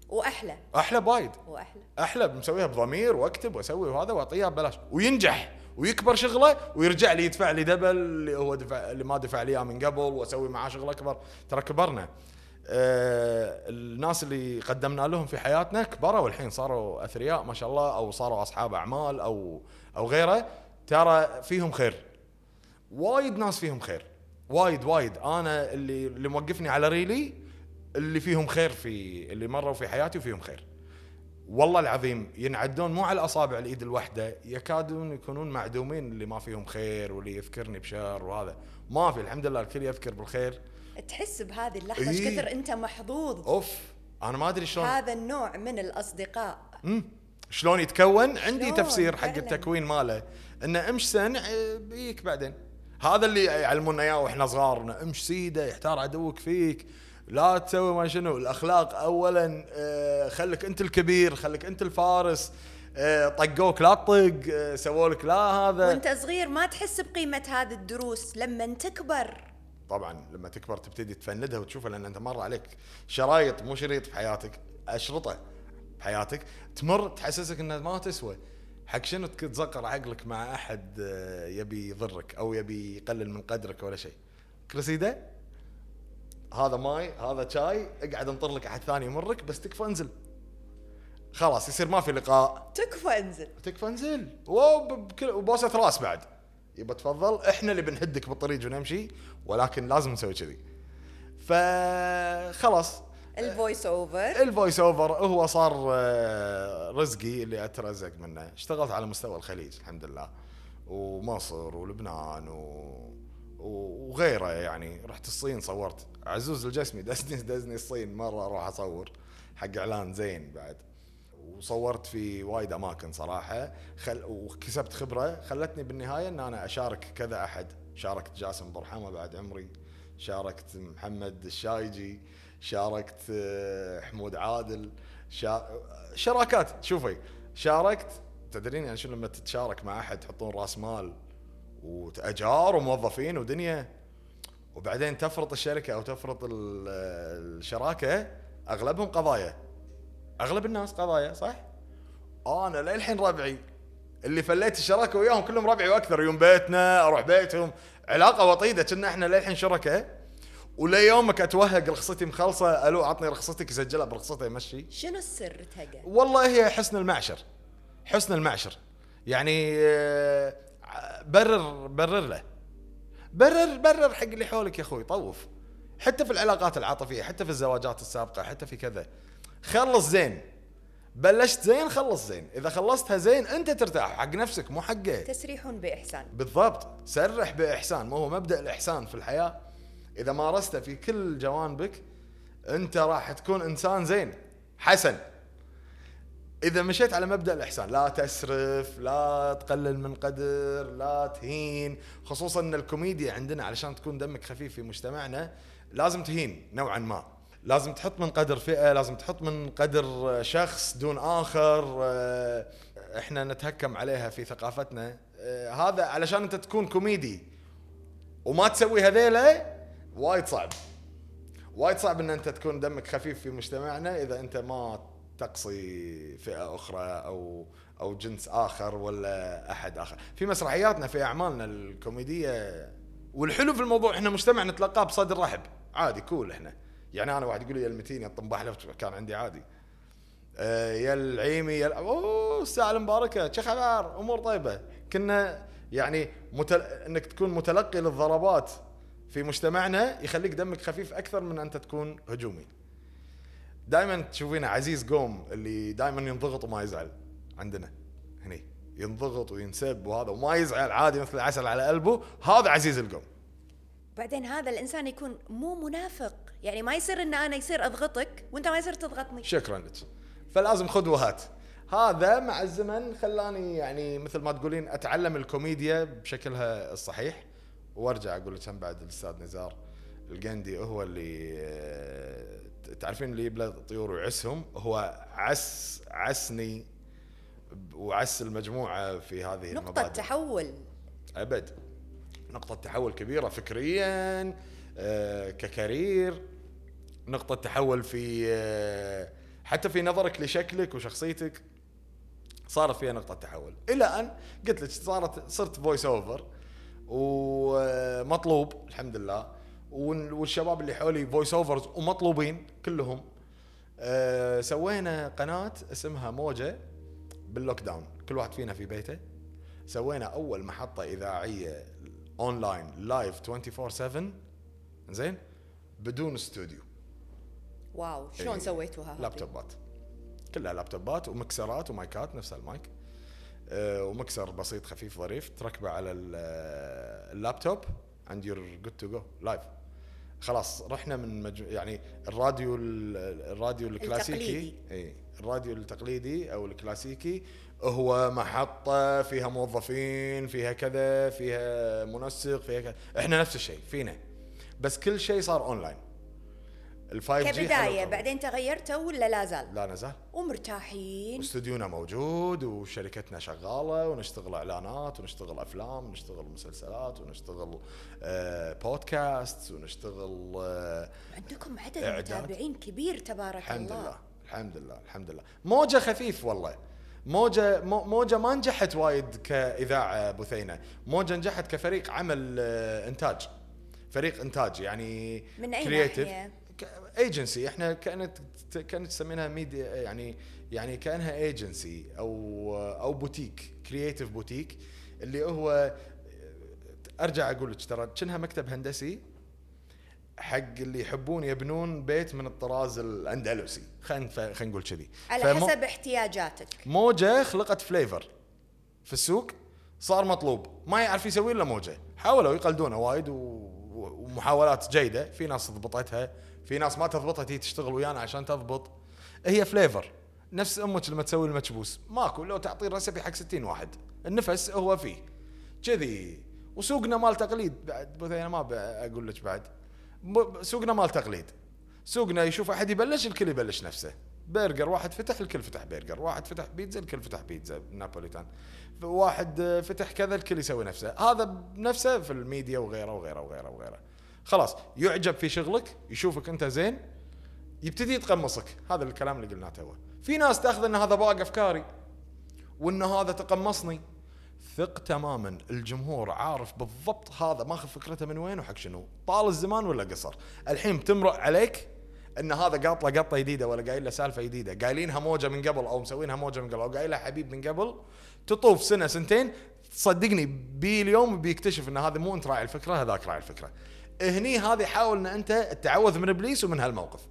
وأحلى. أحلى بايد وأحلى. أحلى مسويها بضمير وأكتب وأسوي وهذا وأعطيها ببلاش. وينجح. ويكبر شغله ويرجع لي يدفع لي دبل اللي هو دفع اللي ما دفع لي من قبل وأسوي معاه شغل أكبر. ترى كبرنا. آه الناس اللي قدمنا لهم في حياتنا كبروا والحين صاروا أثرياء ما شاء الله أو صاروا أصحاب أعمال أو أو غيره. ترى فيهم خير. وايد ناس فيهم خير. وايد وايد. أنا اللي اللي موقفني على ريلي اللي فيهم خير في اللي مروا في حياتي وفيهم خير. والله العظيم ينعدون مو على اصابع الإيد الواحدة يكادون يكونون معدومين اللي ما فيهم خير واللي يذكرني بشر وهذا. ما في الحمد لله الكل يذكر بالخير. تحس بهذه اللحظة إيش إيه. كثر أنت محظوظ. أوف أنا ما أدري شلون. هذا النوع من الأصدقاء. مم. شلون يتكون؟ عندي شلون؟ تفسير حق. التكوين ماله. إنه أمش سنع آه، بيك بعدين. هذا اللي يعلمونا إياه وإحنا صغار أمش سيدة يحتار عدوك فيك. لا تسوي ما شنو الأخلاق اولا آه، خليك أنت الكبير خليك أنت الفارس آه، طقوك لا تطق آه، سووا لك لا هذا. وأنت صغير ما تحس بقيمة هذه الدروس لما تكبر. طبعا لما تكبر تبتدي تفندها وتشوفها لأن أنت مر عليك شرايط مو شريط في حياتك أشرطة بحياتك تمر تحسسك إنها ما تسوى. حق شنو تتزقر عقلك مع أحد يبي يضرك أو يبي يقلل من قدرك ولا شيء؟ كرسيدة؟ هذا ماي هذا شاي اقعد انطر لك أحد ثاني يمرك بس تكفى انزل. خلاص يصير ما في لقاء. تكفى انزل. تكفى انزل. وبوسة راس بعد. يبا تفضل. إحنا اللي بنهدك بالطريق ونمشي ولكن لازم نسوي كذي. فخلاص ال voice over ال voice over هو صار آه، رزقي اللي أترزق منه. اشتغلت على مستوى الخليج الحمد لله. ومصر ولبنان و... وغيره يعني. رحت الصين صورت. عزوز الجسمي *laughs* دزني دزني الصين. مرة أروح أصور حق إعلان زين بعد. وصورت في وايد أماكن صراحة. خل... وكسبت خبرة. خلتني بالنهاية إن أنا أشارك كذا أحد. شاركت جاسم برحمة بعد عمري. شاركت محمد الشايجي. شاركت آه، حمود عادل. شا... شراكات. شوفي شاركت. تدرين يعني شنو لما تتشارك مع أحد تحطون رأس مال. واجار وموظفين ودنيا. وبعدين تفرط الشركة أو تفرط ال- الشراكة أغلبهم قضايا. أغلب الناس قضايا صح؟ أنا للحين ربعي. اللي فليت الشراكة وياهم كلهم ربعي وأكثر. يوم بيتنا أروح بيتهم. علاقة وطيدة. كنا إحنا للحين شركاء وليومك أتوهق رخصتي مخلصة ألو عطني رخصتك يسجلها برخصته يمشي شنو السر تهقى؟ والله هي حسن المعشر. حسن المعشر. يعني آه، برر برر له. برر برر حق اللي حولك يا أخوي طوف. حتى في العلاقات العاطفية حتى في الزواجات السابقة حتى في كذا. خلص زين. بلشت زين خلص زين. إذا خلصتها زين أنت ترتاح حق نفسك مو حقه تسريح بإحسان. بالضبط. سرح بإحسان. ما هو مبدأ الإحسان في الحياة. إذا مارسته في كل جوانبك أنت راح تكون إنسان زين. حسن. إذا مشيت على مبدأ الإحسان لا تسرف لا تقلل من قدر لا تهين خصوصا إن الكوميديا عندنا علشان تكون دمك خفيف في مجتمعنا لازم تهين نوعا ما. لازم تحط من قدر فئة لازم تحط من قدر شخص دون آخر آه، إحنا نتهكم عليها في ثقافتنا. آه، هذا علشان أنت تكون كوميدي وما تسوي هذيلا وايد صعب. وايد صعب إن أنت تكون دمك خفيف في مجتمعنا إذا أنت ما تقصي فئة أخرى أو أو جنس آخر ولا أحد آخر. في مسرحياتنا في أعمالنا الكوميدية والحلو في الموضوع إحنا مجتمع نتلقاه بصدر رحب. عادي كول إحنا. يعني أنا واحد يقول لي يا المتين يا الطنباح كان عندي عادي. آه، يا العيمي يا أوه الساعة المباركة. شو خبر أمور طيبة. كنا يعني متل... إنك تكون متلقي للضربات في مجتمعنا يخليك دمك خفيف أكثر من انت تكون هجومي. دائما تشوفينه عزيز قوم اللي دائما ينضغط وما يزعل. عندنا هني ينضغط وينسب وهذا وما يزعل عادي مثل العسل على قلبه هذا عزيز القوم. بعدين هذا الإنسان يكون مو منافق. يعني ما يصير إن أنا يصير أضغطك وأنت ما يصير تضغطني. شكرا لك. فلازم خذ وهات. هذا مع الزمن خلاني يعني مثل ما تقولين أتعلم الكوميديا بشكلها الصحيح. وأرجع أقول لك بعد الأستاذ نزار. القندي هو اللي آه، تعرفين اللي يبلى طيور ويعسهم هو عس عسني وعس المجموعة في هذه نقطة المبادئ. تحول. أبد. نقطة تحول كبيرة فكريا آه، ك career. نقطة تحول في آه، حتى في نظرك لشكلك وشخصيتك صارت فيها نقطة تحول. إلى أن قلت لك صارت صرت voice over ومطلوب الحمد لله. والشباب اللي حولي voice overs ومطلوبين كلهم. آه، سوينا قناة اسمها موجة بال lockdown كل واحد فينا في بيته. سوينا أول محطة إذاعية online live 24 7 زين؟ بدون استوديو واو شلون إيه. سويتوها؟ لابتوبات. كلها لابتوبات ومكسرات ومايكات نفس المايك. آه، ومكسر بسيط خفيف ظريف تركبه على آه، اللابتوب and you're good to go live خلاص رحنا من مج... يعني الراديو ال- الراديو الكلاسيكي. التقليدي. إي الراديو التقليدي أو الكلاسيكي. هو محطة فيها موظفين فيها كذا فيها منسق فيها كذا. إحنا نفس الشيء فينا. بس كل شيء صار online ال five G كبداية بعدين تغيرتوا ولا لا زال؟ لا نزال ومرتاحين. واستوديونا موجود وشركتنا شغالة ونشتغل إعلانات ونشتغل أفلام ونشتغل مسلسلات ونشتغل آه بودكاست ونشتغل آه عندكم عدد. متابعين كبير تبارك الحمد الله لله الحمد لله الحمد لله. موجة خفيف والله. موجة مو- موجة ما نجحت وايد كإذاعة بثينه موجة نجحت كفريق عمل آه، إنتاج. فريق إنتاج يعني من أي creative. ايجنسي إحنا كأنت كأنت تسمينها ميديا يعني يعني كأنها ايجنسي أو أو boutique creative boutique اللي هو أرجع أقول لك ترى كأنها مكتب هندسي حق اللي يحبون يبنون بيت من الطراز الأندلسي. خلينا خلينا نقول كذي. على فمو- حسب احتياجاتك. موجة خلقت flavor في السوق صار مطلوب. ما يعرف يسوي إلا موجة. حاولوا يقلدونه وايد و- ومحاولات جيدة. في ناس ضبطتها. في ناس ما تضبطها تيجي تشتغل ويانا عشان تضبط. هي flavor نفس أمك لما تسوي المكبوس. ماكو لو تعطيه recipe حق 60 واحد. النفس هو فيه. كذي. وسوقنا مال تقليد. بعد بثينه ما أقول لك بعد. سوقنا مال تقليد. سوقنا يشوف أحد يبلش الكل يبلش نفسه. برجر واحد فتح الكل فتح برجر. واحد فتح بيتزا الكل فتح بيتزا. Neapolitan. واحد فتح كذا الكل يسوي نفسه. هذا بنفسه في الميديا وغيره وغيره وغيره وغيره. خلاص يعجب في شغلك يشوفك أنت زين يبتدي يتقمصك. هذا الكلام اللي قلناه تو. في ناس تأخذ إن هذا باق افكاري وإن هذا تقمصني. ثق تماما الجمهور عارف بالضبط هذا ماخذ فكرته من وين وحق شنو؟ طال الزمان ولا قصر؟ الحين بتمرق عليك إن هذا قاط له قطة جديده ولا قايل له سالفة جديده قايلينها موجة من قبل أو مسوينها موجة من قبل أو قايل له حبيب من قبل. تطوف سنة سنتين صدقني بي اليوم بيكتشف إن هذا مو أنت راعي الفكرة هذاك راعي الفكرة. هني هذه حاول إن أنت التعوذ من إبليس ومن هالموقف.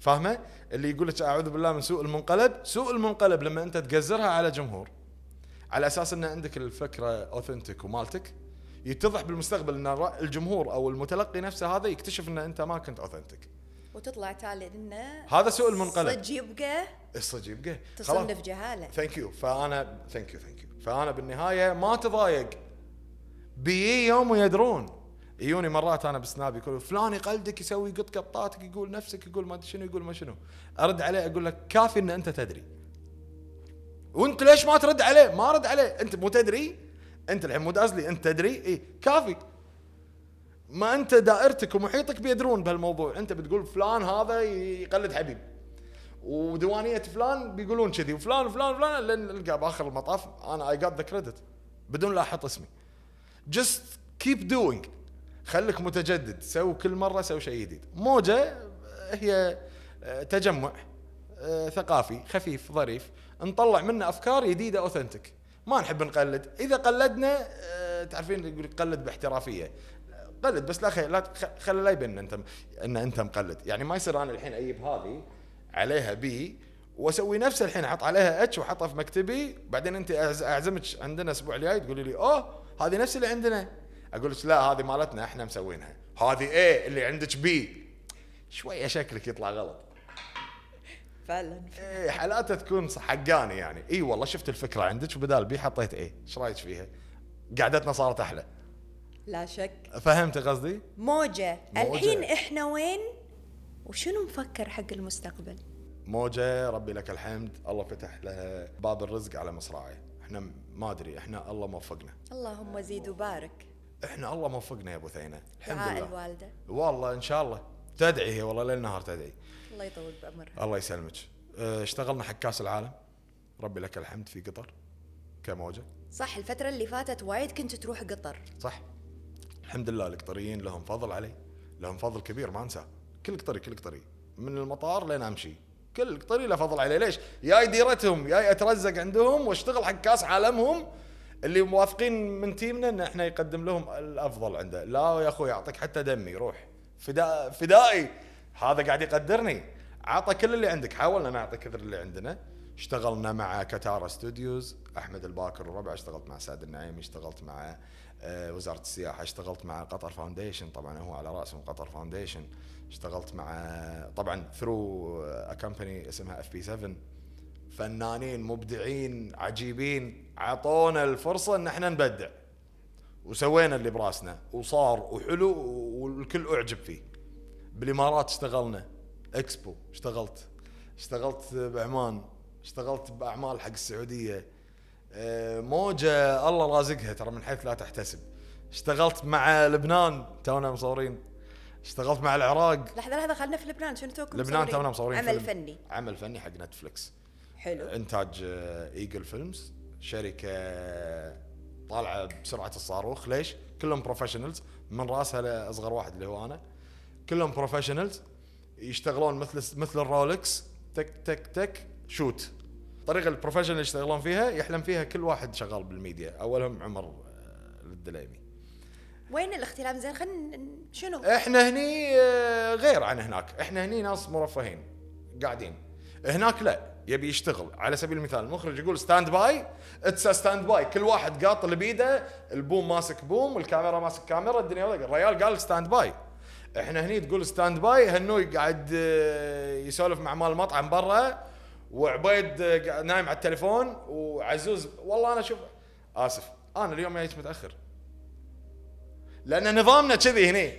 فاهمة؟ اللي يقول لك أعوذ بالله من سوء المنقلب سوء المنقلب لما أنت تقزرها على جمهور. على أساس إن عندك الفكرة authentic ومالتك يتضح بالمستقبل إن الجمهور أو المتلقي نفسه هذا يكتشف إن أنت ما كنت authentic وتطلع تالي إنه هذا سوء المنقلب. صدق يبقى الصج يبقى. تصنف جهالة. thank you فأنا thank you thank you فأنا بالنهاية ما تضايق. بيجي يوم ويدرون. يجوني مرات أنا بسناب يقولوا فلان يقلدك يسوي قط قطاتك يقول نفسك يقول ما أدري شنو يقول ما شنو. أرد عليه أقول لك كافي إن أنت تدري. وأنت ليش ما ترد عليه؟ ما رد عليه. أنت مو تدري؟ أنت الحين مو دازلي أنت تدري؟ إي كافي. ما أنت دائرتك ومحيطك بيدرون بهالموضوع. أنت بتقول فلان هذا يقلد حبيب. وديوانية فلان بيقولون كذي وفلان وفلان وفلان. لين نلقى بآخر المطاف أنا I got the credit بدون لا أحط اسمي. just keep doing خليك متجدد سوي كل مرة سوي شيء جديد. موجة هي آه، تجمع آه، ثقافي خفيف ظريف نطلع منه أفكار جديدة authentic ما نحب نقلد. إذا قلدنا آه، تعرفين يقول قلد باحترافية. قلد بس لا خي... لا خلي لا يبين إن أنت إن أنت مقلد. يعني ما يصير أنا الحين أجيب هذه عليها B وأسوي نفس الحين أحط عليها H وأحطها في مكتبي. بعدين أنت أعزمك عندنا الأسبوع الجاي تقولي لي أوه هذه نفس اللي عندنا. أقول لك لا هذه مالتنا إحنا مسوينها. هذه A اللي عندك B شوية شكلك يطلع غلط. فعلا. إيه حالاته تكون حقاني يعني. إي والله شفت الفكرة عندك وبدال B حطيت A إيش رأيك فيها؟ قعدتنا صارت أحلى. لا شك. فهمت قصدي؟ موجة. موجة. الحين إحنا وين؟ وشنو مفكر حق المستقبل؟ موجة ربي لك الحمد. الله فتح لها باب الرزق على مصراعي إحنا ما أدري إحنا الله موفقنا. اللهم زيد وبارك. إحنا الله موفقنا يا أبو ثينة الحمد لله. الوالدة. والله إن شاء الله. تدعي هي والله ليل نهار تدعي. الله يطول بعمرها. الله يسلمك. أه، اشتغلنا حق كاس العالم. ربي لك الحمد في قطر كموجة. صح الفترة اللي فاتت وايد كنت تروح قطر. صح. الحمد لله القطريين لهم فضل علي لهم فضل كبير ما انساه كل قطري كل قطري. من المطار لين أمشي. كل قطري له فضل علي ليش؟ ياي ديرتهم ياي أترزق عندهم واشتغل حق كاس عالمهم. اللي موافقين من تيمنا إن إحنا يقدم لهم الأفضل عنده. لا يا أخوي أعطيك حتى دمي روح. فداء فدائي. هذا قاعد يقدرني. عطى كل اللي عندك. حاولنا نعطي كثر اللي عندنا. اشتغلنا مع كتارا Studios. أحمد الباكر وربع اشتغلت مع سعد النعيمي اشتغلت مع آه، وزارة السياحة اشتغلت مع قطر Foundation. طبعا هو على رأسهم قطر Foundation. اشتغلت مع طبعا through company اسمها FP 7 فنانين مبدعين عجيبين عطونا الفرصة إن إحنا نبدع. وسوينا اللي براسنا وصار وحلو والكل أعجب فيه. بالإمارات اشتغلنا إكسبو اشتغلت. اشتغلت بعمان اشتغلت بأعمال حق السعودية. آه، موجة الله رازقها ترى من حيث لا تحتسب. اشتغلت مع لبنان تونا مصورين. اشتغلت مع العراق. لحظة لحظة خلنا في لبنان. شنو توكم لبنان تونا مصورين عمل. فني. عمل فني حق Netflix حلو. إنتاج Eagle Films. شركة طالعة بسرعة الصاروخ. ليش؟ كلهم professionals من رأسها لأصغر واحد اللي هو أنا. كلهم professionals يشتغلون مثل مثل ال Rolex. تك تك تك shoot. الطريقة ال professional يشتغلون فيها يحلم فيها كل واحد شغال بالميديا. أولهم عمر آه، الدليمي. وين الاختلاف؟ زين خلينا شنو؟ إحنا هني آه، غير عن هناك. إحنا هني ناس مرفهين. قاعدين. هناك لا. يبي يشتغل. على سبيل المثال المخرج يقول standby it's standby كل واحد قاط اللي بيده ال boom ماسك boom والكاميرا ماسك كاميرا الدنيا الريال قال standby إحنا هني تقول standby هنوي قاعد آه، يسولف مع مال المطعم برا وعبيد آه، نايم على التليفون وعزوز والله أنا شوف آسف أنا اليوم جايك متأخر. لأن نظامنا كذي هني.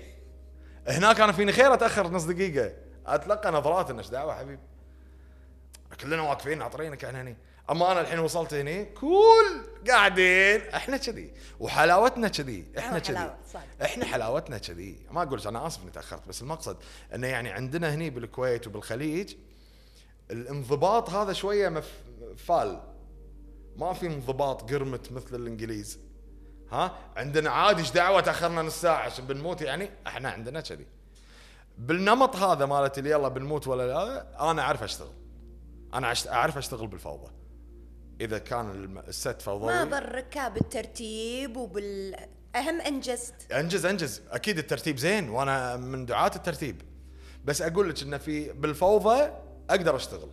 هناك أنا فيني خير أتأخر نص دقيقة. اتلقى نظرات انش دعوه حبيبي كلنا واقفين ناطرينك إحنا هني. أما أنا الحين وصلت هني cool قاعدين إحنا كذي. وحلاوتنا كذي إحنا كذي. إحنا حلاوتنا كذي. ما أقول أنا آسف إني تأخرت بس المقصد إنه يعني عندنا هني بالكويت وبالخليج الانضباط هذا شوية مف... فال. ما في انضباط قرمت مثل الإنجليز. ها؟ عندنا عادي إيش دعوة تأخرنا نص ساعة عشان بنموت؟ يعني إحنا عندنا كذي. بالنمط هذا مالت اللي يلا بنموت ولا لا أنا أعرف أشتغل. أنا اعرف اشتغل بالفوضى اذا كان ال set فوضوي ما بالركاب بالترتيب وبال اهم انجزت انجز انجز أكيد الترتيب زين وأنا من دعاة الترتيب بس أقول لك انه في بالفوضى أقدر اشتغل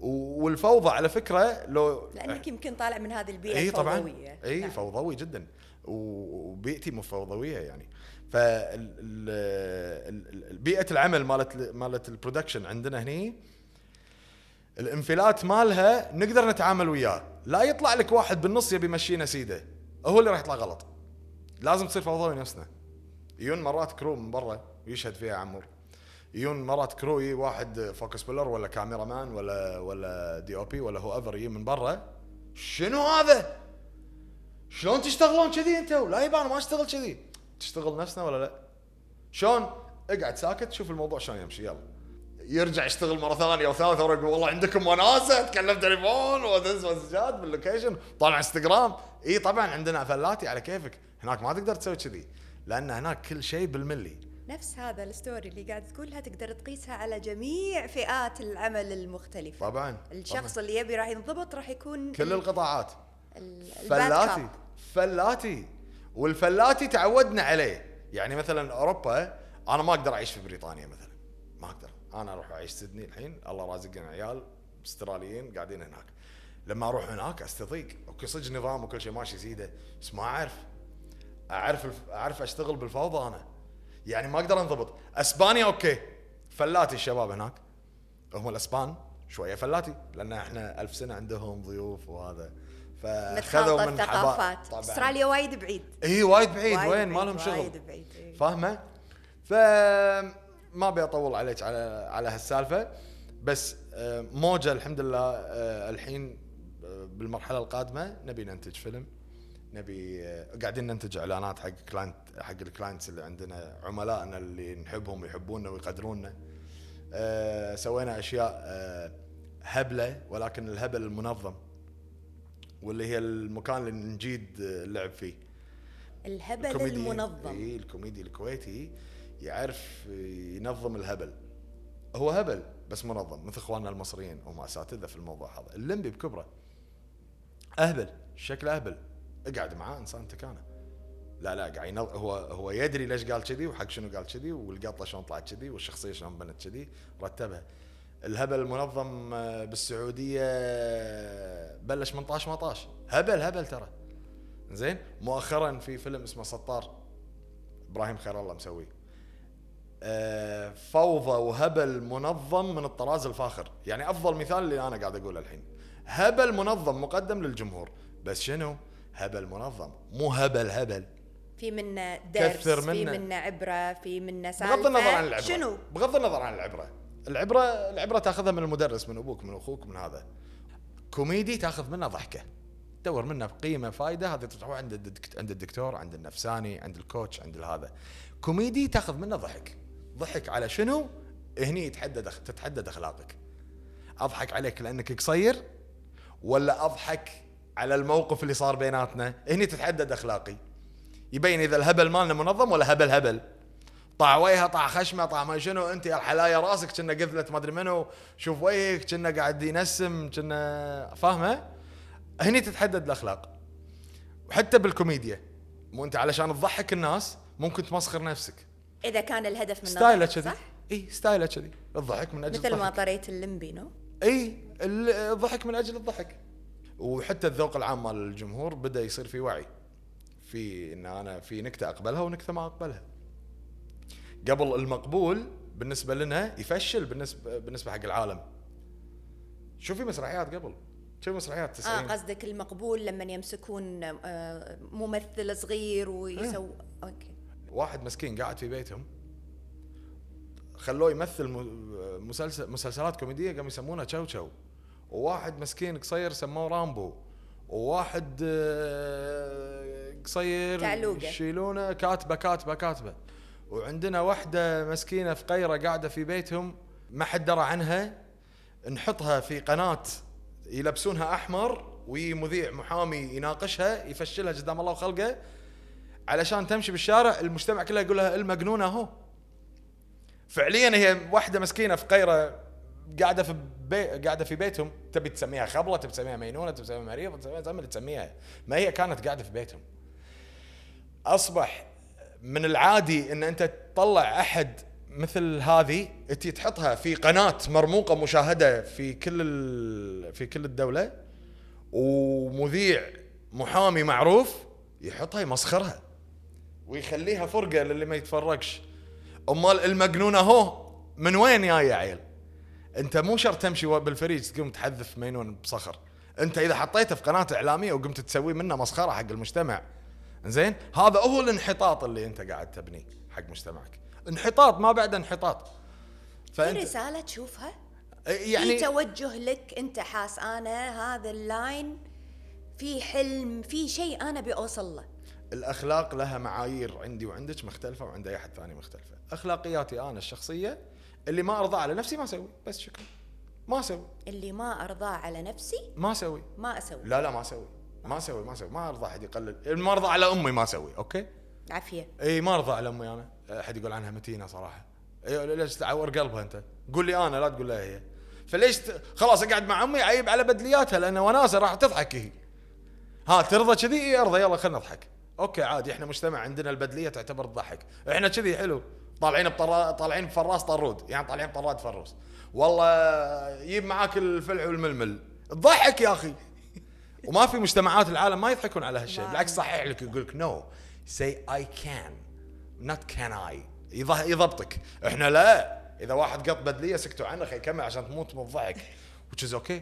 و- والفوضى على فكره لو لانك يمكن طالع من هذه البيئه اي طبعا اي نعم. فوضوي جدا وبيئتي مو فوضويه يعني فبيئه العمل مالت مالت ال production عندنا هني الانفلات مالها نقدر نتعامل وياه. لا يطلع لك واحد بالنص يبي يمشينا سيده. هو اللي راح يطلع غلط. لازم تصير فوضوي نفسنا يجون مرات crew من برا ويشهد فيها عمور. يجون مرات crew واحد focus puller ولا cameraman ولا ولا DOP ولا whoever من برا. شنو هذا؟ شلون تشتغلون كذي أنتوا؟ لا يبا أنا ما اشتغل كذي. تشتغل نفسنا ولا لا؟ شلون؟ اقعد ساكت شوف الموضوع شلون يمشي. يلا. يرجع يشتغل مرة ثانية وثالثه ويقول والله عندكم وناسة اتكلم تليفون ودز مسجات بال location طالع انستغرام. إي طبعا عندنا فلاتي على كيفك. هناك ما تقدر تسوي كذي لأن هناك كل شيء بالملي. نفس هذا ال story اللي قاعد تقولها تقدر تقيسها على جميع فئات العمل المختلفة. طبعا الشخص اللي يبي راح ينضبط راح يكون كل القطاعات. فلاتي. فلاتي. والفلاتي تعودنا عليه. يعني مثلا أوروبا أنا ما أقدر أعيش في بريطانيا مثلا. ما أقدر. أنا أروح اعيش سيدني الحين. الله رازقنا عيال أستراليين قاعدين هناك. لما أروح هناك أستضيق. okay صدق نظام وكل شيء ماشي سيده بس ما أعرف. أعرف الف... أعرف أشتغل بالفوضى أنا. يعني ما أقدر أنضبط. اسبانيا okay. فلاتي الشباب هناك. هم الأسبان شوية فلاتي لأن إحنا ألف سنة عندهم ضيوف وهذا. متخلطة من طبعاً. أستراليا وايد بعيد. اي وايد بعيد. وين؟ ما لهم شغل. وايد بعيد. فاهمة؟ ف ما أبي أطول عليك على على هالسالفة بس آه، موجة الحمد لله آه، الحين آه، بالمرحلة القادمة نبي ننتج فيلم نبي قاعدين ننتج إعلانات حق client حق ال clients اللي عندنا عملائنا اللي نحبهم ويحبونا ويقدرونا آه، سوينا أشياء هبلة ولكن الهبل المنظم واللي هي المكان اللي نجيد اللعب فيه. الهبل الكوميدي- المنظم. اي الكوميدي الكويتي. يعرف ينظم الهبل. هو هبل بس منظم مثل إخواننا المصريين هم أساتذة في الموضوع هذا. اللمبي بكبره. أهبل شكله أهبل. اقعد معاه إنسان تكانه لا لا قاعد ينظ... هو هو يدري ليش قال كذي وحق شنو قال كذي والقطة شلون طلعت كذي والشخصية شلون بنت كذي. رتبها. الهبل المنظم آه، بالسعودية آه، بلش 18 18 هبل هبل ترى. زين؟ مؤخرا في فيلم اسمه سطار إبراهيم خير الله مسويه. فوضى وهبل منظم من الطراز الفاخر. يعني أفضل مثال اللي أنا قاعد أقوله الحين. هبل منظم مقدم للجمهور. بس شنو؟ هبل منظم. مو هبل هبل. في منا درس كثر في منه. منا عبرة في منا سالفه بغض النظر عن العبرة. شنو؟ بغض النظر عن العبرة. العبرة العبرة تاخذها من المدرس من أبوك من أخوك من هذا. كوميدي تاخذ منه ضحكة. تدور منه قيمه فائده هذه تروح عند عند الدكتور عند النفساني عند ال coach عند هذا. كوميدي تاخذ منه ضحك. ضحك على شنو؟ هني يتحدد تتحدد أخلاقك. أضحك عليك لأنك قصير ولا أضحك على الموقف اللي صار بيناتنا؟ هني تتحدد أخلاقي. يبين إذا الهبل مالنا منظم ولا هبل هبل. طاع وجهه طاع خشمة طاع ما شنو. أنت يا الحلايا راسك كنا قذلت ما أدري منو. شوف وجهك كنا قاعد ينسم كنا فاهمة؟ هني تتحدد الأخلاق. وحتى بالكوميديا. مو أنت علشان تضحك الناس ممكن تمسخر نفسك. إذا كان الهدف من style ه كذي. إي style ه كذي. الضحك من أجل مثل ما الضحك. طريت اللمبي no؟ إي ال- الضحك من أجل الضحك. وحتى الذوق العام مال الجمهور بدأ يصير في وعي. في إن أنا في نكتة أقبلها ونكتة ما أقبلها. قبل المقبول بالنسبة لنا يفشل بالنسبة بالنسبة حق العالم. شوفي مسرحيات قبل. شوفي مسرحيات آه 90 قصدك المقبول لما يمسكون آه ممثل صغير ويسوي إيه. أوكي. واحد مسكين قاعد في بيتهم خلوه يمثل مسلسل مسلسلات كوميدية قاموا يسمونه تشو تشو وواحد مسكين قصير سموه رامبو وواحد آه، قصير. يشيلونه كاتبة كاتبة كاتبة. وعندنا واحدة مسكينة فقيرة قاعدة في بيتهم ما حد درى عنها. نحطها في قناة يلبسونها أحمر ومذيع محامي يناقشها يفشلها قدام الله وخلقه. علشان تمشي بالشارع المجتمع كله يقول لها المجنونه أهو. فعليا هي واحدة مسكينة فقيره قاعدة في بي... قاعدة في بيتهم تبي تسميها خبله تبي تسميها مينونه تبي تسميها مريضة تسميها تسميها ما هي كانت قاعدة في بيتهم. أصبح من العادي إن أنت تطلع أحد مثل هذه أنت تحطها في قناة مرموقة مشاهدة في كل ال... في كل الدولة ومذيع محامي معروف يحطها يمسخرها. ويخليها فرقة للي ما يتفرجش أمال المجنونة هو من وين جاي يا عيل أنت مو شرط تمشي بالفريج تقوم تحذف مينون بصخر. أنت إذا حطيته في قناة إعلامية وقمت تسوي منه مسخرة حق المجتمع. زين هذا هو الانحطاط اللي أنت قاعد تبنيه حق مجتمعك. انحطاط ما بعد انحطاط. في فانت رسالة تشوفها؟ يعني في توجه لك أنت حاس أنا هذا ال line في حلم في شيء أنا بأوصل له. الأخلاق لها معايير عندي وعندك مختلفة وعند أي أحد ثاني مختلفة. أخلاقياتي أنا الشخصية اللي ما أرضى على نفسي ما أسوي بس شكرا. ما أسوي. اللي ما ارضاه على نفسي ما أسوي. ما أسوي. لا لا ما أسوي. ما أسوي ما أسوي. ما أرضى أحد يقلل. ما أرضى على أمي ما أسوي أوكي؟ عافية. إي ما أرضى على أمي أنا. أحد يقول عنها متينة صراحة. إي ليش تعور قلبها أنت. قول لي أنا لا تقول لها هي. فليش ت... خلاص أقعد مع أمي عيب على بدلياتها لأن وناسة راح تضحك هي. ها ترضى كذي؟ أرضى يلا خلينا نضحك. أوكي عادي إحنا مجتمع عندنا البدلية تعتبر تضحك إحنا كذي حلو. طالعين بطرا... طالعين بفراس طرود يعني طالعين بطراد فروس. والله يجيب معاك الفلع والململ. تضحك يا أخي. *laughs* وما في مجتمعات العالم ما يضحكون على هالشيء. بالعكس صحيح لك يقول لك نو سي اي كان نوت كان اي يضبطك. إحنا لا. إذا واحد قط بدلية سكتوا عنه خي يكمل عشان تموت من الضحك. Which is okay.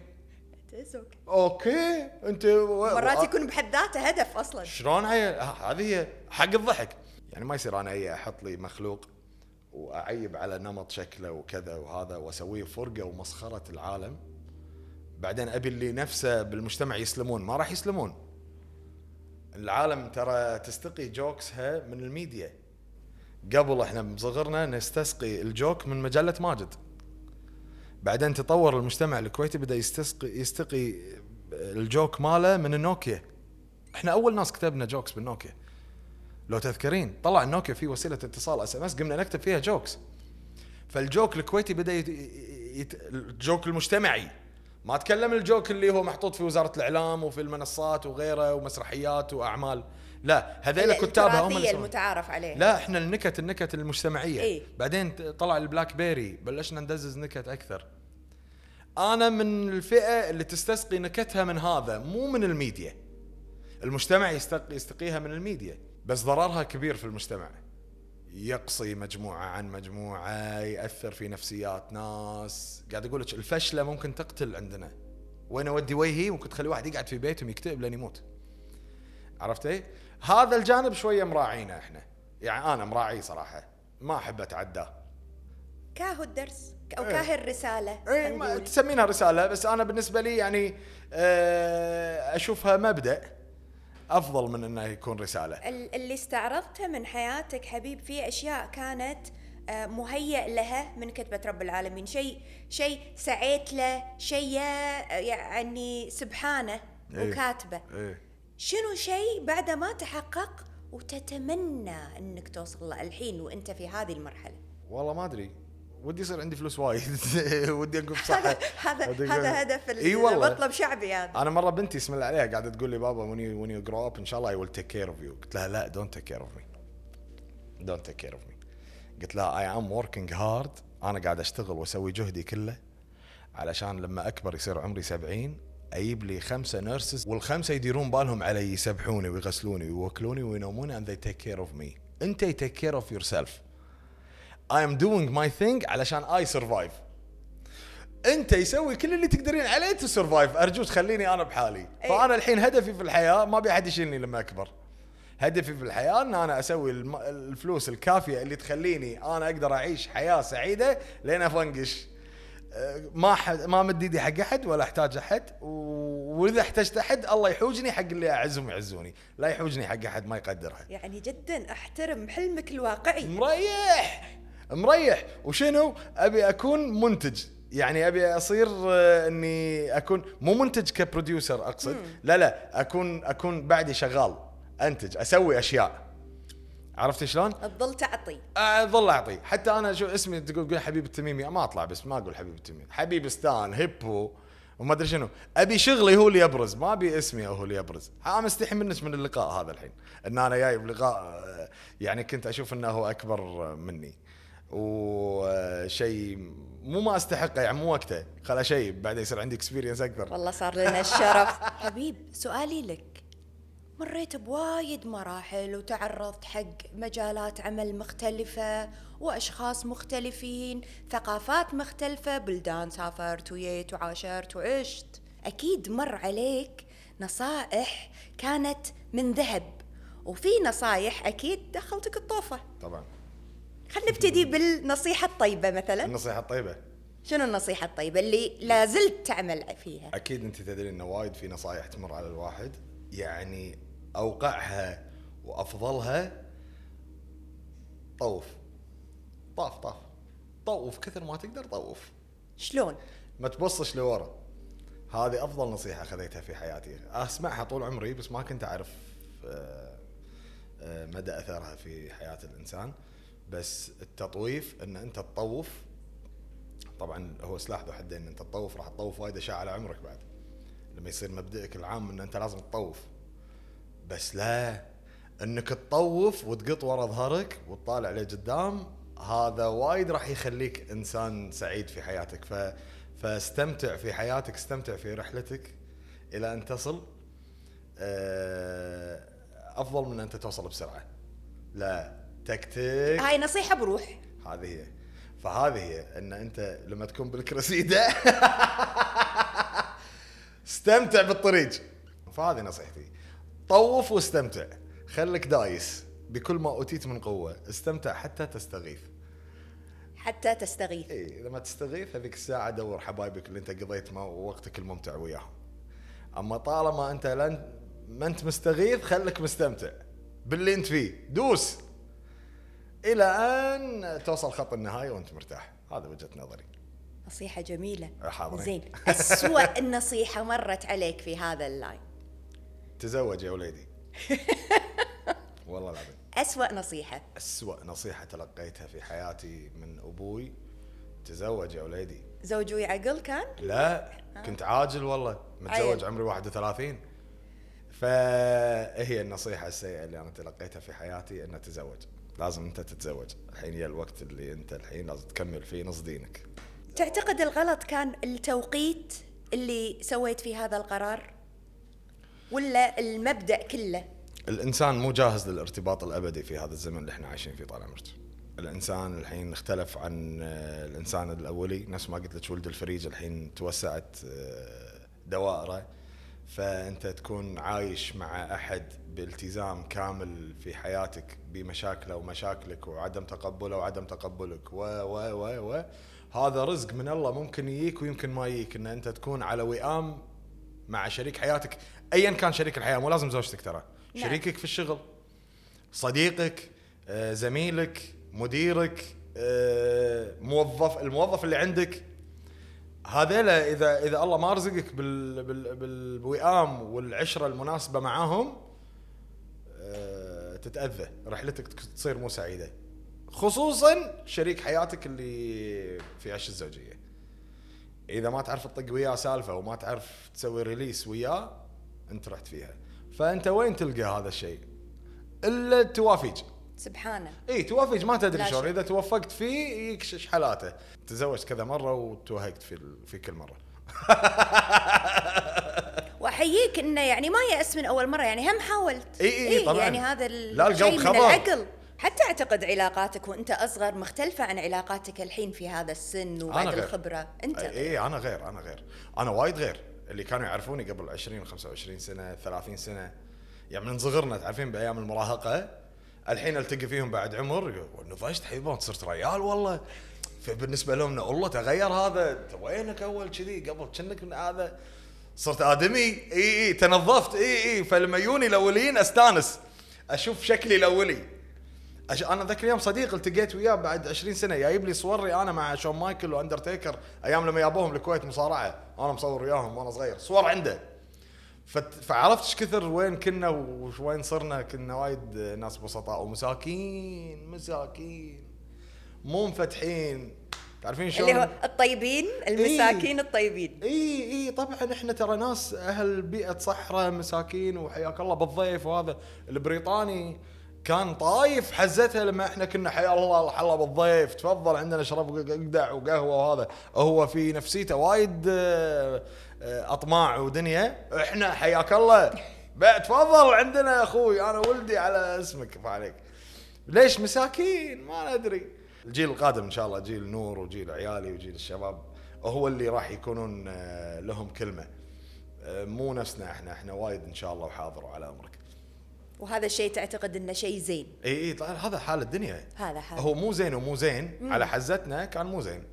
أوكي أنت و- مرات يكون بحد ذاته هدف أصلا. شلون هي هذه هي حق الضحك. يعني ما يصير أنا اي أحط لي مخلوق وأعيب على نمط شكله وكذا وهذا وأسويه فرقة ومسخرة العالم. بعدين أبي اللي نفسه بالمجتمع يسلمون ما راح يسلمون. العالم ترى تستقي jokes ها من الميديا. قبل إحنا بصغرنا نستسقي ال joke من مجلة ماجد. بعدين تطور المجتمع الكويتي بدأ يستسقي يستقي ال joke ماله من النوكيا. إحنا أول ناس كتبنا jokes بالنوكيا. لو تذكرين طلع النوكيا فيه وسيلة اتصال SMS قمنا نكتب فيها jokes. فال joke الكويتي بدأ يت... يت... ال joke المجتمعي. ما اتكلم ال joke اللي هو محطوط في وزارة الإعلام وفي المنصات وغيره ومسرحيات وأعمال. لا هذيل كتابها هم. المتعارف عليه. لا إحنا النكت النكت المجتمعية. إيه. بعدين طلع البلاك بيري بلشنا ندزز نكت أكثر. أنا من الفئة اللي تستسقي نكتها من هذا مو من الميديا. المجتمع يستقي يستقيها من الميديا بس ضررها كبير في المجتمع. يقصي مجموعة عن مجموعة يأثر في نفسيات ناس. قاعد أقول لك الفشلة ممكن تقتل عندنا. وين أودي وجهي ممكن تخلي واحد يقعد في بيتهم يكتئب لين يموت. عرفتي هذا الجانب شوية مراعينه إحنا. يعني أنا مراعي صراحة. ما أحب أتعداه. كاهو الدرس أو إيه. كاهو الرسالة اي ما. تسمينها رسالة بس أنا بالنسبة لي يعني آه، أشوفها مبدأ أفضل من إنه يكون رسالة. ال- اللي استعرضته من حياتك حبيب في أشياء كانت آه، مهيئ لها من كتبة رب العالمين. شيء شيء سعيت له شيء آه، يعني سبحانه إيه. وكاتبه. إيه. شنو شيء بعد ما تحقق وتتمنى إنك توصل له الحين وأنت في هذه المرحلة؟ والله ما أدري. ودي يصير عندي فلوس وايد. *laughs* ودي اكون بصحه هذا هذا هدف إي والله. المطلب شعبي هذا. أنا مرة بنتي اسم الله عليها قاعدة تقول لي بابا when you, when you grow up إن شاء الله I will take care of you. قلت لها لا don't take care of me. Don't take care of me. قلت لها I am working hard. أنا قاعد أشتغل وأسوي جهدي كله علشان لما أكبر يصير عمري 70 أجيب لي خمسة nurses والخمسة يديرون بالهم علي يسبحوني ويغسلوني ويوكلوني وينوموني and they take care of me. انت take care of yourself. I am doing my thing علشان I survive. انتي سوي كل اللي تقدرين عليه to survive أرجوك خليني أنا بحالي. أي. فأنا الحين هدفي في الحياة ما أبي أحد يشيلني لما أكبر. هدفي في الحياة إن أنا أسوي الفلوس الكافية اللي تخليني أنا أقدر أعيش حياة سعيدة لين أفنقش. ما حد ما مد إيدي حق أحد ولا أحتاج أحد وإذا احتجت أحد الله يحوجني حق اللي أعزهم يعزوني لا يحوجني حق أحد ما يقدرها يعني جدا أحترم حلمك الواقعي. مريح! مريح! وشنو؟ أبي أكون منتج. يعني أبي أصير آه، إني أكون مو منتج كبروديوسر أقصد. لا لا اكون أكون بعدي شغال أنتج أسوي أشياء. عرفت شلون؟ تظل تعطي. اظل اعطي حتى أنا شو اسمي تقول تقول حبيب التميمي. ما أطلع بس ما أقول حبيب التميمي. حبيب ستان هيبو وما أدري شنو. أبي شغلي هو اللي يبرز. ما أبي اسمي هو اللي يبرز. أنا مستحي منك من اللقاء هذا الحين. إن أنا جاي بلقاء آه، يعني كنت أشوف إنه هو أكبر مني. وشيء مو ما أستحقه يعني مو وقته. خلا شيء بعدين يصير عندي experience أكثر. والله صار لنا الشرف. *laughs* حبيب سؤالي لك. مريت بوايد مراحل وتعرضت حق مجالات عمل مختلفة وأشخاص مختلفين ثقافات مختلفة بلدان سافرت ويت وعاشرت وعشت. أكيد مر عليك نصائح كانت من ذهب وفي نصايح أكيد دخلتك الطوفة. طبعا. خلينا نبتدي بالنصيحة الطيبة مثلا. النصيحة الطيبة. شنو النصيحة الطيبة اللي لازلت تعمل فيها؟ أكيد أنت تدرين انه وايد في نصائح تمر على الواحد يعني أوقعها وأفضلها طوف. طاف طاف. طوف كثر ما تقدر طوف. شلون؟ ما تبصش لورا هذه أفضل نصيحة خذيتها في حياتي. أسمعها طول عمري بس ما كنت أعرف آه، آه، مدى أثرها في حياة الإنسان. بس التطويف إن أنت تطوف طبعا هو سلاح ذو حدين. أنت تطوف راح تطوف وايد أشياء على عمرك بعد. لما يصير مبدئك العام إن أنت لازم تطوف. بس لا إنك تطوف وتقط ورا ظهرك وتطالع لقدام هذا وايد راح يخليك إنسان سعيد في حياتك. ف فاستمتع في حياتك استمتع في رحلتك إلى أن تصل. آه، أفضل من أن أنت توصل بسرعة. لا تكتك هاي نصيحة بروح. هذه هي. فهذه هي إن أنت لما تكون بالكرسيدة *laughs* استمتع بالطريق. فهذه نصيحتي. طوف واستمتع. خليك دايس بكل ما أوتيت من قوة. استمتع حتى تستغيث. حتى تستغيث. اي لما تستغيث هذيك الساعة دور حبايبك اللي أنت قضيت مع وقتك الممتع وياهم. أما طالما أنت لن ما أنت مستغيث خليك مستمتع باللي أنت فيه. دوس! إلى أن توصل خط النهاية وأنت مرتاح. هذا وجهة نظري. نصيحة جميلة. حاضرين. زين. *laughs* أسوأ النصيحة مرت عليك في هذا اللاين. تزوج يا وليدي؟ *laughs* والله العظيم. أسوأ نصيحة. أسوأ نصيحة تلقيتها في حياتي من أبوي. تزوج يا وليدي. زوج ويعقل كان؟ لا كنت عاجل والله. متزوج عيل. عمري 31 فهي النصيحة السيئة اللي أنا تلقيتها في حياتي أن تزوج. لازم أنت تتزوج. الحين هي الوقت اللي أنت الحين لازم تكمل فيه نص دينك. تعتقد الغلط كان التوقيت اللي سويت فيه هذا القرار؟ ولا المبدأ كله؟ الإنسان مو جاهز للارتباط الأبدي في هذا الزمن اللي إحنا عايشين فيه طال عمرك. الإنسان الحين اختلف عن آه، الإنسان الأولي. نفس ما قلت لك ولد الفريج الحين توسعت آه، دوائره. فأنت تكون عايش مع أحد بالتزام كامل في حياتك بمشاكله ومشاكلك وعدم تقبله وعدم تقبلك. و و و و. هذا رزق من الله ممكن يجيك ويمكن ما يجيك. إن أنت تكون على وئام مع شريك حياتك. ايا كان شريك الحياة مو لازم زوجتك ترى. نعم. شريكك في الشغل صديقك آه، زميلك مديرك آه، موظف الموظف اللي عندك. هذيلا إذا إذا الله ما رزقك بال بال بالوئام والعشرة المناسبة معاهم آه، تتأذى. رحلتك تصير مو سعيدة. خصوصا شريك حياتك اللي في عش الزوجية. إذا ما تعرف تطق وياه سالفة وما تعرف تسوي ريليس وياه انت رحت فيها. فأنت وين تلقى هذا الشيء؟ إلا التوافيج سبحانه. إي توافج ما تدري شلون. إذا توفقت فيه يجيك شحالاته تزوجت كذا مرة وتوهقت في في كل مرة. *laughs* وأحييك إنه يعني ما يأس من أول مرة يعني هم حاولت. إي إي إي طبعاً. يعني هذا لا، الجو خبر. العقل. حتى أعتقد علاقاتك وأنت أصغر مختلفة عن علاقاتك الحين في هذا السن وبعد. الخبرة. أنت؟ إي إيه، أنا غير أنا غير. أنا وايد غير. اللي كانوا يعرفوني قبل 20 25 سنة 30 سنة. يعني من صغرنا تعرفين بأيام المراهقة؟ الحين ألتقي فيهم بعد عمر نضجت حيبان صرت ريال والله. فبالنسبة لهم والله تغير هذا أنت وينك أول كذي؟ قبل كأنك من هذا. صرت آدمي؟ إي إي تنظفت؟ إي إي. فلما يجوني الاولين أستانس أشوف شكلي الاولي أش... أنا ذاك اليوم صديق التقيت وياه بعد 20 سنة جايب لي صوري أنا مع شون مايكل وأندرتيكر أيام لما جابوهم الكويت مصارعة. أنا مصور وياهم وأنا صغير. صور عنده. فت... فعرفت إيش كثر وين كنا وين صرنا كنا وايد ناس بسطاء ومساكين مساكين. مو مفتحين. تعرفين شلون؟ اللي هو الطيبين المساكين الطيبين. اي اي طبعا إحنا ترى ناس أهل بيئة صحراء مساكين وحياك الله بالضيف وهذا. البريطاني كان طايف حزتها لما إحنا كنا حيا الله حلا بالضيف تفضل عندنا اشرب قدع وقهوة وهذا. هو في نفسيته وايد آه، أطماع ودنيا. إحنا حياك الله. تفضل عندنا يا أخوي أنا ولدي على اسمك فعليك ليش مساكين؟ ما ندري. الجيل القادم إن شاء الله جيل نور وجيل عيالي وجيل الشباب هو اللي راح يكونون آه، لهم كلمة. آه، مو نفسنا إحنا إحنا وايد إن شاء الله وحاضر على أمرك. وهذا الشيء تعتقد إنه شيء زين. إي إي طبعاً هذا حال الدنيا. هذا حال هو مو زين ومو زين. على حزتنا كان مو زين.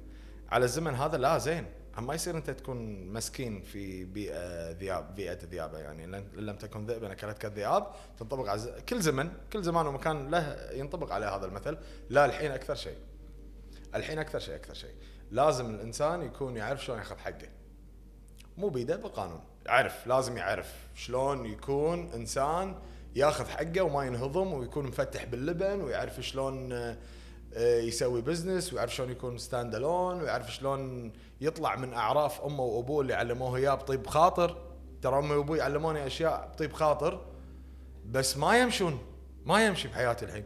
على الزمن هذا لا زين. ما يصير أنت تكون مسكين في بيئة ذئاب بيئة ذئابه يعني. إن لم تكن ذئبا أكلتك الذئاب تنطبق على كل زمن كل زمان ومكان له ينطبق عليه هذا المثل. لا الحين أكثر شيء. الحين أكثر شيء أكثر شيء. لازم الإنسان يكون يعرف شلون يأخذ حقه. مو بيده بالقانون يعرف لازم يعرف شلون يكون إنسان ياخذ حقه وما ينهضم ويكون مفتح باللبن ويعرف شلون آه، آه، يسوي business ويعرف شلون يكون stand alone ويعرف شلون يطلع من أعراف أمه وأبوه اللي علموه إياه بطيب خاطر. ترى امي وابوي علموني أشياء بطيب خاطر بس ما يمشون ما يمشي بحياتي الحين.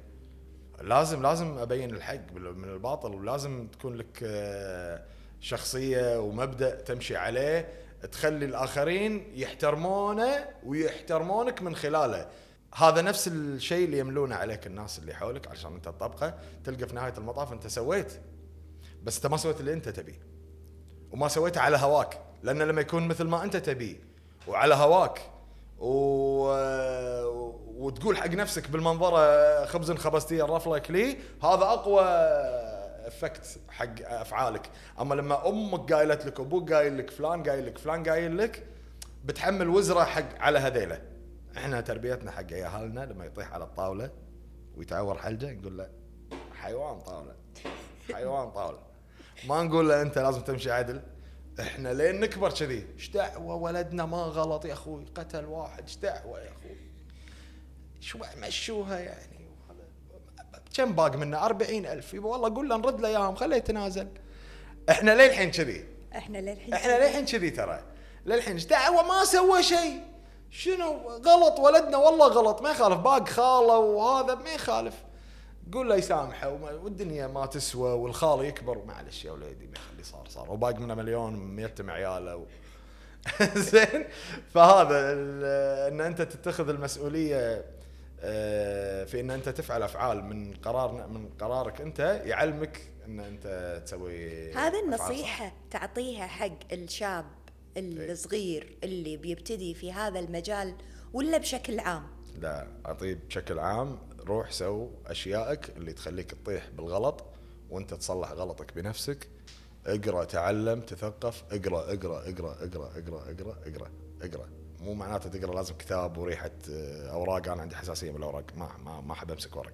لازم لازم أبين الحق من الباطل ولازم تكون لك آه، شخصية ومبدأ تمشي عليه. تخلي الآخرين يحترمونه ويحترمونك من خلاله. هذا نفس الشيء اللي يملونه عليك الناس اللي حولك عشان انت تطبقه تلقى في نهاية المطاف انت سويت. بس انت ما سويت اللي انت تبيه. وما سويته على هواك. لأن لما يكون مثل ما انت تبيه وعلى هواك و... وتقول حق نفسك بالمنظرة خبز خبزتيه الرفلة اكليه هذا أقوى effect حق أفعالك. أما لما أمك قايلت لك أبوك قايل لك فلان قايل لك فلان قايل لك بتحمل وزرة حق على هذيله إحنا تربيتنا حق عيالنا لما يطيح على الطاولة ويتعور حلجة نقول له حيوان طاولة حيوان طاولة. ما نقول له أنت لازم تمشي عدل. إحنا لين نكبر كذي إيش دعوة ولدنا ما غلط يا أخوي قتل واحد إيش دعوة يا أخوي؟ شو مشوها يعني. كم باق منه أربعين ألف. يبا والله قول له نرد له إياهم خليه يتنازل. إحنا للحين كذي. إحنا للحين إحنا للحين كذي ترى. للحين إيش دعوة؟ ما سوى شيء. شنو غلط ولدنا؟ والله غلط ما يخالف. باق خاله وهذا ما يخالف. قول له يسامحه والدنيا ما تسوى والخال يكبر. معلش يا وليدي ما يخلي صار صار. وباقي منه مليون ميتم عياله و... *laughs* زين. فهذا إن أنت تتخذ المسؤولية آه، في إن أنت تفعل أفعال من قرار من قرارك أنت يعلمك إن أنت تسوي صح. النصيحة تعطيها حق الشاب. الصغير اللي بيبتدي في هذا المجال ولا بشكل عام؟ لا أعطيه بشكل عام. روح سو أشيائك اللي تخليك تطيح بالغلط وأنت تصلح غلطك بنفسك. اقرأ تعلم تثقف. اقرأ اقرأ اقرأ اقرأ اقرأ اقرأ اقرأ اقرأ. مو معناته تقرأ لازم كتاب وريحة آه، أوراق. أنا عندي حساسية من الأوراق. ما ما ما أحب أمسك ورق.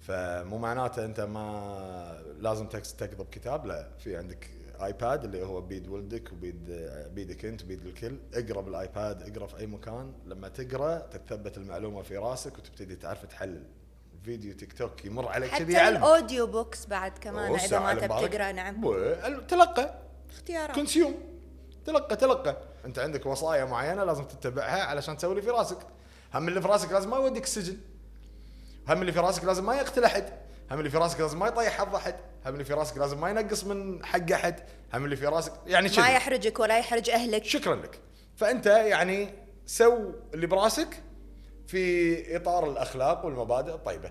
فمو معناته أنت ما لازم تقضب كتاب. لا في عندك iPad اللي هو بيد ولدك وبيد بيدك انت وبيد الكل. اقرأ بال iPad اقرأ في أي مكان. لما تقرأ تتثبت المعلومة في راسك وتبتدي تعرف تحلل. فيديو تيك توك يمر عليك كذي حتى ال audio books بعد كمان إذا ما تبي. تقرأ نعم. تلقى. اختيارات. consume. تلقى تلقى. انت عندك وصايا معينة لازم تتبعها علشان تسوي اللي في راسك. هم اللي في راسك لازم ما يوديك السجن. هم اللي في راسك لازم ما يقتل أحد. هم اللي في راسك لازم ما يطيح حظ أحد هم اللي في راسك لازم ما ينقص من حق أحد هم اللي في راسك يعني ما يحرجك ولا يحرج أهلك. شكرا لك. فأنت يعني سو اللي براسك في إطار الأخلاق والمبادئ الطيبة.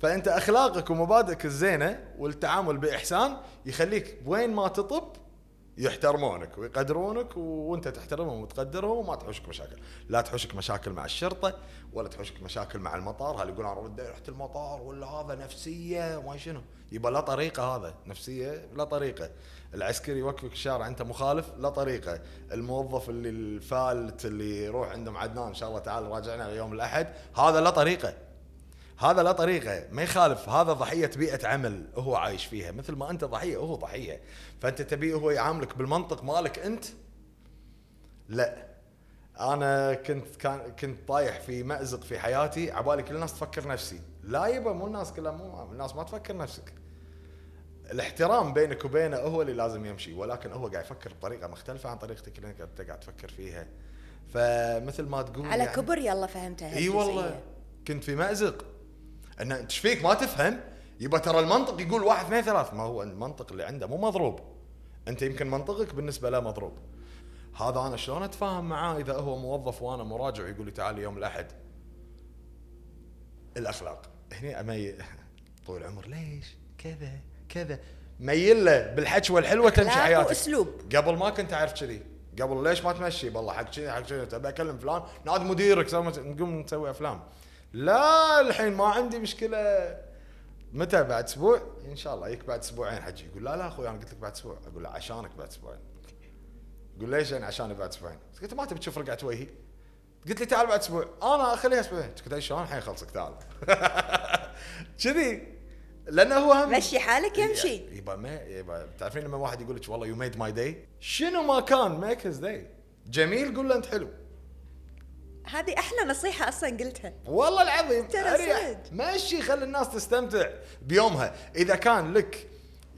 فأنت أخلاقك ومبادئك الزينة والتعامل بإحسان يخليك وين ما تطب يحترمونك ويقدرونك وانت تحترمهم وتقدرهم وما تحوشك مشاكل، لا تحوشك مشاكل مع الشرطة ولا تحوشك مشاكل مع المطار، هل يقولون أنا رحت المطار ولا هذا نفسية؟ وما شنو، يبقى لا طريقة هذا، نفسية لا طريقة، العسكري يوقفك الشارع أنت مخالف لا طريقة، الموظف اللي الفالت اللي يروح عندهم عدنان إن شاء الله تعالى راجعنا يوم الأحد، هذا لا طريقة، هذا لا طريقة ما يخالف هذا ضحية بيئة عمل هو عايش فيها مثل ما أنت ضحية هو ضحية. فأنت تبيه هو يعاملك بالمنطق مالك أنت؟ لا. أنا كنت كان كنت طايح في مأزق في حياتي عبالي كل الناس تفكر نفسي. لا يبا مو الناس كلها مو الناس ما تفكر نفسك. الاحترام بينك وبينه هو اللي لازم يمشي ولكن هو قاعد يفكر بطريقة مختلفة عن طريقتك اللي أنت قاعد تفكر فيها. فمثل ما تقول على يعني كبر يلا فهمتها إي والله. كنت في مأزق. أن انت إيش فيك؟ ما تفهم. يبقى ترى المنطق يقول واحد اثنين ثلاث. ما هو المنطق اللي عنده مو مضروب. أنت يمكن منطقك بالنسبة له مضروب. هذا أنا شلون أتفاهم معاه إذا هو موظف وأنا مراجع ويقول لي تعال يوم الأحد؟ الأخلاق. هني أمي *laughs* طول العمر ليش؟ كذا كذا. ميل له بالحجوه الحلوه تمشي حياتك وأسلوب. قبل ما كنت أعرف كذي. قبل ليش ما تمشي؟ والله حق كذي حق كذي. تبي أكلم فلان. نادي مديرك نقوم نسوي أفلام. لا الحين ما عندي مشكلة. متى؟ بعد أسبوع؟ إن شاء الله. يك بعد أسبوعين حجي. يقول لا لا أخوي أنا قلت لك بعد أسبوع. أقول له عشانك بعد أسبوعين. يقول ليش يعني عشاني بعد أسبوعين؟ قلت ما تبي تشوف رقعة وجهي قلت لي تعال بعد أسبوع. أنا اخليها أسبوعين قلت له شلون الحين خلصك تعال. *laughs* كذي. لأنه هو هم مشي حالك يمشي. يبا ما يبا تعرفين لما واحد يقول لك والله you made my day شنو ما كان make his day جميل قول له أنت حلو. هذه أحلى نصيحة أصلا قلتها. والله العظيم. ترى. صدق. ماشي خلي الناس تستمتع بيومها. إذا كان لك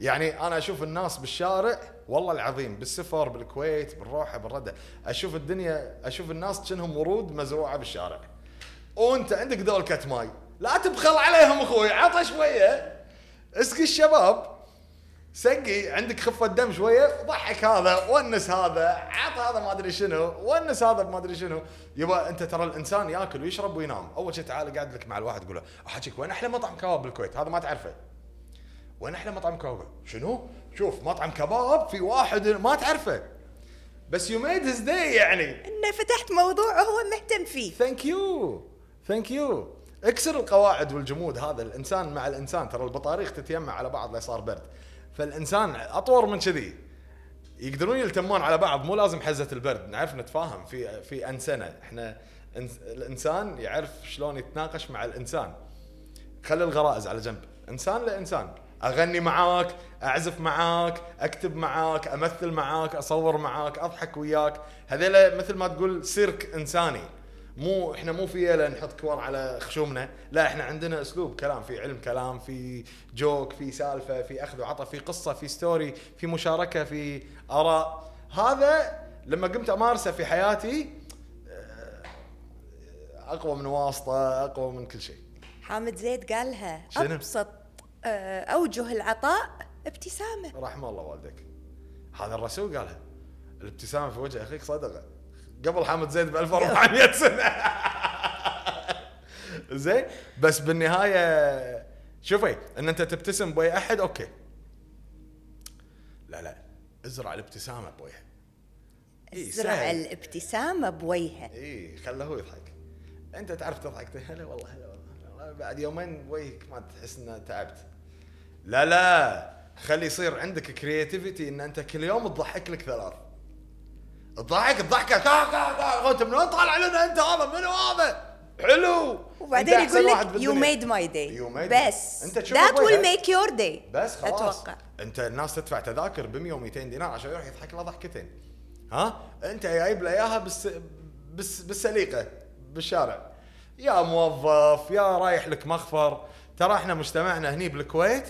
يعني أنا أشوف الناس بالشارع والله العظيم بالسفر بالكويت بالروحة بالردة أشوف الدنيا أشوف الناس كأنهم ورود مزروعة بالشارع. وأنت عندك دولكة ماي لا تبخل عليهم أخوي عطى شوية. اسقي الشباب. سقي عندك خفة دم شوية ضحك هذا ونس هذا عط هذا ما أدري شنو ونس هذا ما أدري شنو. يبا أنت ترى الإنسان ياكل ويشرب وينام. أول شيء تعال قاعد لك مع الواحد تقول له احكيك وين أحلى مطعم كباب بالكويت؟ هذا ما تعرفه. وين أحلى مطعم كباب؟ شنو؟ شوف مطعم كباب في واحد ما تعرفه. بس you made his day يعني. إنه فتحت موضوع هو مهتم فيه. thank you thank you اكسر القواعد والجمود هذا. الإنسان مع الإنسان ترى البطاريق تتيمع على بعض لا صار برد. فالإنسان أطور من كذي. يقدرون يلتمون على بعض مو لازم حزة البرد. نعرف نتفاهم. في في انسنه إحنا الإنسان يعرف شلون يتناقش مع الإنسان. خلي الغرائز على جنب. إنسان لإنسان. أغني معاك أعزف معاك أكتب معاك أمثل معاك أصور معاك أضحك وياك. هذيلا مثل ما تقول سيرك إنساني. مو إحنا مو في يلا نحط كور على خشومنا. لا إحنا عندنا أسلوب كلام في علم كلام في joke في سالفة في أخذ وعطى في قصة في story في مشاركة في آراء. هذا لما قمت أمارسه في حياتي آه، أقوى من واسطة أقوى من كل شيء. حامد زيد قالها شنو؟ أبسط آه، أوجه العطاء ابتسامة. رحم الله والدك هذا الرسول قالها الابتسامة في وجه أخيك صدقة. قبل حامد زيد ب 1400 سنة. *laughs* زين بس بالنهاية شوفي إن أنت تبتسم بوجه أحد أوكي. لا لا ازرع الابتسامة بوجهه إيه، زرع سهل. الابتسامة بوجهه إي خله هو يضحك. أنت تعرف تضحك؟ تقول هلا والله هلا والله والله. بعد يومين وجهك ما تحس إنه تعبت. لا لا خلي يصير عندك creativity إن أنت كل يوم تضحك لك ثلاث. تضحك الضحكة. كا كا كا. انت من وين طالع لنا أنت هذا. منو هذا؟ حلو. وبعدين يقول لك. you made my day بس. أنت تشوف that will. make your day بس خلاص. أتوقع. أنت الناس تدفع تذاكر ب 100 و200 دينار عشان يروح يضحك له ضحكتين. ها؟ أنت جايب له إياها بس بس بالسليقة بالشارع. يا موظف يا رايح لك مخفر. ترى إحنا مجتمعنا هني بالكويت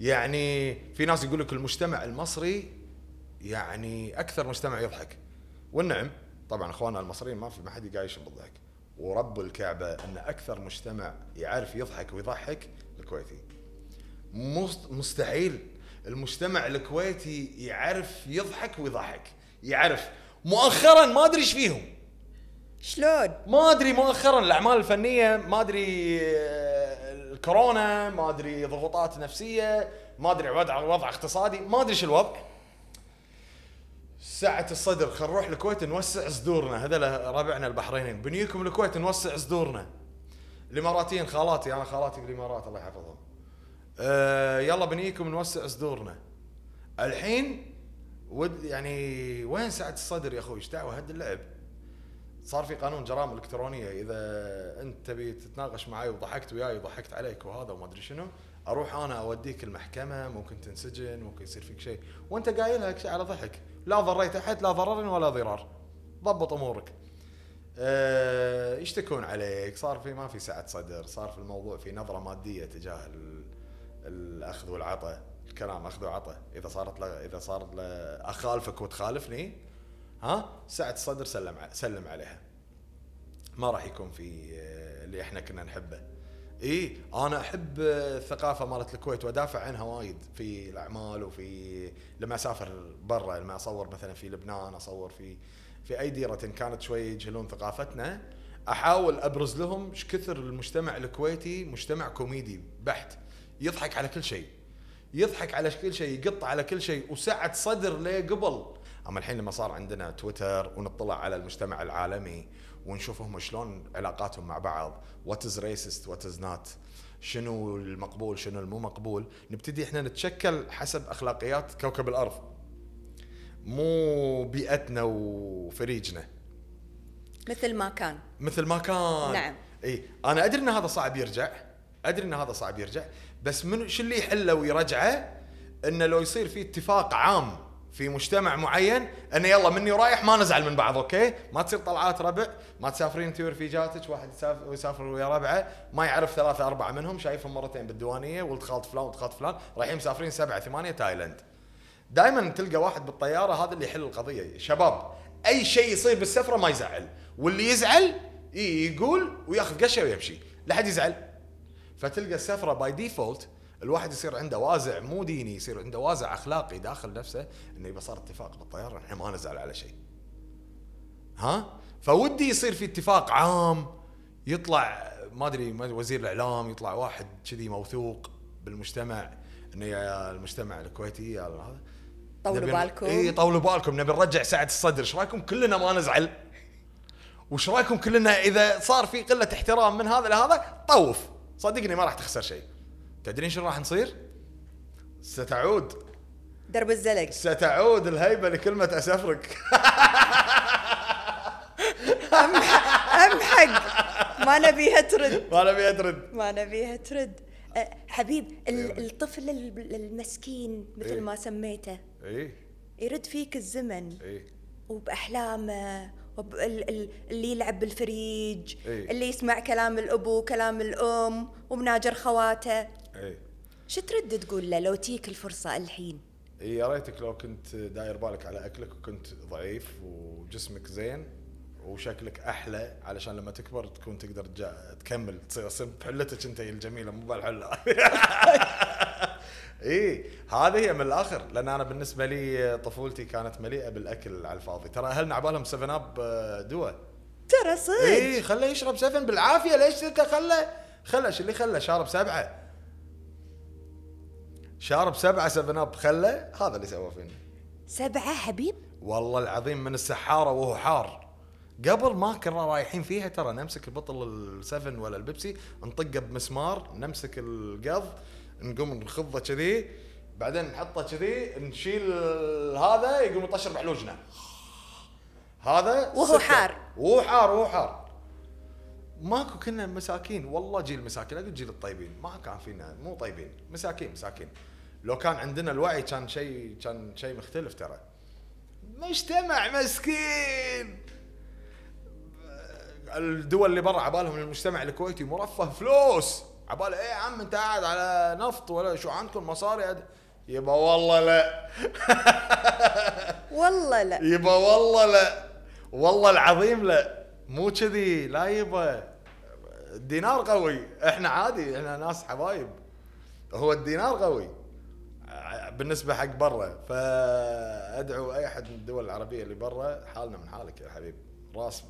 يعني في ناس يقول لك المجتمع المصري يعني أكثر مجتمع يضحك. والنعم طبعا اخواننا المصريين ما في ما حد يقايشهم بالضحك. ورب الكعبة أن أكثر مجتمع يعرف يضحك ويضحك الكويتي. مست- مستحيل. المجتمع الكويتي يعرف يضحك ويضحك. يعرف. مؤخرا ما أدري إيش فيهم. شلون؟ ما أدري مؤخرا الأعمال الفنية ما أدري آه، الكورونا ما أدري ضغوطات نفسية ما أدري وضع وضع اقتصادي ما أدري إيش الوضع. سعة الصدر خل نروح الكويت نوسع صدورنا. هذول ربعنا البحرينين بنيكم الكويت نوسع صدورنا. الإماراتيين خالاتي أنا خالاتي بالإمارات الله يحفظهم. آه يلا بنيكم نوسع صدورنا. الحين ود يعني وين سعة الصدر يا أخوي؟ إيش دعوة هد اللعب؟ صار في قانون جرائم إلكترونية. إذا أنت تبي تتناقش معي وضحكت وياي وضحكت عليك وهذا وما أدري شنو أروح أنا أوديك المحكمة. ممكن تنسجن ممكن يصير فيك شيء. وأنت قايلها على ضحك. لا ضريت أحد لا ضرر ولا ضرار. ضبط أمورك. أه يشتكون عليك؟ صار في ما في سعة صدر صار في الموضوع في نظرة مادية تجاه ال- الأخذ والعطاء. الكلام أخذ وعطاء. إذا صارت له إذا صار له اخالفك وتخالفني ها؟ سعة الصدر سلم ع- سلم عليها. ما راح يكون في آه، اللي إحنا كنا نحبه. إي أنا أحب الثقافة مالت الكويت وأدافع عنها وايد في الأعمال وفي لما أسافر برا لما أصور مثلا في لبنان أصور في في أي ديرة كانت شوي يجهلون ثقافتنا أحاول أبرز لهم إيش كثر المجتمع الكويتي مجتمع كوميدي بحت يضحك على كل شيء. يضحك على كل شيء يقط على كل شيء وسعة صدر ليه قبل أما الحين لما صار عندنا تويتر ونطلع على المجتمع العالمي ونشوف هم شلون علاقاتهم مع بعض. what is racist what is not شنو المقبول شنو المو مقبول. نبتدي إحنا نتشكل حسب أخلاقيات كوكب الأرض. مو بيئتنا وفريجنا. مثل ما كان. مثل ما كان. نعم. اي أنا أدري إن هذا صعب يرجع. أدري إن هذا صعب يرجع بس من شو اللي يحله ويرجعه إنه لو يصير في اتفاق عام في مجتمع معين إنه يلا مني ورايح ما نزعل من بعض أوكي؟ ما تصير طلعات ربع ما تسافرين انت ورفيجاتك واحد يسافر ويا ربعه ما يعرف ثلاثة أربعة منهم شايفهم مرتين بالديوانية ولد خالة فلان ولد خالة فلان رايحين مسافرين سبعة ثمانية تايلاند. دائما تلقى واحد بالطيارة هذا اللي يحل القضية. شباب أي شيء يصير بالسفرة ما يزعل. واللي يزعل إي يقول وياخذ قشة ويمشي. لا حد يزعل. فتلقى السفرة by default الواحد يصير عنده وازع مو ديني يصير عنده وازع أخلاقي داخل نفسه إنه إذا صار اتفاق بالطيارة إحنا ما نزعل على شيء. ها؟ فودي يصير في اتفاق عام يطلع ما أدري وزير الإعلام يطلع واحد كذي موثوق بالمجتمع إنه يا المجتمع الكويتي يا هذا. طولوا بالكم. اي طولوا بالكم. نبي نرجع سعه الصدر. إيش رأيكم كلنا ما نزعل؟ وش رأيكم كلنا إذا صار في قلة احترام من هذا لهذا؟ طوف. صدقني ما راح تخسر شيء. تدرين شو راح نصير؟ ستعود. درب الزلق. ستعود الهيبة لكلمة أسفرك. *laughs* اهم حق. ما نبيها ترد. ما نبي اترد ما نبيها ترد. أه، حبيب ال- الطفل ال- المسكين مثل إيه. ما سميته اي يرد فيك الزمن اي وبأحلامه وب... ال- ال- اللي يلعب بالفريج إيه. اللي يسمع كلام الأبو كلام الأم ومناجر خواته. إي. شو ترد تقول له لو تيك الفرصة الحين؟ إي يا ريتك لو كنت داير بالك على أكلك وكنت ضعيف وجسمك زين وشكلك أحلى علشان لما تكبر تكون تقدر تكمل تصير بحلتك أنت الجميلة مو بالحلة. *laughs* اي هذه هي من الآخر لأن أنا بالنسبة لي طفولتي كانت مليئة بالأكل على الفاضي. ترى أهلنا عبالهم 7 Up آه، دواء ترى صدق؟ اي خله يشرب 7 بالعافية ليش أنت خله؟ خله شو اللي خله؟ شارب سبعة. شارب سبعة 7 Up خله؟ هذا اللي سوى فيني. سبعة حبيب؟ والله العظيم من السحارة وهو حار. قبل ما كنا رايحين فيها ترى نمسك البطل السفن ولا البيبسي نطقه بمسمار نمسك القض نقوم نخضه كذي بعدين نحطه كذي نشيل هذا يقوم يطشر بحلوجنا هذا وهو ستة. حار. وهو حار وهو حار. ماكو كنا مساكين والله جيل مساكين أقول جيل الطيبين. ما كان فينا مو طيبين مساكين مساكين. لو كان عندنا الوعي كان شيء كان شيء مختلف ترى. مجتمع مسكين. الدول اللي برا عبالهم المجتمع الكويتي مرفه فلوس. عباله إيه يا عم أنت قاعد على نفط ولا شو؟ عندكم مصاري؟ أد- يبا والله لا. *laughs* والله لا. يبا والله لا. والله العظيم لا. مو كذي لا يبا الدينار قوي. إحنا عادي إحنا ناس حبايب. هو الدينار قوي. بالنسبة حق برا. فأدعو أي أحد من الدول العربية اللي برا حالنا من حالك يا حبيب راس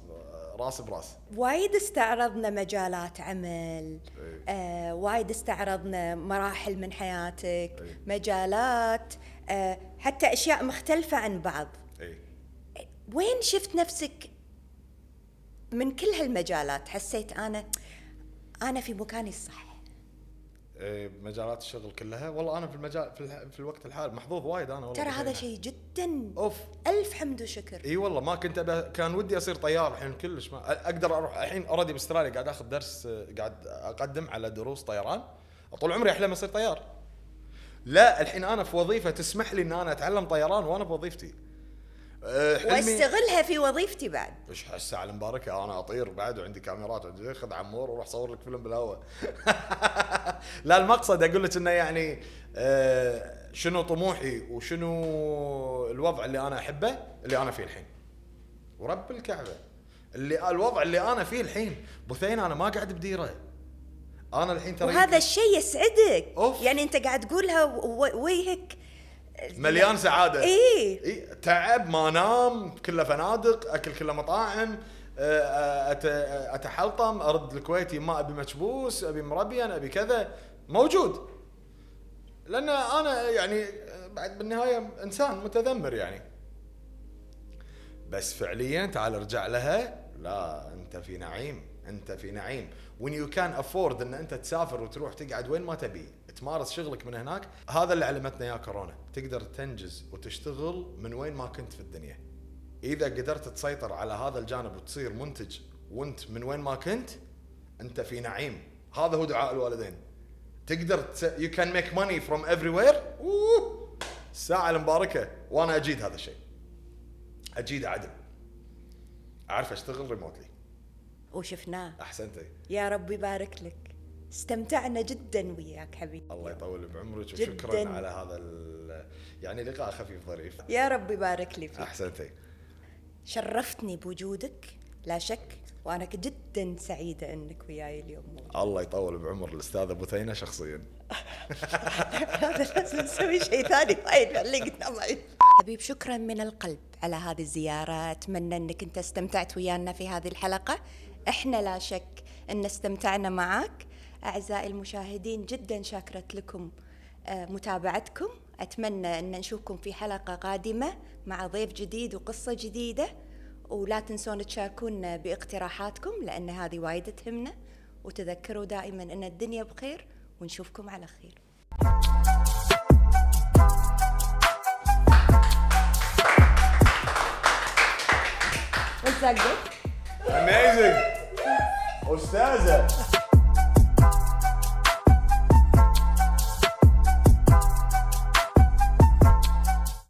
راس براس. وايد استعرضنا مجالات عمل إيه. آه، وايد استعرضنا مراحل من حياتك إيه. مجالات آه، حتى أشياء مختلفة عن بعض. اي وين شفت نفسك من كل هالمجالات؟ حسيت أنا أنا في مكاني الصح. مجالات الشغل كلها. والله أنا في المجال في. في الوقت الحالي محظوظ وايد أنا والله ترى هذا. شيء جدا. أوف. ألف حمد وشكر. إي والله ما كنت أبا كان ودي أصير طيار الحين كلش ما أقدر أروح. الحين أوريدي بأستراليا قاعد آخذ درس قاعد أقدم على دروس طيران. طول عمري أحلم أصير طيار. لا الحين أنا في وظيفة تسمح لي إن أنا أتعلم طيران وأنا بوظيفتي واستغلها في وظيفتي بعد. إيش هالساعه المباركه أنا أطير بعد وعندي كاميرات وعندي خذ عمور وروح صور لك فيلم بالهواء. *laughs* لا المقصد أقول لك إنه يعني آه، شنو طموحي وشنو الوضع اللي أنا أحبه اللي أنا فيه الحين. ورب الكعبة. اللي الوضع اللي أنا فيه الحين. بثين أنا ما قاعد بديره. أنا الحين ترى وهذا الشيء يسعدك. أوف. يعني أنت قاعد تقولها ووجهك مليان سعادة. اي اي تعب ما انام كله فنادق أكل كله مطاعم آه، أت- أتحلطم أرد الكويتي ما أبي مكبوس أبي مربيا أبي كذا. موجود. لأن أنا يعني بعد بالنهاية إنسان متذمر يعني. بس فعليا تعال ارجع لها. لا أنت في نعيم أنت في نعيم. When you can afford إن أنت تسافر وتروح تقعد وين ما تبي. تمارس شغلك من هناك هذا اللي علمتنا إياه كورونا. تقدر تنجز وتشتغل من وين ما كنت في الدنيا. إذا قدرت تسيطر على هذا الجانب وتصير منتج وأنت من وين ما كنت أنت في نعيم. هذا هو دعاء الوالدين. تقدر you can make money from everywhere. أوه. الساعة المباركة وأنا أجيد هذا الشيء. أجيد عدل. أعرف أشتغل ريموتلي وشفناه. احسنتي يا رب يبارك لك. استمتعنا جدا وياك حبيبي. الله يطول بعمرك. وشكرا على هذا ال... يعني لقاء خفيف ظريف. يا رب يبارك لي فيك. أحسنتي. شرفتني بوجودك لا شك وأنا جدا سعيدة إنك وياي اليوم. الله يطول بعمر الأستاذ أبو ثينة شخصيا. هذا لازم نسوي شيء ثاني. وايد علقتنا معي. حبيب شكرا من القلب على هذه الزيارة. أتمنى إنك أنت استمتعت ويانا في هذه الحلقة. إحنا لا شك إن استمتعنا معك أعزائي المشاهدين جدا شاكرت لكم آه، متابعتكم. أتمنى أن نشوفكم في حلقة قادمة مع ضيف جديد وقصة جديدة. ولا تنسون تشاركونا باقتراحاتكم لأن هذه وايد تهمنا. وتذكروا دائما أن الدنيا بخير ونشوفكم على خير. What's that good? اميزنج استاذه